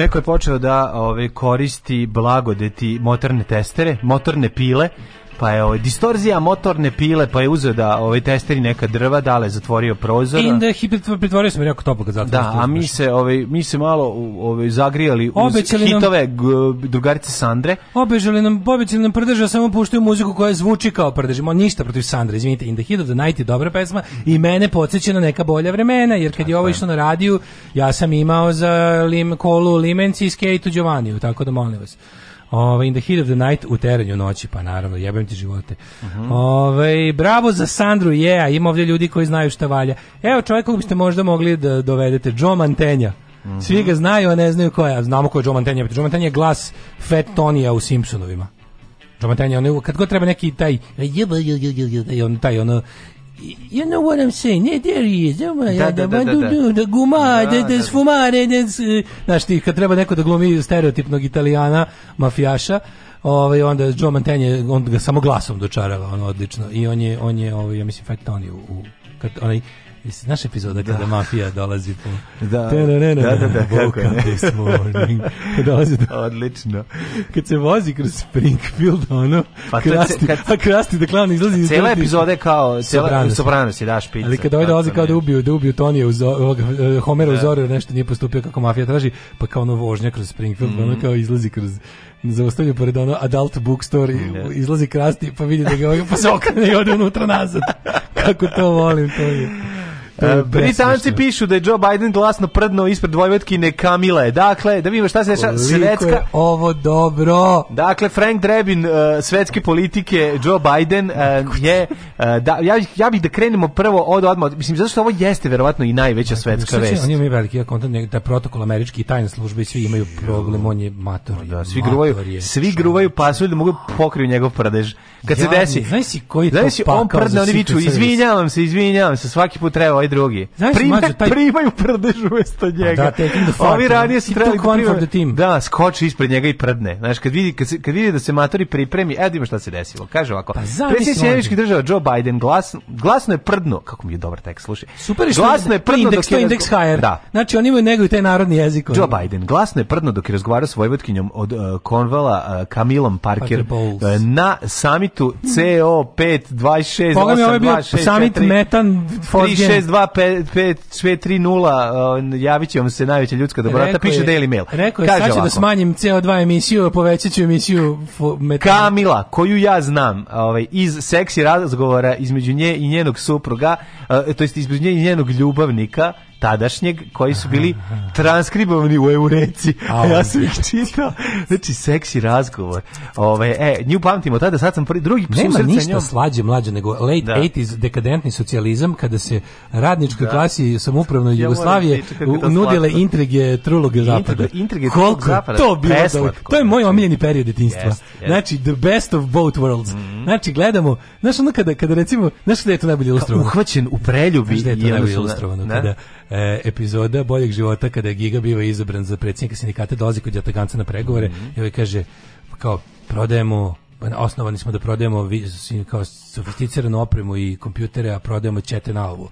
Neko je počeo da ove, koristi blagodeti motorne testere, motorne pile, pa je ovaj, distorzija motorne pile, pa je uzeo da ovaj, testeri neka drva, dale zatvorio prozor. In the hip pretvorio sam jako toplo kad zatvoriš. Da, a mi se ovaj mi se malo u- ovaj zagrijali uz Obećali nam- hitove g- drugarice Sandre. Obežali nam, obećali nam prdeža, samo puštaju muziku koja zvuči kao prdež. Ima ništa protiv Sandra, izvinite. In the Heat of the Night je dobra pesma i mene podsjeća na neka bolja vremena, jer kad je ovo išlo na radiju, ja sam imao za lim, kolu limenci i skejtu Giovanniju, tako da molim vas. Ove, in the heat of the night u terenju noći, pa naravno, jebem ti živote. Ove, bravo za Sandru, je, yeah, ima ovdje ljudi koji znaju šta valja. Evo čovjek kog biste možda mogli da dovedete, Joe Mantenja. Svi ga znaju, a ne znaju ko je. Znamo ko je Joe Mantenja. Joe Mantenja je glas Fat Tonija u Simpsonovima. Joe Mantenja, on, kad god treba neki taj, on taj ono, You know what I'm saying? Yeah, there he is. Da, Da, da, da, da, da. da guma, Da, da, da, da da. sfumare, da, s- znaš ti, kad treba neko da glumi stereotipnog italijana, mafijaša, ovaj, onda Joe Mantegna, on ga samo glasom dočarava, ono, odlično. I on je, on je, ovaj, ja mislim, Fat Tony u, u kad, onaj, Jesi znaš epizoda kada mafija dolazi po... Da. Da, da, da, kako this morning. Dolazi do... Odlično. Kad se vozi kroz Springfield, ono, Pa krasti, kad- a krasti da klan izlazi iz Cela epizoda je kao cela Sopranos. Sopranos je da špica. Ali kad ovaj dolazi kao da ubiju, da ubiju Tonija uz eh, Homera Da. uz Zoru, jer nešto nije postupio kako mafija traži, pa kao ono vožnja kroz Springfield, Mhm. ono kao izlazi kroz zaustavlja pored ono adult bookstore i izlazi krasti pa vidi da ga ovaj pa se okrene i ode unutra nazad. Kako to volim, to je. E, Britanci pišu da je Joe Biden glasno prdno ispred Vojvodkine Kamile. Dakle, da vidimo šta se dešava. Svetska, ovo dobro. Dakle, Frank Drebin uh, svetske politike, Joe Biden uh, je, uh, da, ja, bih- ja bih da krenemo prvo od odmah, mislim, zato što ovo jeste verovatno i najveća svetska Šta će- vest. On ima veliki ja kontent, taj protokol američki i tajne službe i svi imaju problem, on je mator. Da, svi gruvaju, je. svi gruvaju pasulj da mogu pokriju njegov prdež. Kad se Jadni, desi, znaš si koji to znaš si, on pakao prdne, oni viču, izvinjavam se, izvinjavam se, svaki put treba ovaj drugi. Znaš, Prima, taj... primaju prdež umesto da, njega. Da, Ovi ranije da. su trebali da team. Da, skoči ispred njega i prdne. Znaš, kad vidi, kad, se, kad vidi da se matori pripremi, evo da ima šta se desilo. Kaže ovako, pa, predsjednik država Joe Biden glasno, glasno je prdno, kako mi je dobar tekst, slušaj. Super je glasno je prdno indeks, dok je indeks higher. Da. Znači, oni imaju nego i taj narodni jezik. Joe Biden, glasno je prdno dok je razgovarao s Vojvotkinjom od eh, uh, Konvala uh, eh, Kamilom Parker, uh, na samitu CO5 26 Boga samit metan 02530 javit će vam se najveća ljudska dobrota, piše Daily Mail. Rekao je, Kaže sad ću da smanjim CO2 emisiju, povećat ću emisiju metana. Kamila, koju ja znam ovaj, iz seksi razgovora između nje i njenog supruga, eh, to jest između nje i njenog ljubavnika, tadašnjeg, koji su bili transkribovani u Eureci. A ja sam ih čitao. Znači, seksi razgovor. Ovaj, e, nju pamtimo tada, sad sam prvi, drugi Nema ništa njom. slađe mlađe nego late Da. 80s dekadentni socijalizam kada se radničkoj Da. klasi samoupravnoj Ja Jugoslavije je nudile slatko. intrige trulog zapada. Intrige- intrige Koliko je zapada, to bilo. To je moj omiljeni period djetinjstva. Jest, jest. Znači, the best of both worlds. Mhm. Znači, gledamo, znaš ono kada, kada recimo, znaš da je to najbolje ilustrovano? Uhvaćen u preljubi. Znaš da je to najbolje ilustrovano? da. Kada e, epizoda boljeg života, kada je Giga biva izabran za predsjednika sindikata, dolazi kod Jataganca na pregovore Mhm. i ovaj kaže, kao, prodajemo osnovani smo da prodajemo kao sofisticiranu opremu i kompjutere, a prodajemo ćete na ovu.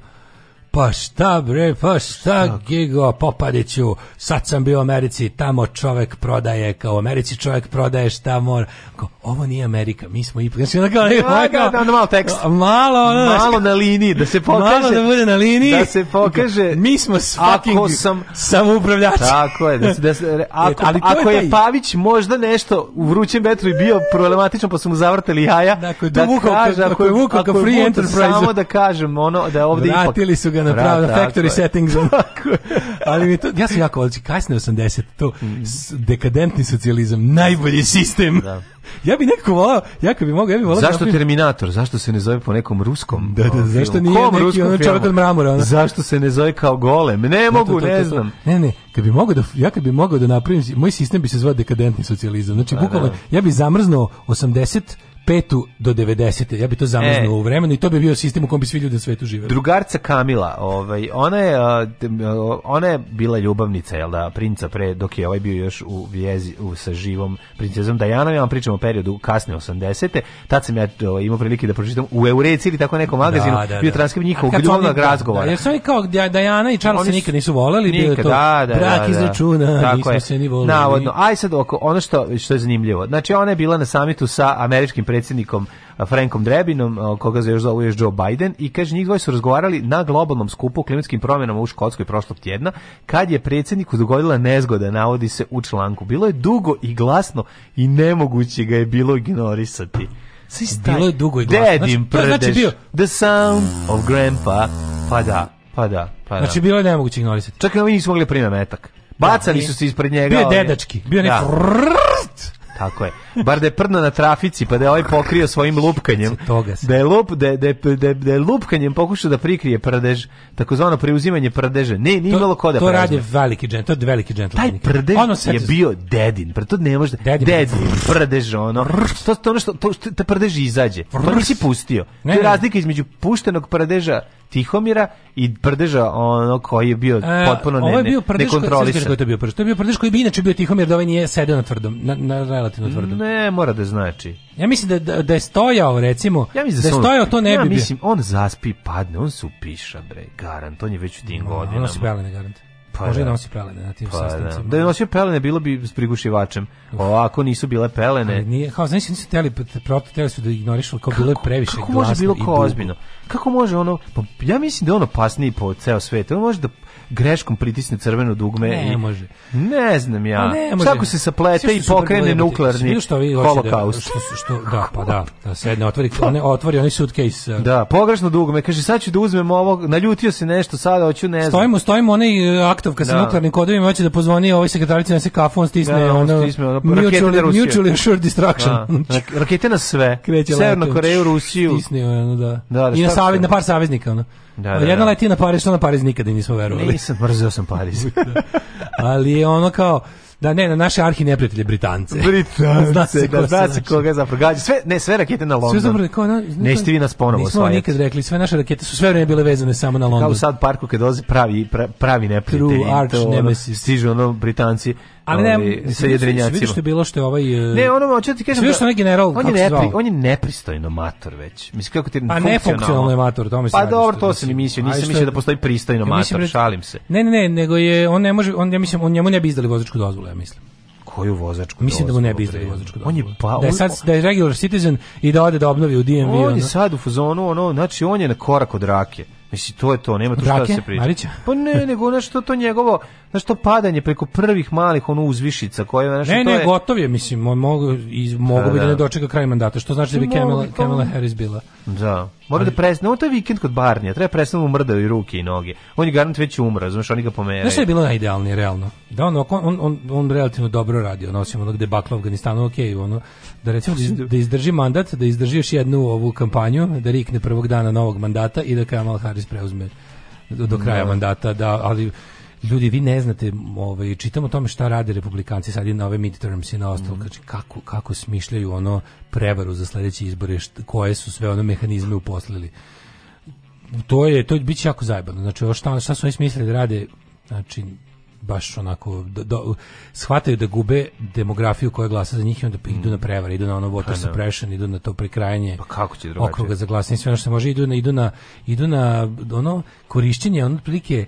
Pa šta bre, pa šta Gigo Popadiću, sad sam bio u Americi, tamo čovek prodaje, kao u Americi čovek prodaje šta mora. Kao, ovo nije Amerika, mi smo ipak, znači kao, Da, da, da, onda malo tekst. malo, ono, Malo na liniji, da se pokaže. Malo da bude na liniji. Da se pokaže. Mi smo s Ako fucking sam- samoupravljači. Tako je, da se, da se, ako, Ali to je ako je, taj- Pavić možda nešto u vrućem vetru i bio problematičan pa su mu zavrtali jaja, Da, ako je da kaže, ako je ako je. Samo da kažem, ono, da je ga na Vrat, prav, na tako factory je. Settings. Ali mi to, ja sam jako volim, kasne 80, to s- dekadentni socijalizam, najbolji sistem. Ja bi nekako volao, ja bi mogao, ja bi volao... da Zašto napravim- Terminator? Zašto se ne zove po nekom ruskom? Da, da, ono, zašto nije Kom neki ono čovjek od mramora, ono? Zašto se ne zove kao golem? Ne mogu, to, to, ne to, to. znam. Ne, ne, kad bi mogao da ja kad bi mogao da napravim moj sistem bi se zvao dekadentni socijalizam. Znači Pa bukvalno da. ja bi zamrznuo 85 85. do 90. Ja bi to zamrznuo E. u vremenu i to bi bio sistem u kom bi svi ljudi na svetu živeli. Drugarca Kamila, ovaj, ona je, ona je bila ljubavnica, jel da, princa pre, dok je ovaj bio još u vjezi u, sa živom princezom Dajanom, ja vam pričam o periodu kasne 80. Tad sam ja ovaj, imao prilike da pročitam u Eureci ili tako nekom magazinu, bio transkript njihovog A kad su oni- ljubavnog da, razgovora. Da, jer su oni kao Dajana i Charles se nikad nisu voleli, bio je to da, da, brak da, da. izračuna, Tako nismo je. se ni voleli. Navodno. Aj sad oko ono što što je zanimljivo. Znači ona je bila na samitu sa američkim predsjednikom a, Frankom Drebinom, koga se još zove još Joe Biden i kaže njih dvoje su razgovarali na globalnom skupu o klimatskim promjenama u Škotskoj prošlog tjedna, kad je predsjedniku dogodila nezgoda, navodi se u članku. Bilo je dugo i glasno i nemoguće ga je bilo ignorisati. Svi staj- Bilo je dugo i glasno. Dedim Znači, znači prdeš, bio- The sound of grandpa. Pa da, pa da, pa da. Znači bilo je nemoguće ignorisati. Čak i ovi nisu mogli da prime metak. Bacali su se ispred njega. Bio je dedački, bio je neki Da. Tako je. Bar da je prdno na trafici, pa da je ovaj pokrio svojim lupkanjem. toga se. Da je, lup, da, da, da, da je lupkanjem pokušao da prikrije prdež, takozvano preuzimanje prdeža. Ne, nije imalo ko da To radi veliki džent, to je veliki džentlmen. Taj prdež Ono je bio dedin, pre to ne može Dedin. dedin, prdež, ono, to, to ono što, to, te prdež izađe, to nisi pustio. Ne, to je razlika između puštenog prdeža Tihomira i prdeža ono koji je bio E, potpuno ne, ovo je ne, bio prdež nekontrolisan. koji je to bio prdež. To je bio prdež koji bi inače bio Tihomir da ovaj nije sedeo na tvrdom, na, na relativno tvrdom. Ne, mora da znači. Ja mislim da, da, da je stojao, recimo, Ja mislim da je se on- stojao, to ne ja bi bio. mislim, on zaspi, padne, on se upiša, bre, garant, on je već u tim godinama. nosi pelene, garant. Pa Može i da. nosi pelene na tim Pa da. sastancima. Da je nosio pelene, bilo bi s prigušivačem. Ovako nisu bile pelene. Ali nije, kao, znači nisu htjeli, proto htjeli su da ignorišu, kao bilo je previše Kako može glasno bilo i ko ozbiljno? Kako može ono, pa ja mislim da je on opasniji po ceo svet. On može da greškom pritisne crveno dugme Ne i može. Ne znam ja. Pa ne može. Šta ako se saplete i pokrene nuklearni što vi da- holokaust? što, što, da, pa da, da sedne, otvori, one, otvori onaj suitcase. uh, Da, pogrešno dugme. Kaže, sad ću da uzmem ovo, naljutio se nešto, sada hoću ne znam. Stojimo, stojimo onaj uh, aktovka sa Da. nuklearnim kodovima, hoće da pozvoni ovoj sekretarici na se kafu, on stisne Da, on ono, stisne Rusiju. mutually assured distraction. Da. Rak- Rakete na sve. Kreće Severnu. Koreju, Rusiju. Stisne ono, da. Da, da, I na, se- na par saveznika, ono. Da, da, Jedna da. leti na Pariz, što na Pariz nikada nismo verovali. Nisam, mrzeo sam Pariz. Ali je ono kao, da ne, na naše arhi neprijatelje Britance. Britance, Zna se da, zna se naši. koga zapravo gađa. Sve, ne, sve rakete na Sve London. zapravo, kao, na, Nećete vi nas ponovo Nismo osvajati. nikad rekli, sve naše rakete su sve vreme bile vezane samo na Kao London. u Sad parku kad dolaze pravi, pra- pravi neprijatelji. True arch to, ono, nemesis. Stižu ono Britanci Ali ne, sa vidiš jedrenjacima. što je bilo što je ovaj... e, Ne, ono hoću ti kažem. Sve što da- onaj general, on je, nepri, on je nepristojno mator već. Mislim kako ti Pa nefunkcionalno je mator, tome se Pa dobro, što to sam i mislio, Ajde, nisam što mislio je- da postoji pristojno mator, da- šalim se. Ne, ne, ne, nego je, on ne može, on, ja mislim, on njemu ne bi izdali vozačku dozvolu, ja mislim. Koju vozačku Mislim da mu ne bi dozvolu, izdali vozačku On je dozvolu. pa, da je sad, da je regular citizen i da ode da obnovi u DMV. On je sad u fazonu, ono, znači on je na korak od rake. Mislim, to je to, nema tu šta da se priča. Marića? Pa ne, nego znaš što to njegovo, znaš to padanje preko prvih malih ono uzvišica koje, znaš, Ne, to ne, je... gotov je, mislim, on mogu, iz, mogu bi da da. ne dočeka kraj mandata, što znači da bi Kamala. Kamala Harris bila. Da. Mora da presne, ovo to je vikend kod Barnija, treba presne mu mrdaju i ruke i noge. On je garant već umra, znaš, oni ga pomeraju. Znaš što je bilo najidealnije, realno? Da on, on, on, on relativno dobro radio, nosimo onog debakla u Afganistanu, ok, ono, da recimo da iz- da izdrži mandat, da izdrži još jednu ovu kampanju, da rikne prvog dana novog mandata i da Kamal Harris preuzme do, do kraja Da. mandata, da, ali ljudi, vi ne znate, ovaj, čitamo o tome šta rade republikanci sad i na ove midterms i na ostalo, Mhm. znači, kako, kako smišljaju ono prevaru za sledeće izbore, št- koje su sve ono mehanizme uposlili to je to biće jako zajebano. Znači šta šta su oni smislili da rade, znači baš onako do, do, shvataju da gube demografiju koja glasa za njih i onda idu na prevare, idu na ono voter Pa da. suppression, idu na to prekrajanje Pa kako će okruga za glasanje, sve ono što može, idu na, idu na, idu na ono korišćenje, ono otprilike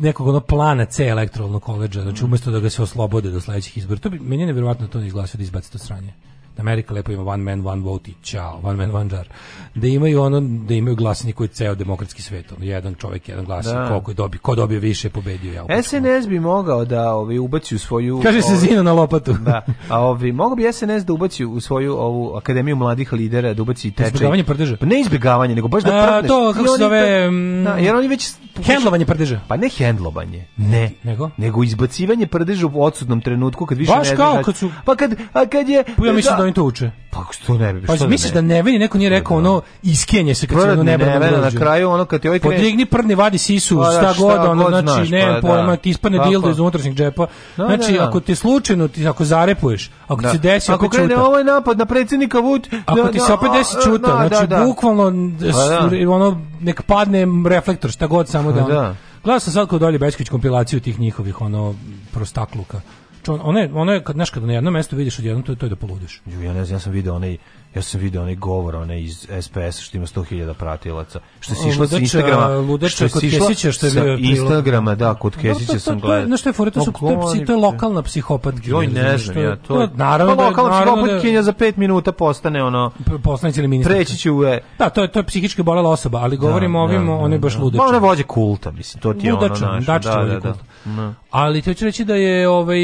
nekog ono plana C elektoralnog koleđa, znači umjesto da ga se oslobode do sledećih izbora. To bi, meni je nevjerovatno da to ne izglasio da izbaci to sranje. Da Amerika lepo ima one man, one vote i čao, one man, one jar. Da imaju ono, da imaju glasanje koji je ceo demokratski svet. Ono, jedan čovjek, jedan glas, Da. koliko je dobio, ko dobio više, pobedio. Ja, SNS bi mogao da ovi ubaci u svoju Kaže se zina na lopatu. Da. A ovi mogu bi SNS da ubaci u svoju ovu akademiju mladih lidera da ubaci tečaj. Izbjegavanje prdeža? Pa ne izbjegavanje, nego baš da A, to, kako se zove, mm, Da, jer oni već Hendlovanje prdeža. Pa ne hendlovanje. Ne. Nego? Nego izbacivanje prdeža u odsutnom trenutku kad više Baš ne kao znaš. kad su- Pa kad a kad je Pa ja mislim da oni to uče. Pa što ne bi? Pa što da misliš ne? da Neveni neko nije rekao ono iskenje se kad se ono nebradno nevena na kraju ono kad ti ovaj krene- Podigni prdni, vadi sisu, Pa da, šta šta god, ono, god znači, znaš, ne pa pojma, da. ti ispane Tako. dildo iz unutrašnjeg džepa. Da, znači, da, da. ako ti slučajno, ti ako zarepuješ, Ako Da. se desi Ako krene Ćuta. ovo je napad na predsjednika Vuč... Ako da, ti da, se opet desi čuta, da, znači da, da. bukvalno Pa da. ono nek padne reflektor, šta god samo da. Pa da. Gledao sam sad kod Olje Bećković kompilaciju tih njihovih ono prostakluka. Čo, ono je, ono je, kad, znaš, kad na jednom mestu vidiš odjednom, to je, to je da poludiš. Ja ne znam, ja sam video onaj ja sam video onaj govor onaj iz SPS što ima 100.000 pratilaca. Što se išlo sa Instagrama, Ludača kod sišla Kesića, što je bio. Instagrama, da, kod To- Kesića to- sam gledao. Znaš što je fora, to, su, psi- to je lokalna psihopatkinja. Joj, ne znam, ja to... naravno pa da, lokalna naravno da, psihopatkinja za 5 minuta postane ono... poslanici ili ministar. Preći će u... E, Da, to je to je psihički bolela osoba, ali govorimo o ovim, da, on je baš da. ludač. Pa one vođe kulta, mislim, to ti je ono. Dačić Da, da, da. Da. Ali ti hoću reći da je ovaj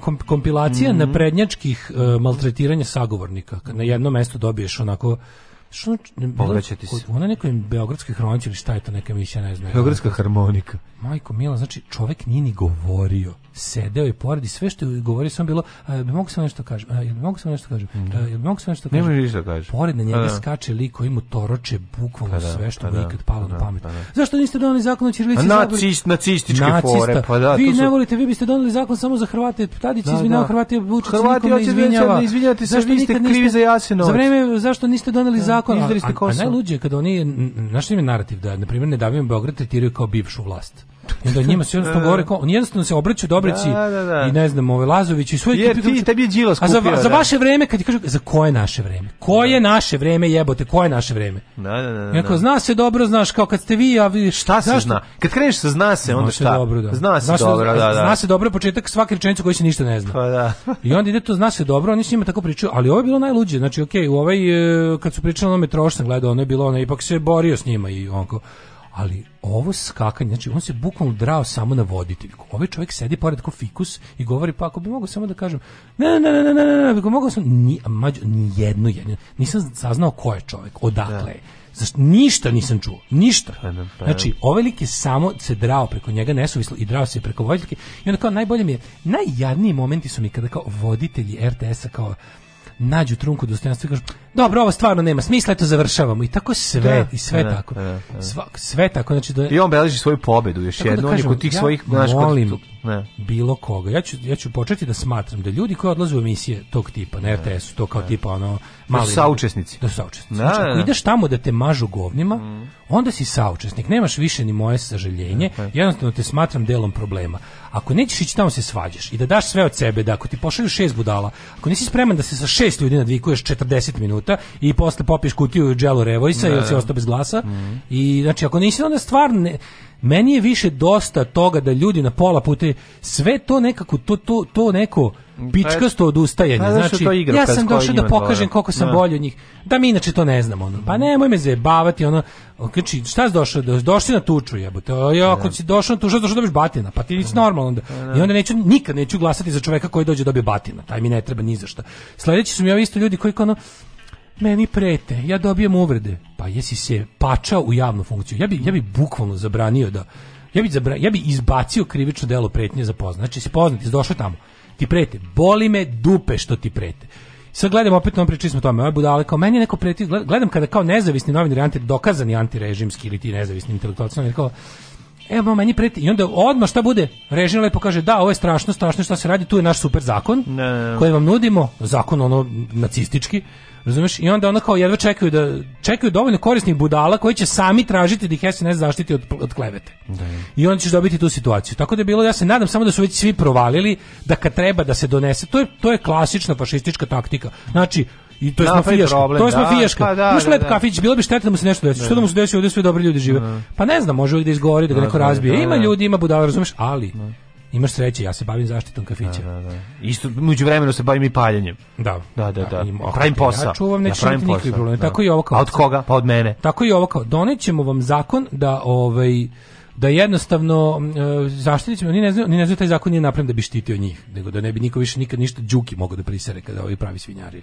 kom- kompilacija Mhm. naprednjačkih uh, maltretiranja sagovornika. Kad na jednom mestu dobiješ onako što Povraća ti se. Ona nekoj beogradskoj hronici ili šta je to neka emisija, ne znam. Beogradska harmonika. Majko Mila, znači čovjek nije ni govorio. Sedeo je pored i sve što je govorio samo bilo, a, bi mogu samo nešto kažem, a, jel bi mogu samo nešto kažem, a, jel bi mogu samo nešto kažem. Nema ništa da kažeš. Pored na njega da. skače lik koji mu toroče bukvalno Pa da, sve što pa mu da, ikad palo pa na da, pamet. pa da. Zašto niste doneli zakon o ćirilici? Nacist- nacističke fore, pa da, Vi ne volite, vi biste doneli zakon samo za Hrvate. Tadić Da, izvinjava da. Hrvati, Vučić Hrvati nikom ne hoće da izvinjava. ne izvinjavate se, Zašto vi ste krivi za Jasenovac. Za vreme, zašto niste doneli zakon? Izdali ste A- a, a Kosovo. najluđe je kada oni, znaš što im je narativ, da, na primjer, ne davimo Beograd tretiraju kao bivšu vlast. I onda njima se jednostavno govore kao, oni jednostavno se obraćaju Dobrici Da, da, da. i ne znam, ove Lazović i svoje Jer ti- tebi je Đilas A za, za da. vaše vreme, kad ti kažu, za koje naše vreme? Koje naše vreme jebote, koje naše vreme? Da, da, da. Ja kao, da. zna se dobro, znaš, kao kad ste vi, a vi... Šta se zna? Kad kreneš sa zna se, onda se šta? dobro, da. Zna se dobro, da, da. Zna se dobro početak svake rečenice koji se ništa ne zna. Pa da. I onda ide to, zna se dobro, oni s njima tako pričaju, ali ovo je bilo najluđe, znači, okej, u ovaj, e, kad su pričali o onome troš sam gledao, ono je bilo, ono, ipak se borio s njima i onako, ali ovo skakanje, znači on se bukvalno drao samo na voditelju. Ovaj čovjek sedi pored ko fikus i govori, pa ako bi mogao samo da kažem, ne, ne, ne, ne, ne, ne, ne, ako mogao sam, ni, mađo, ni jednu, jednu, nisam saznao ko je čovjek, odakle je. Zašto, ništa nisam čuo, ništa. Pa da, pa Znači, ovaj lik je samo se drao preko njega nesuvislo i drao se preko voditeljke i onda kao najbolje mi je, najjadniji momenti su mi kada kao voditelji RTS-a kao nađu trunku dostojanstva i kažu, dobro, ovo stvarno nema smisla, eto završavamo. I tako sve, Da, i sve da, tako. da, da. Sva- sve tako, znači da I on beleži svoju pobedu još da jednu, on je kod tih ja svojih, kod- molim ne. bilo koga. Ja ću, ja ću početi da smatram da ljudi koji odlaze u emisije tog tipa, na RTS-u, to kao tipa ono... mali- saučesnici. Da su saučesnici. Da, Znači, da, ako da. ideš tamo da te mažu govnima, onda si saučesnik. Nemaš više ni moje sažaljenje, jednostavno te smatram delom problema. Ako nećeš ići tamo se svađaš i da daš sve od sebe, da ako ti pošalju šest budala, ako nisi spreman da se sa šest ljudi nadvikuješ 40 minuta i posle popiješ kutiju Jello Revojsa Da, ili si ostao bez glasa, i znači ako nisi onda stvarno ne- meni je više dosta toga da ljudi na pola puta sve to nekako to to to neko pičkasto odustajanje. Pa, Znači, ja sam došao da pokažem odgovara. koliko sam Da. bolji od njih. Da mi inače to ne znamo. Ono. Pa nemoj me zajebavati. Ono. Znači, šta si došao? Da- Došli na tuču, jebote. A Ja, ako si došao na tuču, došao da dobiš batina. Pa ti nisi normalno onda. I onda neću, nikad neću glasati za čoveka koji dođe da dobije batina. Taj mi ne treba ni za šta. Sledeći su mi ovi isto ljudi koji kao ono, meni prete, ja dobijem uvrede. Pa jesi se pačao u javnu funkciju. Ja bi, ja bi bukvalno zabranio da ja bi, zabra, ja bi izbacio krivično delo pretnje za poznat. Znači, si poznat, si došao tamo. Ti prete. Boli me dupe što ti prete. Sad gledam opet, on pričali smo o tome, ove budale, kao meni je neko preti, gled- gledam kada kao nezavisni novinar, anti, dokazani antirežimski ili ti nezavisni intelektualci, je kao, evo meni preti, i onda odmah šta bude, režim lepo kaže, da, ovo je strašno, strašno šta se radi, tu je naš super zakon, Ne. koji vam nudimo, zakon ono nacistički, razumeš? I onda ono kao jedva čekaju da čekaju dovoljno korisnih budala koji će sami tražiti da ih SNS zaštiti od, od klevete. I onda ćeš dobiti tu situaciju. Tako da je bilo, ja se nadam samo da su već svi provalili da kad treba da se donese, to je, to je klasična fašistička taktika. Znači, i to je Napravi mafijaška. problem, To je da, mafijaška. pa da, da, lep da. kafić, bilo bi šteta da mu se nešto desi. Što da mu se desi, ovdje svi dobri ljudi žive. Pa ne znam, može uvijek da izgovori, da ga Da, neko da, razbije. da, Ima da. ljudi, ima budala, razumeš, ali imaš sreće, ja se bavim zaštitom kafića. Isto, među vremenu se bavim i paljenjem. Da. Da, da, da. im- pravim ja posao. čuvam, neću pravim imati nikakvi posao, problemi. da. Tako i ovo kao- A od koga? Pa od mene. Tako i ovo kao donećemo vam zakon da ovaj da jednostavno e, zaštitit ćemo, oni ne znaju, oni ne znaju taj zakon nije napravljen da bi štitio njih, nego da ne bi niko više nikad ništa đuki mogao da prisere kada ovi pravi svinjari.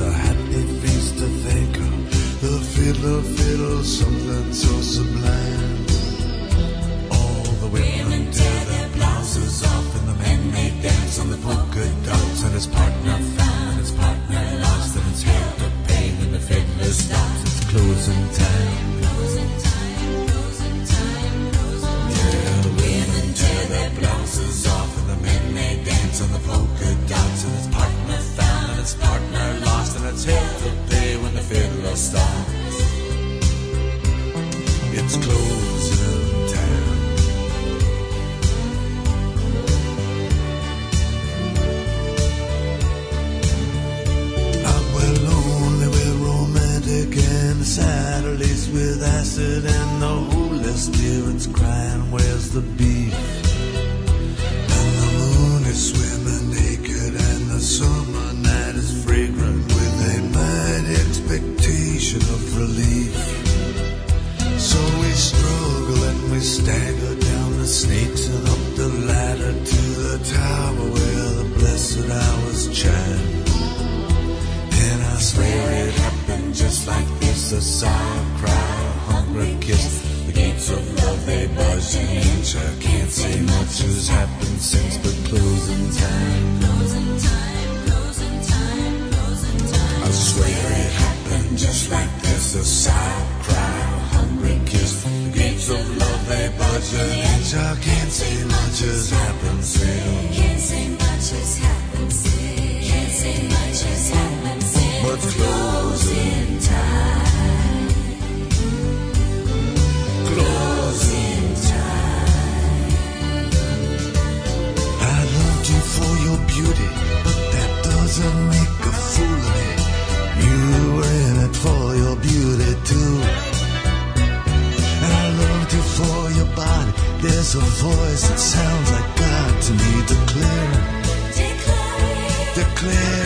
a happy face to think of. The fiddler fiddle, something so sublime. All the women, women tear their blouses off, and the men they dance on the polka dots. And his partner found, and his partner lost, and it's hell to pay. when the fiddler stops. It's closing time. Yeah, women tear their blouses off, and the men they dance on the polka dots. And his partner found, and his partner lost it's hell to pay when the fiddler stops. It's closing time. I'm well lonely, we're romantic and Saturdays with acid and the holy spirit's crying, where's the beef? And the moon is swimming naked and the summer night is fragrant with a mighty expectation of relief. So we struggle and we stagger down the snakes and up the ladder to the tower where the blessed hours chime. And I swear it happened just like this A sigh, a cry, a hungry kiss The gates of love, they buzz an inch I can't say much has happened since the closing time I swear it happened just like this A cry, a hungry kiss The gates of love, they buzz an inch I can't say much has happened since Can't say much has happened since. Can't say much has happened since. But closing beauty. And I loved you for your body. There's a voice that sounds like God to me. Declare, declare, declaring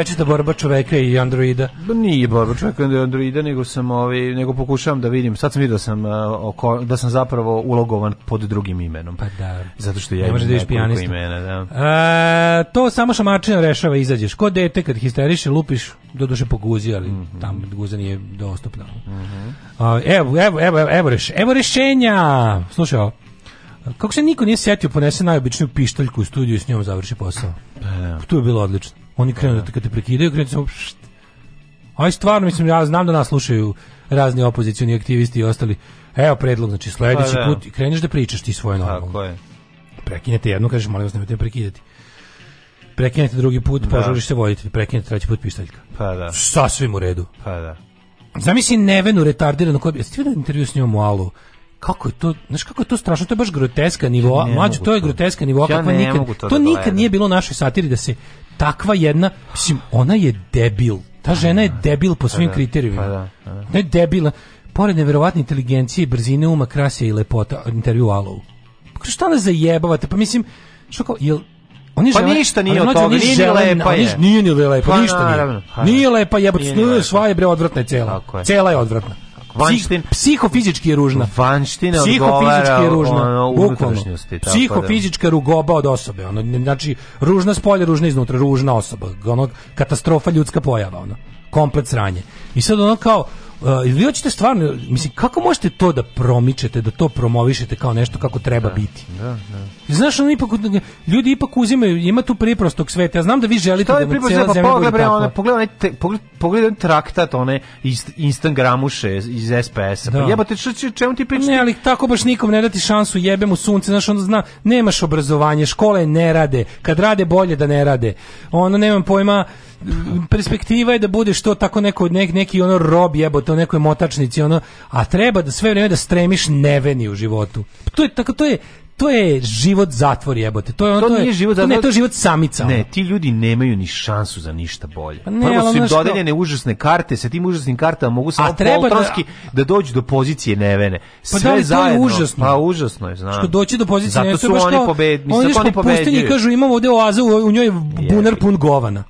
Večita borba čoveka i androida. Ba nije borba čovjeka i androida, nego sam ovaj, nego pokušavam da vidim. Sad sam vidio da sam uh, oko, da sam zapravo ulogovan pod drugim imenom. Pa da. Zato što Ne ja imam da nekoliko pijanista. imena, da. E, to samo šamačina rešava, izađeš. Ko dete kad histeriše, lupiš, do duše po guzi, ali Mhm. tam guza nije dostupna. A, evo, evo, evo, evo, reš, evo rešenja. Slušaj ovo. Kako se niko nije setio ponese najobičniju pištaljku u studiju i s njom završi posao? Pa To je bilo odlično. Oni krenu da te, kad te prekidaju, krenu ti samo št. Aj stvarno, mislim, ja znam da nas slušaju razni opozicioni aktivisti i ostali. Evo predlog, znači sledeći Pa da. put kreneš da pričaš ti svoje normalno. Tako je. Prekinete jednu, kažeš, molim vas, nemojte prekidati. Prekinete drugi put, Da. požuriš se voditelj, prekinete treći put pištaljka. Pa da. Sasvim u redu. Pa da. Zamisli Nevenu retardiranu koja bi... Jeste vidio intervju s njom u Alu? Kako je to, znaš kako je to strašno, to je baš groteska nivoa, mlađe, mogu to je groteska nivoa, Ja kakva nikad, to to da nikad nije bilo u našoj satiri da se takva jedna, mislim, ona je debil, ta žena je debil po svim da, kriterijumima, pa da, pa da. ne je debil, pored neverovatne inteligencije, brzine uma, krasija i lepota, intervju Alovu. Pa šta nas zajebavate, pa mislim, što kao, jel, oni Pa žele- ništa nije od toga, nije ni lepa je. Nije ni lepa, Pa ništa nije. pa Nije lepa, jebote, sva je bre odvratna je cela. Cela je odvratna. Vanštin- Psih- psihofizički je ružna. Vanština Psihofizički je ružna. ono, Bukvalno. da. Psihofizička rugoba od osobe. Ono, znači, ružna s polja, ružna iznutra, ružna osoba. Ono, katastrofa ljudska pojava. Ono. Komplet sranje. I sad ono kao, uh, vi hoćete stvarno, mislim, kako možete to da promičete, da to promovišete kao nešto kako treba biti? Da, da. Znaš, ono ipak, ljudi ipak uzimaju, ima tu priprostog sveta. Ja znam da vi želite da pripođe, cijela pa zemlja bude one, pogledaj onaj traktat, one Instagramuše iz SPS-a. Da. Pa što će- čemu ti pričati? Ne, ali tako baš nikom ne dati šansu, jebe mu sunce, znaš, ono zna, nemaš obrazovanje, škole ne rade, kad rade bolje da ne rade. Ono, nemam pojma, perspektiva je da budeš to tako neko, nek, neki ono rob jebote, nekoj motačnici, ono, a treba da sve vreme da stremiš neveni u životu. To je, tako, to je, to je život zatvor jebote. To je ono, To to, je, nije život to, ne, zatvor. to je život samica. ono. Ne, ti ljudi nemaju ni šansu za ništa bolje. Pa ne, Prvo su im dodeljene užasne karte, sa tim užasnim kartama mogu samo da- poltronski da, dođu do pozicije nevene. Pa Sve da li to je zajedno. užasno? Pa užasno je, znam. Što doći do pozicije Zato ne, to su je baš oni kao- pobed, oni oni po pustinji i pobeđuju. kažu imamo ovde oazu, u, njoj je bunar pun govana.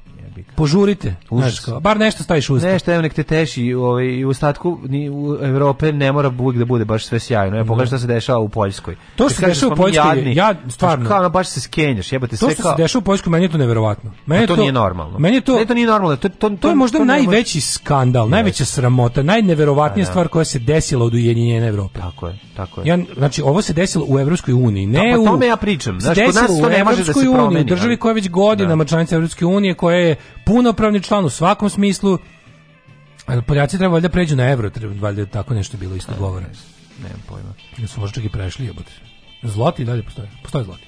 Požurite. Znaš, kao, bar nešto staviš u usta. Nešto, evo nek te teši, ovaj, u ostatku ni, u Evrope ne mora uvijek da bude baš sve sjajno. Evo, pogledaj šta se dešava u Poljskoj. To što se dešava u mi Poljskoj jadni, ja, stvarno. Kao baš se skenjaš, jebote, To sve što kao... se dešava u Poljskoj, meni je to neverovatno. Meni je to nije normalno. Meni je to, Ne, to nije normalno. To, to, to je možda može- najveći skandal, najveća sramota, najneverovatnija Pa da. stvar koja se desila od ujedinjenja Evrope. Tako je, tako je. Ja, znači, ovo se desilo u Evropskoj uniji, ne Da, pa u... tome ja pričam. Znaš, kod nas to ne može da se promeni, u državi koja već godinama članica Evropske unije, koja je punopravni član u svakom smislu. Ali Poljaci treba valjda pređu na evro, treba valjda tako nešto bilo isto govora. Nemam pojma. Ili su možda čak i prešli, jebote. Zloti dalje postoje. Postoje zloti.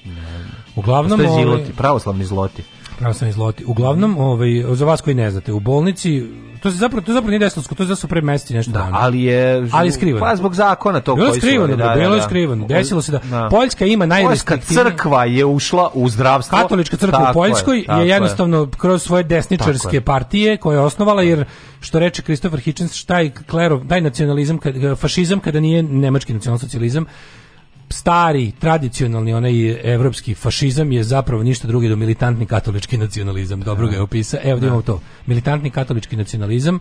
Uglavnom, Postoje ovaj, ziloti, pravoslavni zloti. pravoslavni zloti. Uglavnom, ovaj, za vas koji ne znate, u bolnici, to se zapravo, to zapravo nije desilo, to je zapravo pre meseci nešto Da, dana. ali je... Ali je skrivano. Pa zbog zakona to Bilo je koji su... da, da, da, bilo je da. skrivano. Desilo se da, Da. Poljska ima Poljska najrestriktivnije... crkva je ušla u zdravstvo. Katolička crkva Tako u Poljskoj tako je jednostavno kroz svoje desničarske Tako je. partije koje je osnovala jer što reče Kristofer Hitchens taj klerov taj nacionalizam fašizam kada nije nemački nacionalsocijalizam stari tradicionalni onaj evropski fašizam je zapravo ništa drugo do militantni katolički nacionalizam. Dobro ga je opisao. Evo da imamo to. Militantni katolički nacionalizam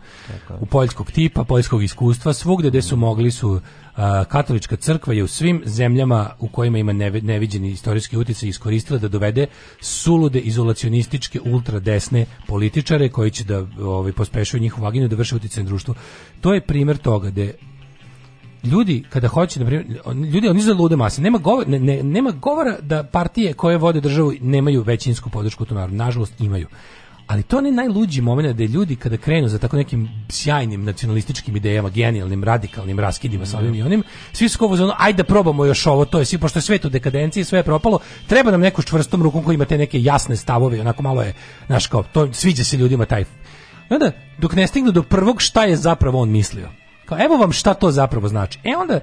u poljskog tipa poljskog iskustva. Svugde gde su mogli su a, katolička crkva je u svim zemljama u kojima ima neviđeni istorijski utjecaj iskoristila da dovede sulude izolacionističke ultradesne političare koji će da ovaj pospešuju njihovu agendu da vrše utjecaj na društvo. To je primjer toga da ljudi kada hoće on- ljudi oni za lude mase nema govora ne, ne- nema govora da partije koje vode državu nemaju većinsku podršku u narodu nažalost imaju ali to je najluđi moment da ljudi kada krenu za tako nekim sjajnim nacionalističkim idejama, genijalnim, radikalnim raskidima sa ovim i onim, svi su kao fazonu, ajde da probamo još ovo, to je svi, pošto je svet u dekadenciji, sve je propalo, treba nam neko s čvrstom rukom koji ima te neke jasne stavove, onako malo je, znaš kao, to sviđa se ljudima taj. I onda, dok ne stignu do prvog šta je zapravo on mislio. Kao, evo vam šta to zapravo znači. E onda,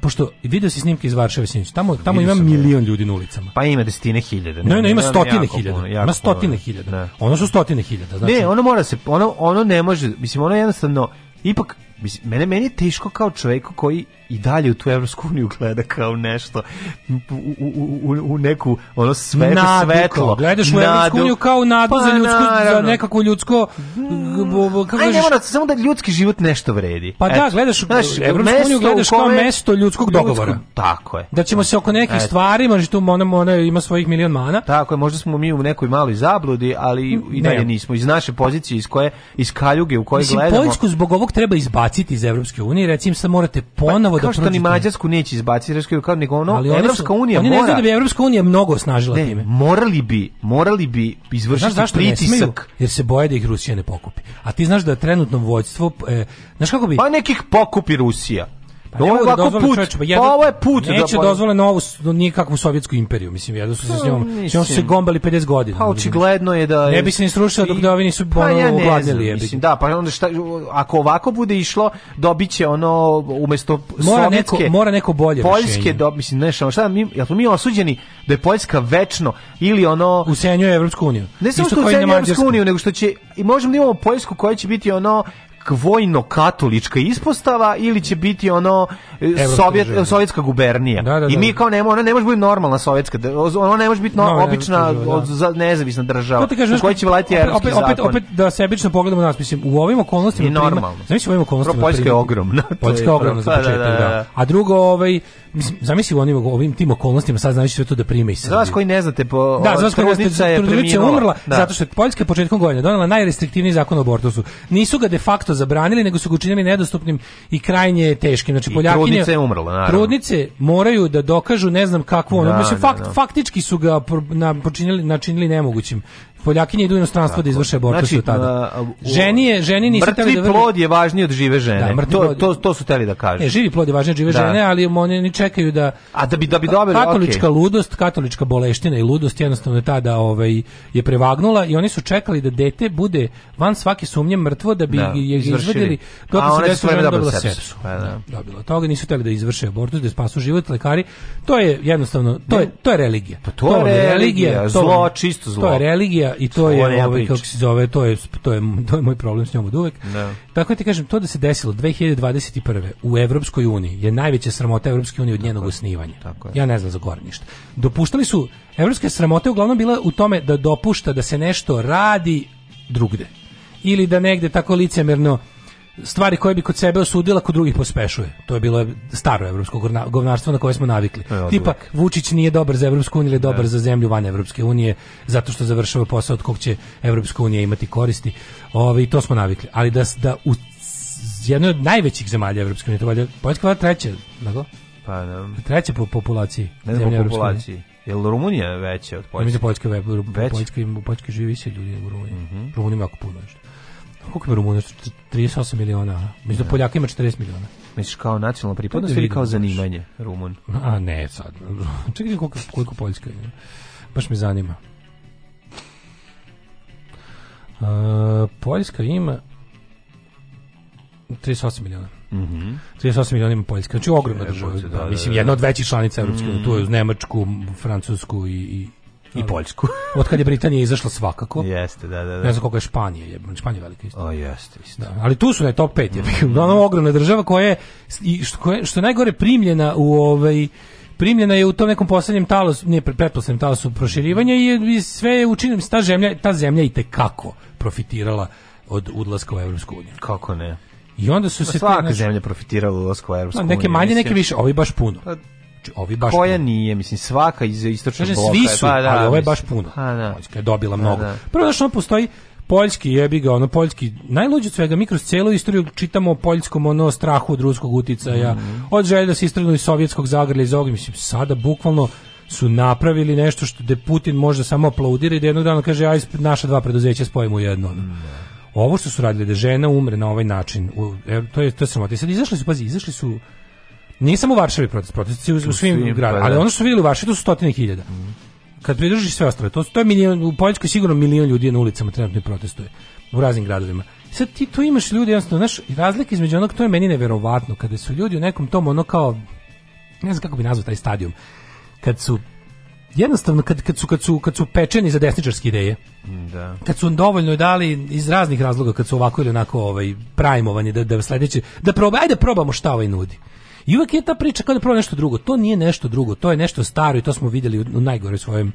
pošto video si snimke iz Varšave sinoć, tamo, tamo ima sam, milion ljudi na ulicama. Pa ima desetine hiljada. Ne, ne, ima Jako stotine puno, hiljada. jako Ima stotine puno. hiljada. Da. Ono su stotine hiljada. Znači, Ne, ono mora se, ono, ono ne može, mislim, ono jednostavno, ipak, mislim, mene, meni je teško kao čovjeku koji i dalje u tu Evropsku uniju gleda kao nešto u, u, u, u neku ono sve, Nadu, svetlo. kao, Gledaš u. Evropsku uniju kao nadu Pa, za, ljudsku, za nekako ljudsko... kako Aj, ne mora, samo da ljudski život nešto vredi. Pa da, gledaš, Znaš, Evropsku uniju gledaš kao mesto ljudskog dogovora. Tako je. Da ćemo se oko nekih Eto. stvari, možda tu ona, ona ima svojih milion mana, Tako je, možda smo mi u nekoj maloj zabludi, ali i Ne. dalje nismo. Iz naše pozicije, iz koje, iz kaljuge u kojoj Mislim, gledamo... Poljsku zbog ovog treba izbaciti. izbaciti iz Evropske unije, recimo sad morate ponovo da Pa, Kao što ni Mađarsku neće izbaciti, kao nego ono, Ali oni su- Evropska unija oni mora... ne znaju da bi Evropska unija mnogo osnažila Ne, time. morali bi, morali bi izvršiti Znaš ne pritisak. Jer se boje da ih Rusija ne pokupi. A ti znaš da trenutno vođstvo, e, znaš kako bi... Pa nekih pokupi Rusija. Pa ne ovo je da ovako put, čoveče, pa, pa jedan- ovo je put. Neće da, dozvole novu, nikakvu sovjetsku imperiju, mislim, jedno su se s njom, s njom su se gombali 50 godina. Pa očigledno je da... Ne bi se ni srušila dok da ovi nisu Pa ono, ja ne znam, mislim, da, pa onda šta, ako ovako bude išlo, dobit će ono, umesto Mora neko- sovjetske... mora neko bolje Poljske, rešenje. do, mislim, ne, šta, šta, mi, jel smo mi osuđeni da je Poljska večno, ili ono... Usenjuje Evropsku uniju. Ne samo što Mađarska. Evropsku uniju, nego što će, i možemo da imamo Poljsku koja će biti ono vojno-katolička ispostava ili će biti ono e, sovjet, sovjetska gubernija. Da, da, I da. mi kao nema, ona ne može biti normalna sovjetska, ona ne može biti no, No, obična da. za, nezavisna država. To ti kažem, u kojoj će vladati opet, opet, opet, da sebično pogledamo nas, mislim, u ovim okolnostima... I normalno. Zamisli u ovim okolnostima... Poljska je ogromna, Poljska je ogromna za prvo. Da, početak, da, da, da, da. A drugo, ovaj, mislim, zamisli u onim, ovim tim okolnostima, sad znaš sve to da prime i Za vas koji ne znate, po, Da, za vas koji ne trudnica znate, je umrla Da. zato što je Poljska početkom godine donela najrestriktivniji zakon o abortusu. Nisu ga de facto zabranili, nego su ga učinili nedostupnim i krajnje teškim. Znači, I Poljakinje, trudnica je umrla, naravno. Trudnice moraju da dokažu ne znam kakvo, ono, Da, mislim, da, fakt, da. faktički su ga na, počinili, načinili nemogućim. Poljakinje idu u inostranstvo da izvrše abortus Znači, tada. ženi je, ženi nisu Mrtvi hteli da vrne- plod je važniji od žive žene. Da, mrtvi to, to, to su teli da kažu. Ne, živi plod je važnije od žive Da. žene, ali oni ni čekaju da A da bi da bi dobili, katolička okej. ludost, katolička boleština i ludost jednostavno je tada ovaj je prevagnula i oni su čekali da dete bude van svake sumnje mrtvo da bi Da, je izvršili. izvadili dok se one su desilo vreme žena dobile dobila sepsu. Pa da. Dobila. Toga nisu hteli da izvrše abortus, da spasu život lekari. To je jednostavno to je to je religija. Pa to je religija, zlo, čisto zlo. To je religija i to je ovaj kako se zove, to je to je to je moj problem s njom od uvek. Da. Tako ti kažem, to da se desilo 2021. u Evropskoj uniji je najveća sramota Evropske unije od njenog osnivanja. tako je. Ja ne znam za gore ništa. Dopuštali su, evropske sramote uglavnom bila u tome da dopušta da se nešto radi drugde. Ili da negde tako licemerno stvari koje bi kod sebe osudila, kod drugih pospešuje. To je bilo staro evropsko govnarstvo na koje smo navikli. E, Tipa. Vučić nije dobar za Evropsku uniju ili dobar za zemlju van Evropske unije, zato što završava posao od kog će Evropska unija imati koristi. Ove, I to smo navikli. Ali da, da u jednoj od najvećih zemalja Evropske unije, to Poljska je valjda treća, nego? Pa da. treća po populaciji Ne znam po populaciji. Jel Rumunija veća od Ja mislim Poljske? da Poljska? Poljska ima Poljska živi više ljudi nego u Rumuniji. Mhm. Rumunija ima jako puno nešto. Koliko ima Rumunija? 38 miliona. Mislim da Poljaka ima 40 miliona. Misliš kao nacionalna pripadnost Da ili kao zanimanje Rumun? A ne, sad. Čekaj koliko, koliko Poljska ima. Baš me zanima. Uh, Poljska ima 38 miliona. Mhm. 38 miliona ima Poljska. Znači ogromna država. da, Da, da, mislim, da. jedna od većih članica Evropske unije. Mm. Tu je uz Nemačku, Francusku i, i, I Poljsku. Od kad je Britanija izašla svakako. Jeste, da, da, da. Ne znam koliko je Španija, je, Španija je velika isto. O, jeste, isto. Da, ali tu su na top 5, je. Uglavnom ogromna država koja je i što, je- što najgore primljena u ovaj primljena je u tom nekom poslednjem talosu, nije pre- pretposlednjem talosu proširivanja i, i sve je učinjeno, ta zemlja, ta zemlja i kako profitirala od udlaska u Evropsku uniju. Kako ne? I onda su Pa se svaka znači, zemlja profitirala u ulasku u Evropsku a, uniju. neke manje, neke više, ovi baš puno. Znači, ovi baš Koja puno. nije, mislim, svaka iz istočnog bloka. svi su, pa da, ali ovo je baš puno. Pa da. Poljska je dobila mnogo. da. Prvo što ono postoji poljski jebi ga, ono poljski, najluđe svega, mi kroz celu istoriju čitamo o poljskom ono strahu od ruskog uticaja, Mhm. od želje da se istrgnu iz sovjetskog zagrlja iz ovoga, mislim, sada bukvalno su napravili nešto što da Putin možda samo aplaudira i da jednog dana kaže aj naša dva preduzeća spojimo u jedno. ono. Ovo što su radili da žena umre na ovaj način, u, to je to je sramota. Sad izašli su, pazi, izašli su nije samo u Varšavi protest, protest u, u svim svim, gradovima, pa ali da. ono što su vidjeli u Varšavi to su stotine hiljada. Kad pridružiš sve ostale, to, to je milion, u Poljskoj sigurno milion ljudi je na ulicama trenutno protestuje u raznim gradovima. Sad ti tu imaš ljudi, jednostavno, znaš, razlika između onog, to je meni neverovatno, kada su ljudi u nekom tom ono kao, ne znam kako bi nazvao taj stadijum, kad su jednostavno kad, kad su kad su kad su pečeni za desničarske ideje Da. kad su dovoljno dali iz raznih razloga kad su ovako ili onako ovaj prajmovani da da sledeće da proba ajde probamo šta ovaj nudi i uvek je ta priča kao da proba nešto drugo. To nije nešto drugo to je nešto staro i to smo vidjeli u, u najgore svojem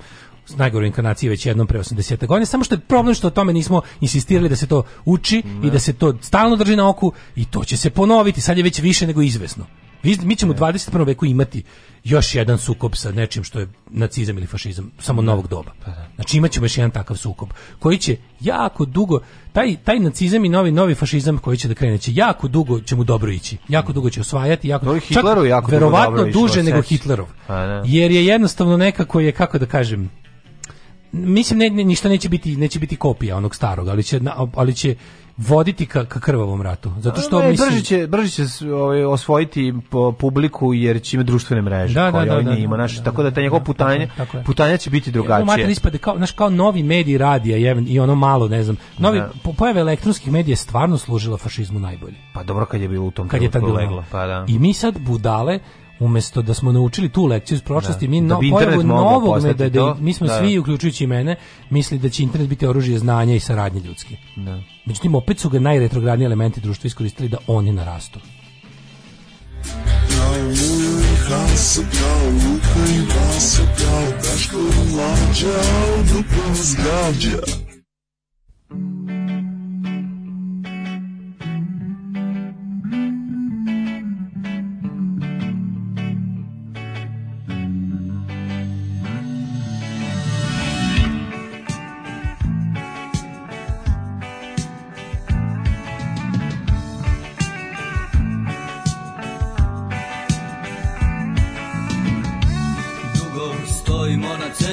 najgore inkarnaciji već jednom pre 80 godine samo što je problem što o tome nismo insistirali da se to uči i da se to stalno drži na oku i to će se ponoviti sad je već više nego izvesno Mi, mi ćemo u 21. veku imati još jedan sukob sa nečim što je nacizam ili fašizam, samo novog doba. Znači imat ćemo još jedan takav sukob, koji će jako dugo, taj, taj nacizam i novi novi fašizam koji će da krene, će jako dugo će mu dobro ići. Jako dugo će osvajati, jako, je Hitleru jako verovatno dobro išlo, duže nego sećaš. Hitlerov. Pa da. Jer je jednostavno nekako je, kako da kažem, mislim ne, ne, ništa neće biti neće biti kopija onog starog, ali će ali će voditi ka, ka krvavom ratu. Zato što Ne, mislim brže će, brže će ovaj, osvojiti po publiku jer će imati društvene mreže Da, da, koje da, ovaj da, nije ima, da, znaš, da, tako da ta njegova da, putanja, putanja će biti Drugačije. drugačije. ispade kao, znaš, kao novi mediji radija i, ono malo, ne znam. Novi, Da. po, pojave elektronskih medija je stvarno služila fašizmu najbolje. Pa dobro kad je bilo u tom Kad je tad leglo, pa da. I mi sad budale, umesto da smo naučili tu lekciju iz prošlosti, Da. mi Da no, internet pojavu novog postati medija, to. mi smo Da. svi, uključujući i mene, misli da će internet biti oružje znanja i saradnje ljudski. Da. Međutim, opet su ga najretrogradniji elementi društva iskoristili da oni narastu. Daško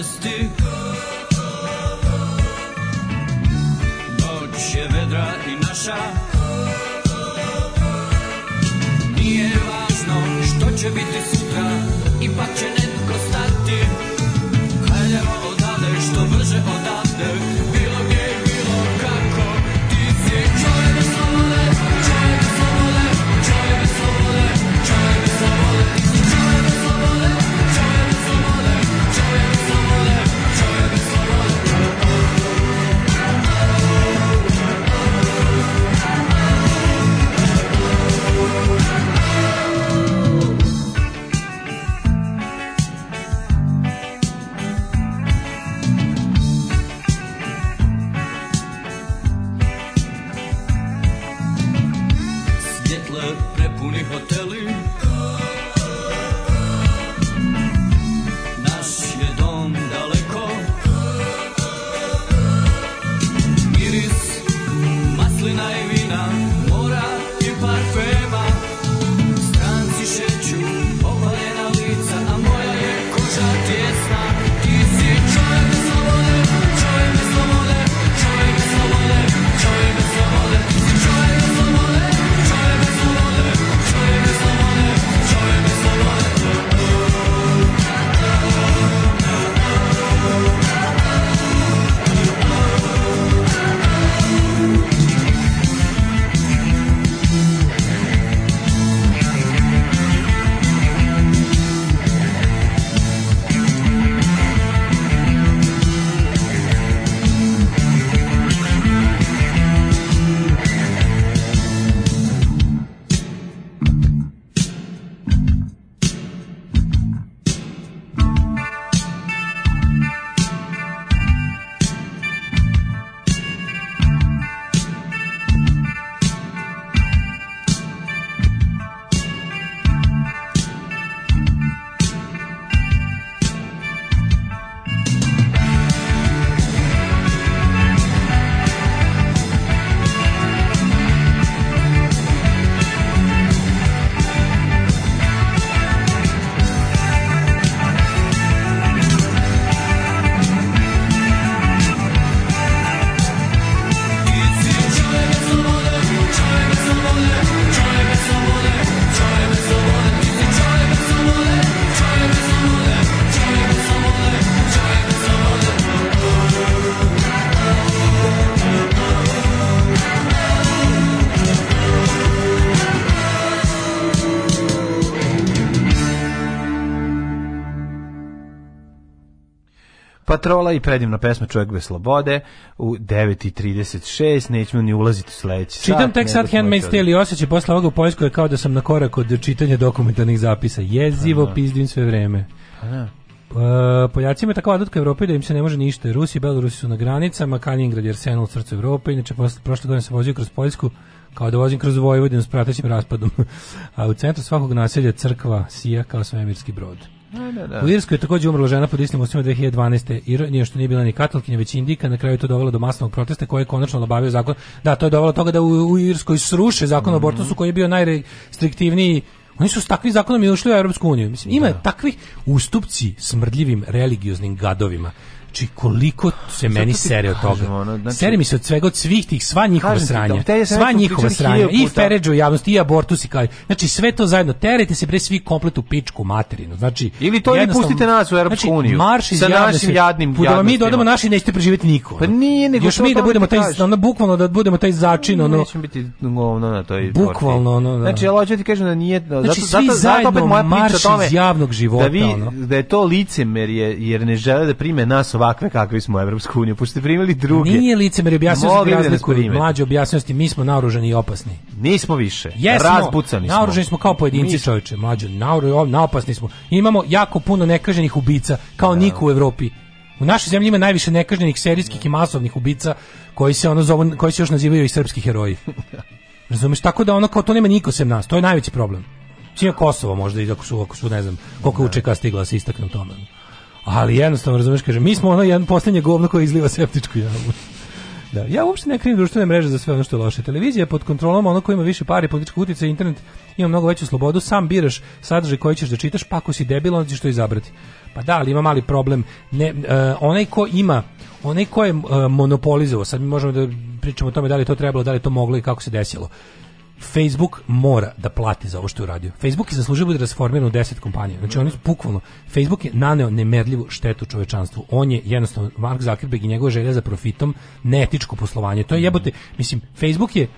cesti Noć je vedra i naša. Nije važno što će biti sutra Ipak će Patrola i predivna pesma Čovjek bez slobode u 9.36, nećemo ni ulaziti u sledeći Čitam sat, tek nego sad Handmaid's. Tale i osjećaj posle ovoga u Poljskoj je kao da sam na korak od čitanja dokumentarnih zapisa. Jezivo Aha. pizdim sve vreme. Pa da. Uh, Poljacima je takva odatka Evrope da im se ne može ništa. Rusi i Belorusi su na granicama, Kaliningrad je arsenal u srcu Evrope, inače posle, prošle godine se vozio kroz Poljsku kao da vozim kroz Vojvodinu s pratećim raspadom. A u centru svakog naselja crkva sija kao svemirski brod. Da, da, da. U Irskoj je takođe umrla žena pod istim ustima 2012. Ironija što nije bila ni katolkinja, već indika, na kraju je to dovelo do masovnog protesta koji je konačno labavio zakon. Da, to je dovelo do toga da u, u Irskoj sruše zakon o abortusu koji je bio najrestriktivniji Oni su s takvim zakonom i ušli u Europsku uniju. Mislim, ima takvih ustupci smrdljivim religioznim gadovima. Znači, koliko se meni sere od toga. ono, znači- Sere mi se od svega, od svih tih, sva njihova sranja. da, te Sva njihova sranja. I feređu javnosti, i abortus i kaj. Znači, sve to zajedno. Terajte se bre svi komplet u pičku materinu. Znači, Ili to ili pustite nas u Europsku znači, uniju. Marš iz Sa našim se- jadnim Da mi dodamo naši, nećete preživjeti niko. Pa nije, nego Još mi da budemo taj, ono, bukvalno da budemo taj začin, ono, Nećemo biti govno na toj Bukvalno, ono, da. Znači, ja ti kažem da nije... Znači, zato, svi zato, zato opet zajedno marš iz javnog života, Da, ono. da je to licemerje, jer ne žele da prime nas ovakve kakvi smo u Evropsku uniju, pošto ste primili druge. Nije licemer objasnio bi da razliku. Mlađe objasnosti, mi smo naoružani i opasni. Nismo više. Jesmo, Razbucani smo. naoružani smo kao pojedinci Mi- čoveče, mlađe, naopasni smo. Imamo jako puno nekaženih ubica, kao niko u Evropi. U našoj zemlji ima najviše nekaženih serijskih i masovnih ubica koji se ono zovu, koji se još nazivaju i srpski heroji. Razumeš, tako da ono kao to nema niko sem nas, to je najveći problem. Čija Kosovo možda i ako su, ako su ne znam, koliko učeka stigla da se istakne u tome. Ali jednostavno, razumeš, kaže, mi smo ono jedan posljednje govno koje izliva septičku jamu. Da, ja uopšte ne krivim društvene mreže za sve ono što je loše. Televizija je pod kontrolom ono ko ima više pare, političkog utjecaja, internet ima mnogo veću slobodu, sam biraš sadržaj koji ćeš da čitaš, pa ako si debil, onda ćeš to izabrati. Pa da, ali ima mali problem. Ne, e, onaj ko ima, onaj ko je e, monopolizovao, sad mi možemo da pričamo o tome da li to trebalo, da li to moglo i kako se desilo. Facebook mora da plati za ovo što je uradio. Facebook je zaslužio da rasformiran u 10 kompanija. Znači oni su bukvalno Facebook je naneo nemerljivu štetu čovečanstvu. On je jednostavno Mark Zuckerberg i njegova želja za profitom neetičko poslovanje. To je jebote, mislim Facebook je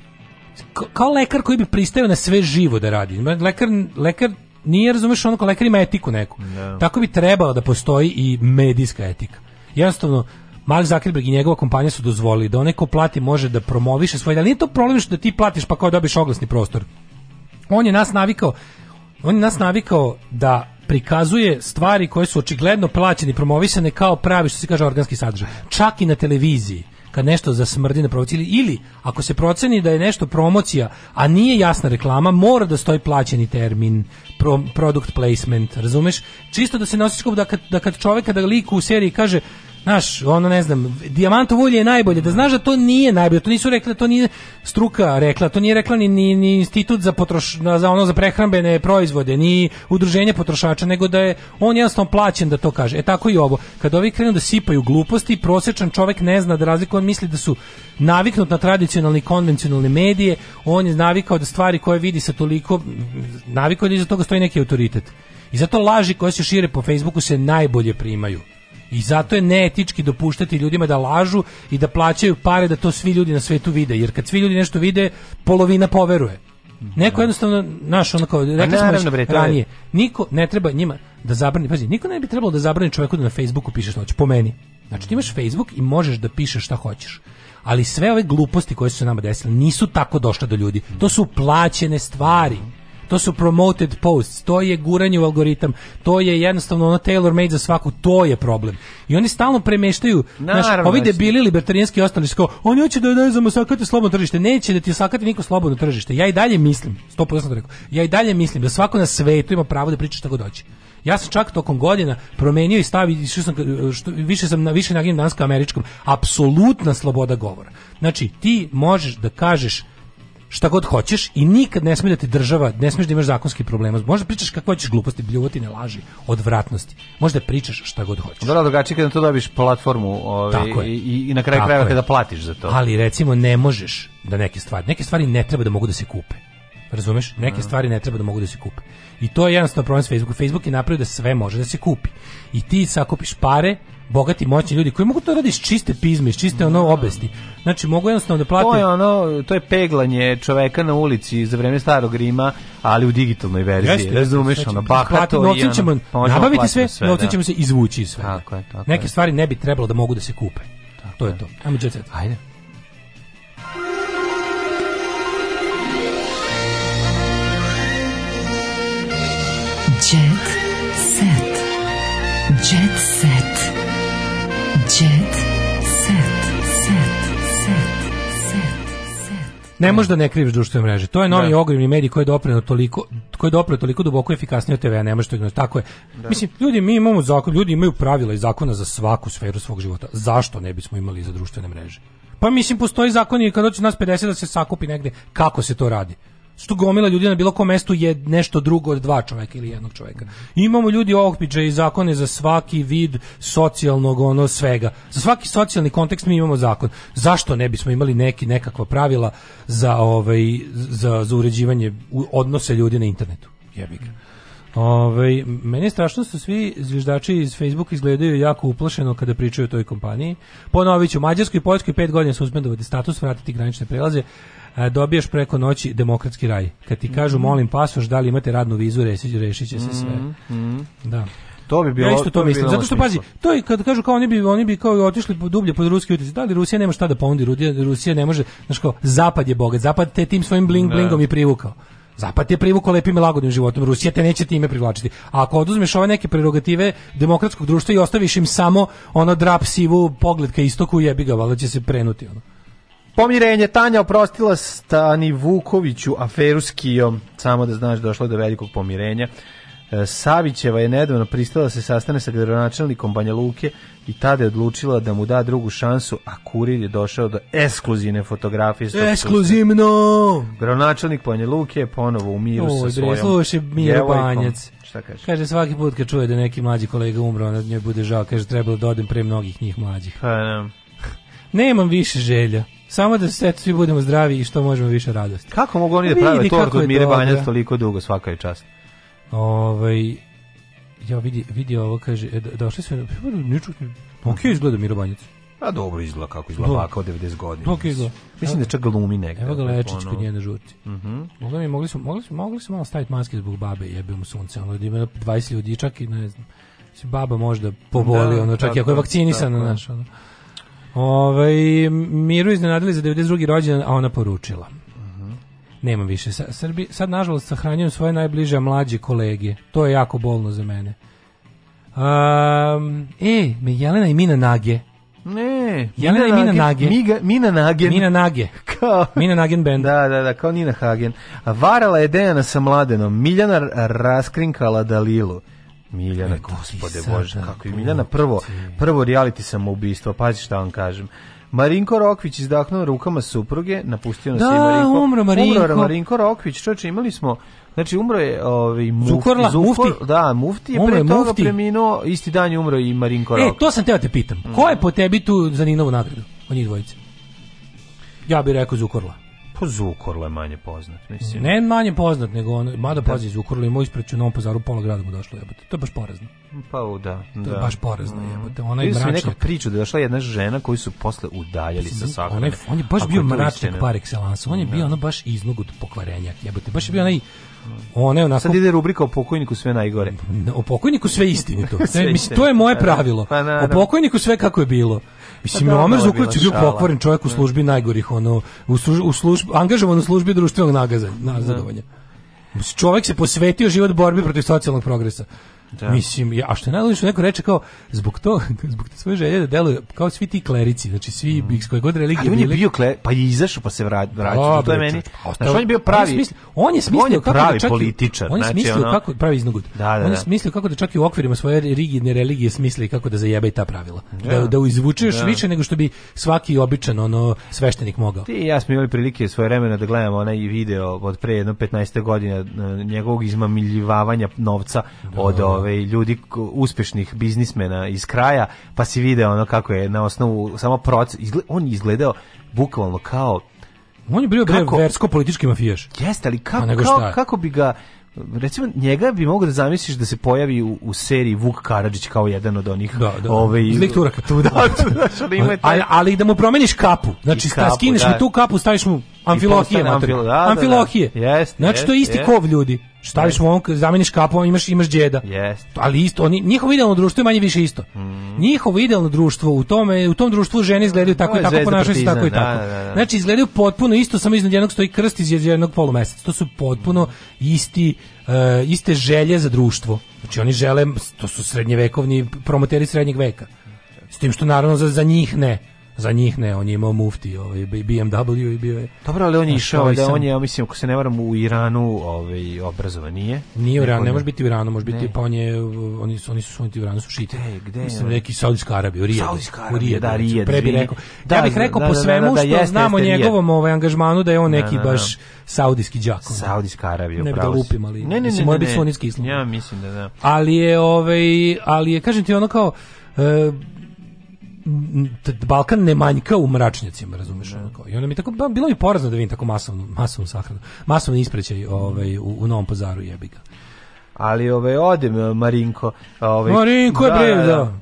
ka- kao lekar koji bi pristao na sve živo da radi. Lekar lekar nije razumeš ono kao lekar ima etiku neku. Tako bi trebalo da postoji i medijska etika. Jednostavno Mark Zuckerberg i njegova kompanija su dozvolili da onaj ko plati može da promoviše svoje, ali nije to problem što ti platiš pa kao dobiš oglasni prostor. On je nas navikao, on je nas navikao da prikazuje stvari koje su očigledno plaćene i promovisane kao pravi što se kaže organski sadržaj. Čak i na televiziji kad nešto zasmrdi na promociji ili, ako se proceni da je nešto promocija, a nije jasna reklama, mora da stoji plaćeni termin, pro, product placement, razumeš? Čisto da se nosiš da kad, da kad čovek kada liku u seriji kaže Znaš, ono ne znam, dijamantovo ulje je najbolje, da znaš da to nije najbolje, to nisu rekli, to nije struka rekla, to nije rekla ni, ni, ni institut za, potroš, za, ono, za prehrambene proizvode, ni udruženje potrošača, nego da je on jednostavno plaćen da to kaže. E tako i ovo, kad ovi krenu da sipaju gluposti, prosječan čovek ne zna da razlikuje, on misli da su naviknut na tradicionalne i konvencionalne medije, on je navikao da stvari koje vidi sa toliko, navikao da iza toga stoji neki autoritet. I zato laži koje se šire po Facebooku se najbolje primaju. I zato je neetički dopuštati ljudima da lažu i da plaćaju pare da to svi ljudi na svetu vide. Jer kad svi ljudi nešto vide, polovina poveruje. Neko jednostavno, naš ono kao, rekli smo naravno, bre, ranije, niko ne treba njima da zabrani, pazi, niko ne bi trebalo da zabrani čoveku da na Facebooku piše što hoće, po meni. Znači ti imaš Facebook i možeš da pišeš šta hoćeš. Ali sve ove gluposti koje su se nama desile nisu tako došle do ljudi. To su plaćene stvari. To su promoted posts, to je guranje u algoritam, to je jednostavno ono tailor made za svaku, to je problem. I oni stalno premeštaju, znaš, ovi znači. debili libertarijanski i ostali kao, oni hoće da ne znamo sakati slobodno tržište, neće da ti sakati niko slobodno tržište. Ja i dalje mislim, 100% sam to rekao, ja i dalje mislim da svako na svetu ima pravo da priča šta god hoće. Ja sam čak tokom godina promenio i stavi išao sam što, više sam na više naginjem danas ka američkom apsolutna sloboda govora. Znači ti možeš da kažeš šta god hoćeš i nikad ne sme da ti država, ne smeš da imaš zakonski problema. Možda pričaš kako hoćeš gluposti, bljuvotine, laži, odvratnosti. Možda pričaš šta god hoćeš. Dobro, drugačije kada to dobiš platformu ovaj, i, i na kraju krajeva je. kada platiš za to. Ali recimo ne možeš da neke stvari, neke stvari ne treba da mogu da se kupe. Razumeš? Neke stvari ne treba da mogu da se kupe. I to je jednostavno problem s Facebooku. Facebook je napravio da sve može da se kupi. I ti sakupiš pare, bogati, moćni ljudi koji mogu to raditi iz čiste pizme, iz čiste ono obesti. Znači mogu jednostavno da plate To je ono, to je peglanje čoveka na ulici za vreme starog Rima, ali u digitalnoj verziji. Jeste, Razumeš, znači, ono, bahato i novcem ono, ćemo pa nabaviti platiti sve, novcem da. ćemo se izvući iz svega. Tako je, tako Neke je. stvari ne bi trebalo da mogu da se kupe. to je to. Ajmo jet set. Ajde. Jet set. Jet set. Ne možeš da ne kriviš društvene mreže. To je novi Da. ogromni medij koji je dopreo toliko koji je dopreo toliko duboko efikasnije od TV-a, ne možeš to ignorirati. Tako je. Mislim, ljudi, mi imamo zakon, ljudi imaju pravila i zakona za svaku sferu svog života. Zašto ne bismo imali za društvene mreže? Pa mislim, postoji zakon i kad dođe nas 50 da se sakupi negde, kako se to radi? Što gomila ljudi na bilo kom mestu je nešto drugo od dva čoveka ili jednog čoveka. Imamo ljudi okpiče i zakone za svaki vid socijalnog ono svega. Za svaki socijalni kontekst mi imamo zakon. Zašto ne bismo imali neki nekakva pravila za ovaj za, za uređivanje odnose ljudi na internetu? Jebi ga. Ovaj meni je strašno što svi zviždači iz Facebooka izgledaju jako uplašeno kada pričaju o toj kompaniji. Ponovit ću, Mađarskoj i Poljskoj pet godina suspendovati status, vratiti granične prelaze, dobiješ preko noći demokratski raj. Kad ti kažu molim pasoš, da li imate radnu vizu, rešit, će se sve. Mhm. Da. To bi bilo, ja isto to, bi mislim. Zato što pazi, to je kad kažu kao oni bi oni bi kao otišli dublje pod ruski utjecaj. Da li Rusija nema šta da? Rusija, Rusija ne može, znači kao zapad je bogat. Zapad te tim svojim bling Da. blingom i privukao. Zapad je privukao lepim i lagodnim životom. Rusija te neće time privlačiti. A ako oduzmeš ove neke prerogative demokratskog društva i ostaviš im samo ono drap sivu pogled ka istoku, jebi ga, valjda će se prenuti ono. Pomirenje, Tanja oprostila Stani Vukoviću aferu s Kijom, samo da znaš došlo je do velikog pomirenja. E, Savićeva je nedavno pristala da se sastane sa gradonačelnikom Banja Luke i tada je odlučila da mu da drugu šansu, a kurir je došao do ekskluzivne fotografije. Ekskluzivno! Gradonačelnik Banja Luke je ponovo u miru Oj, sa svojom slušaj, Miro. Banjac. Šta kaže? Kaže svaki put kad čuje da neki mlađi kolega umro, ona njoj bude žao, kaže trebalo da odem pre mnogih njih mlađih. Pa, ne. Nemam više želja. Samo da se svi budemo zdravi i što možemo više radosti. Kako mogu oni da Vidi prave tortu od Mire dobra. Banjac toliko dugo, svaka je čast. Ovaj ja vidi vidi ovo kaže e, do- došli su niču Ok izgleda Miro Banjac. A dobro izgleda kako izgleda Da. baka od 90 godina. Ok izgleda. Mislim da čak glumi negde. Evo ga Lečić ono. kod njene žurci. Mhm. Mogli mi mogli su mogli su mogli su malo staviti maske zbog babe, jebe mu sunce, ono da ima 20 ljudi čak i ne znam. Baba možda poboli, Da, ono čak i tako ako je je, vakcinisana, znaš, ono. Ovaj Miru iznenadili za 92. rođendan, a ona poručila. Nemam više. Sa, Srbi, sad, nažalost, sahranjujem svoje najbliže mlađe kolege. To je jako bolno za mene. Um, e, me Jelena i Mina Nage. Ne, Jelena i Mina Nage. Miga, Mina Nagen. Mina Nage. Kao, Mina Nagen Band. da, da, da, kao Nina Hagen. Varala je Dejana sa mladenom. Miljana raskrinkala Dalilu. Miljana, gospode sada Bože, kako je Miljana prvo, prvo reality samoubistvo, pazi šta vam kažem. Marinko Rokvić izdahnuo rukama supruge, napustio nas Da, je Marinko. umro Marinko. Umro Marinko Rokvić, čoče, imali smo Znači umro je ovaj mufti, Zukorla, Zukor- mufti. Da, mufti je Umro pre je toga mufti. preminuo, isti dan je umro i Marinko E, Rokvić. to sam teo te pitam. Ko je po tebi tu za Ninovu nagradu? Od njih dvojice. Ja bih rekao Zukorla. Zukorla je manje poznat, mislim. Ne manje poznat, nego on, mada pazi, Zukorla ima ispreću u Novom pazaru, pola grada mu došlo, jebote. To je baš porazno. Pa u, da, To da. je baš porazno, jebote. Ona je Vidio i neku mračnjak. priču da je došla jedna žena koju su posle udaljali sa sahrane. On je, on je baš Ako bio mračnjak par excellence. On je bio ono baš iznogut pokvarenjak, jebote. Baš je bio onaj on je onako Sad ide rubrika o pokojniku sve najgore. o pokojniku sve istinito. Sve mislim, to je moje pa da. pravilo. Pa naravno. o pokojniku sve kako je bilo. Mislim, Pa da, Omer ovo je bio pokvaren čovjek u službi najgorih, ono, u, služ, u službi, angažovan u službi društvenog nagazanja, nazadovanja. Mislim, Čovjek se posvetio život borbi protiv socijalnog progresa. Da. Mislim, a što je što neko reče kao, zbog to, zbog te svoje želje da deluje kao svi ti klerici, znači svi mm. iz koje god religije Ali on je bili. bio kle, pa je izašao pa se vrat, vraća. Dobro, to je meni. pa Znači, on je bio on pravi. je smislio, on je smislio on je kako pravi da čak političar. On je znači, smislio ono- kako pravi iznogud. Da, da, on je da. smislio kako da čak i u okvirima svoje rigidne religije smisli kako da zajebe i ta pravila. Da Da. da izvuče još Da. više nego što bi svaki običan ono sveštenik mogao. Ti i ja smo imali prilike svoje vremena da gledamo onaj video od pre jedno 15. godina e, njegovog izmamiljivavanja novca od ove ljudi uspešnih biznismena iz kraja, pa si video ono kako je na osnovu samo proces, izgle, on izgledao bukvalno kao On je bio bre Kako- versko politički mafijaš. Jeste, ali kako, nego kao- šta kako bi ga recimo njega bi mogao da zamisliš da se pojavi u, u seriji Vuk Karadžić kao jedan od onih Da, da. ovaj Zlik Turaka. tu da, tu, znaš, ali ima taj- ali, ali da mu promeniš kapu. Znači kapu, skineš da. mu tu kapu, staviš mu Amfilohije, amfilo- da, da, da. Amfilohije. Jeste, Znači, to je isti jeste. kov ljudi. Staviš Jeste. momka, zameniš kapu, imaš, imaš džeda. Jeste. Ali isto, oni, njihovo idealno društvo je manje više isto. Njihovo idealno društvo, u tome, u tom društvu žene izgledaju tako i tako, ponašaju se tako i da, tako. da, da. Znači, izgledaju potpuno isto, samo iznad jednog stoji krst iz jednog polumeseca. To su potpuno isti, e, iste želje za društvo. Znači, oni žele, to su srednjevekovni promoteri srednjeg veka. S tim što naravno za, za njih ne. Za njih ne, on je imao mufti, ovaj, BMW i bio je... Dobro, ali on je išao, ovaj da on je, ja mislim, ako se ne varam, u Iranu ovaj, obrazovan, nije? Nije u Iranu, ne može biti u Iranu, može biti Ne. pa on je oni su oni su u Iranu su šiti. Gde, gde Mislim neki Saudijska Arabija, u Rijadu. Saudijska U Arabija, Rijadu, da. Rijad, Pre bi rekao. Da, ja bih da, rekao da, po da, svemu da, da, što jeste, znamo jeste, njegovom ovaj angažmanu da je on Da, neki da, da. baš saudijski đak. Saudijska Arabija, Ne bi da lupim, ali Ne, ne, mislim, mora biti ne. sunetski islam. Ja mislim da da. Ali je ovaj ali je kažem ti ono kao e, Balkan ne manjka u mračnjacima, razumeš ono kao. I onda mi tako ba, bilo mi porazno da vidim tako masovnu masovnu sahranu, masovni isprećaj ovaj u, u Novom Pazaru jebi ga. Ali ovaj, odem eh, Marinko. Ovaj, Marinko je bre, da.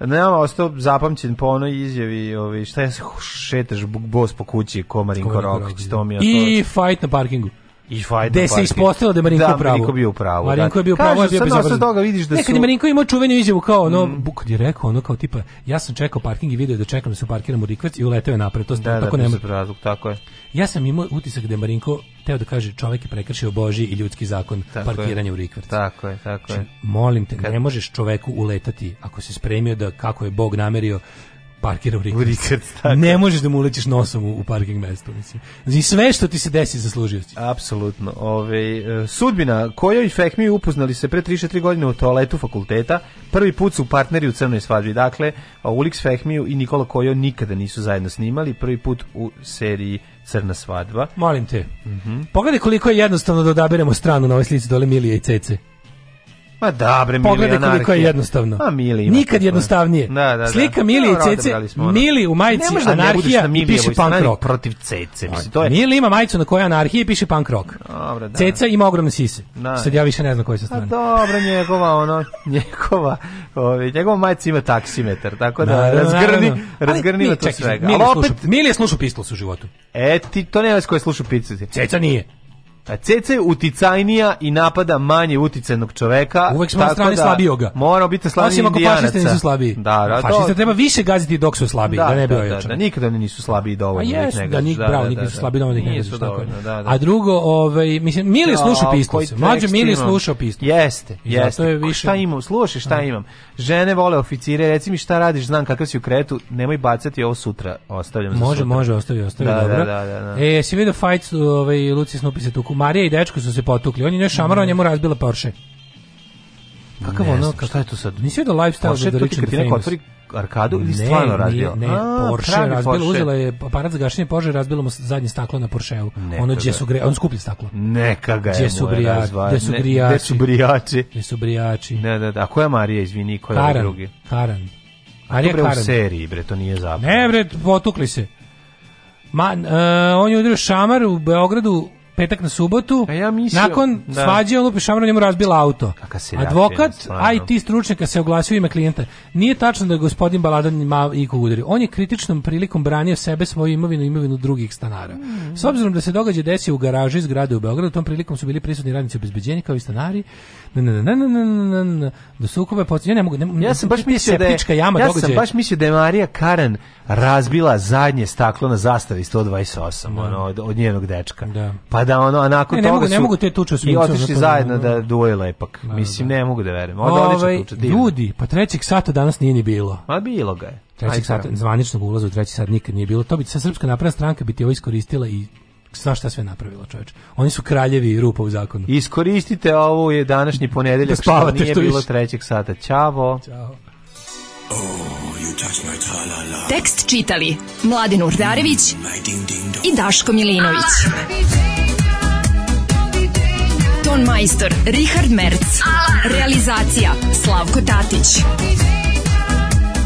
Nama ostao zapamćen po onoj izjavi, ovaj, šta je se šetaš bos po kući ko Marinko Ko Marinko Rokić, to mi je I fight na parkingu. I Gde se ispostavilo da je Marinko da. Marinko bio u pravu. Marinko da. je bio u pravu, Kažu, je bio sad toga vidiš da su... kad je Marinko imao čuvenu izjavu kao ono, mm. kad je rekao ono kao tipa, ja sam čekao parking i video da čekam da se parkiram u rikvac i uleteo je napred, to Da, da, tako bez nema. razlog, tako je. Ja sam imao utisak da je Marinko teo da kaže čovjek je prekršio Božji i ljudski zakon Tako je. parkiranja u rikvrci. Tako je, tako je. Znači, molim te, ne možeš čoveku uletati ako se spremio da kako je Bog namerio parkira u tako ne možeš da mu ulećeš nosom u, u parking mesto, mislim. Znači, sve što ti se desi zaslužio si. Apsolutno. Ove, e, sudbina Kojo i Fehmi upoznali se pre 34 godine u toaletu fakulteta. Prvi put su partneri u crnoj svadbi. Dakle, Ulix Fehmiju i Nikola Kojo nikada nisu zajedno snimali. Prvi put u seriji Crna svadba. Molim te. Pogledaj koliko je jednostavno da odaberemo stranu na ovoj slici dole Milije i Cece. Ma da, bre, Mili Pogledaj koliko je anarhija. jednostavno. A Mili ima Nikad jednostavnije. Da, da, da. Slika Milije i Cece. Mili u majici Ne da ne anarhija na i piše punk rock. protiv Cece. Mislim, to je... Mili ima majicu na kojoj anarhija i piše punk rock. Dobro, da. Ceca ima ogromne sise. Da. Sad ja više ne znam koje sa A strane. dobro, njegova, ono, njegova, ovaj, njegova majica ima taksimetar, tako da, Naravno, razgrni, razgrni Mili, na to čekaj, svega. Mili Ali opet, slušao- Mili je slušao Pistols u životu. e, ti, to nema s koje sluša picu. Ceca nije. A Ceca je uticajnija i napada manje uticajnog čoveka. Uvek smo na strani da slabijoga. Moramo biti slabiji Osim ako fašisti nisu slabiji. Da, da, Fašiste to- treba više gaziti dok su slabiji, da, ne bi da, da, da, nikada oni nisu slabiji Pa dovoljno. da jesu, ne da gaziš. nik, bravo, nikad su slabiji dovoljno da ih ne Nisu dovoljno, da, da. A drugo, ovaj, mislim, Mili je slušao Ja, Pistols. koji Mlađo Mili slušao Pistols. Jeste, jeste. je više- Šta imam? Slušaj, šta imam? Žene vole oficire, reci mi šta radiš, znam kakav si u kretu, nemoj bacati ovo sutra, ostavljam za Može, sutra. može, ostavi, ostavi, Da, dobro. da, da, da. E, si vidio fight, ovaj, Luci Snupi se tuku. Marija i dečko su se potukli. On je njoj šamarao, njemu razbila Porsche. Kakav Ne ono, kako šta je to sad? Nisi vidio lifestyle Porsche, rich ti kad ti neko otvori arkadu ili Ne, stvarno nije- razbila? Ne, A, Porsche razbila, Porsche. uzela je aparat za gašenje požara, razbila mu zadnje staklo na Porscheu. Ono gdje su gre, on skuplje staklo. Neka ga je Gdje su brijači, gdje su ne, brijači. Gde su brijači? Gdje su brijači. Da, da, da. A koja je Marija, izvini, ko je ovaj Karan, drugi? Karan. Marija bre u Karan. seriji, bre, to nije zapravo. Ne bre, potukli se. Ma, e, on je udario šamar u Beogradu petak na subotu. A ja mislio- Nakon da. svađe on lupi šamar, njemu razbila auto. Advokat stvarno. IT stručnjaka se oglasio ime klijenta. Nije tačno da je gospodin Baladan ma ikog udario. On je kritičnom prilikom branio sebe, svoju imovinu i imovinu drugih stanara. S obzirom da se događaj desio u garaži zgrade u Beogradu, tom prilikom su bili prisutni radnici obezbeđenja kao i stanari. Na, na, na, na, na, na. Do sukoba poc- ja ne mogu ne, Ja sam baš te mislio da je jama ja sam baš mislio da je Marija Karan razbila zadnje staklo na zastavi 128 ono od, od njenog dečka. Da. Pa da ono a nakon Ne, ne toga mogu- ne su mogu te tuče I otišli to- zajedno da duje lepak. Mislim ne mogu da verujem. Ovaj, divno. ljudi, pa trećeg sata danas nije ni bilo. Ma bilo ga je. Trećeg sata, zvaničnog ulaza u treći sat nikad nije bilo. To bi sa srpska napredna stranka bi ti ovo iskoristila i sva šta sve napravila čoveče. Oni su kraljevi rupa u zakonu. Iskoristite ovo je današnji ponedeljak Da što spavate nije što bilo trećeg sata. Ćao. Ćao. Tekst čitali Mladin Urdarević i Daško Milinović. Ton majstor Richard Merc. Realizacija Slavko Tatić.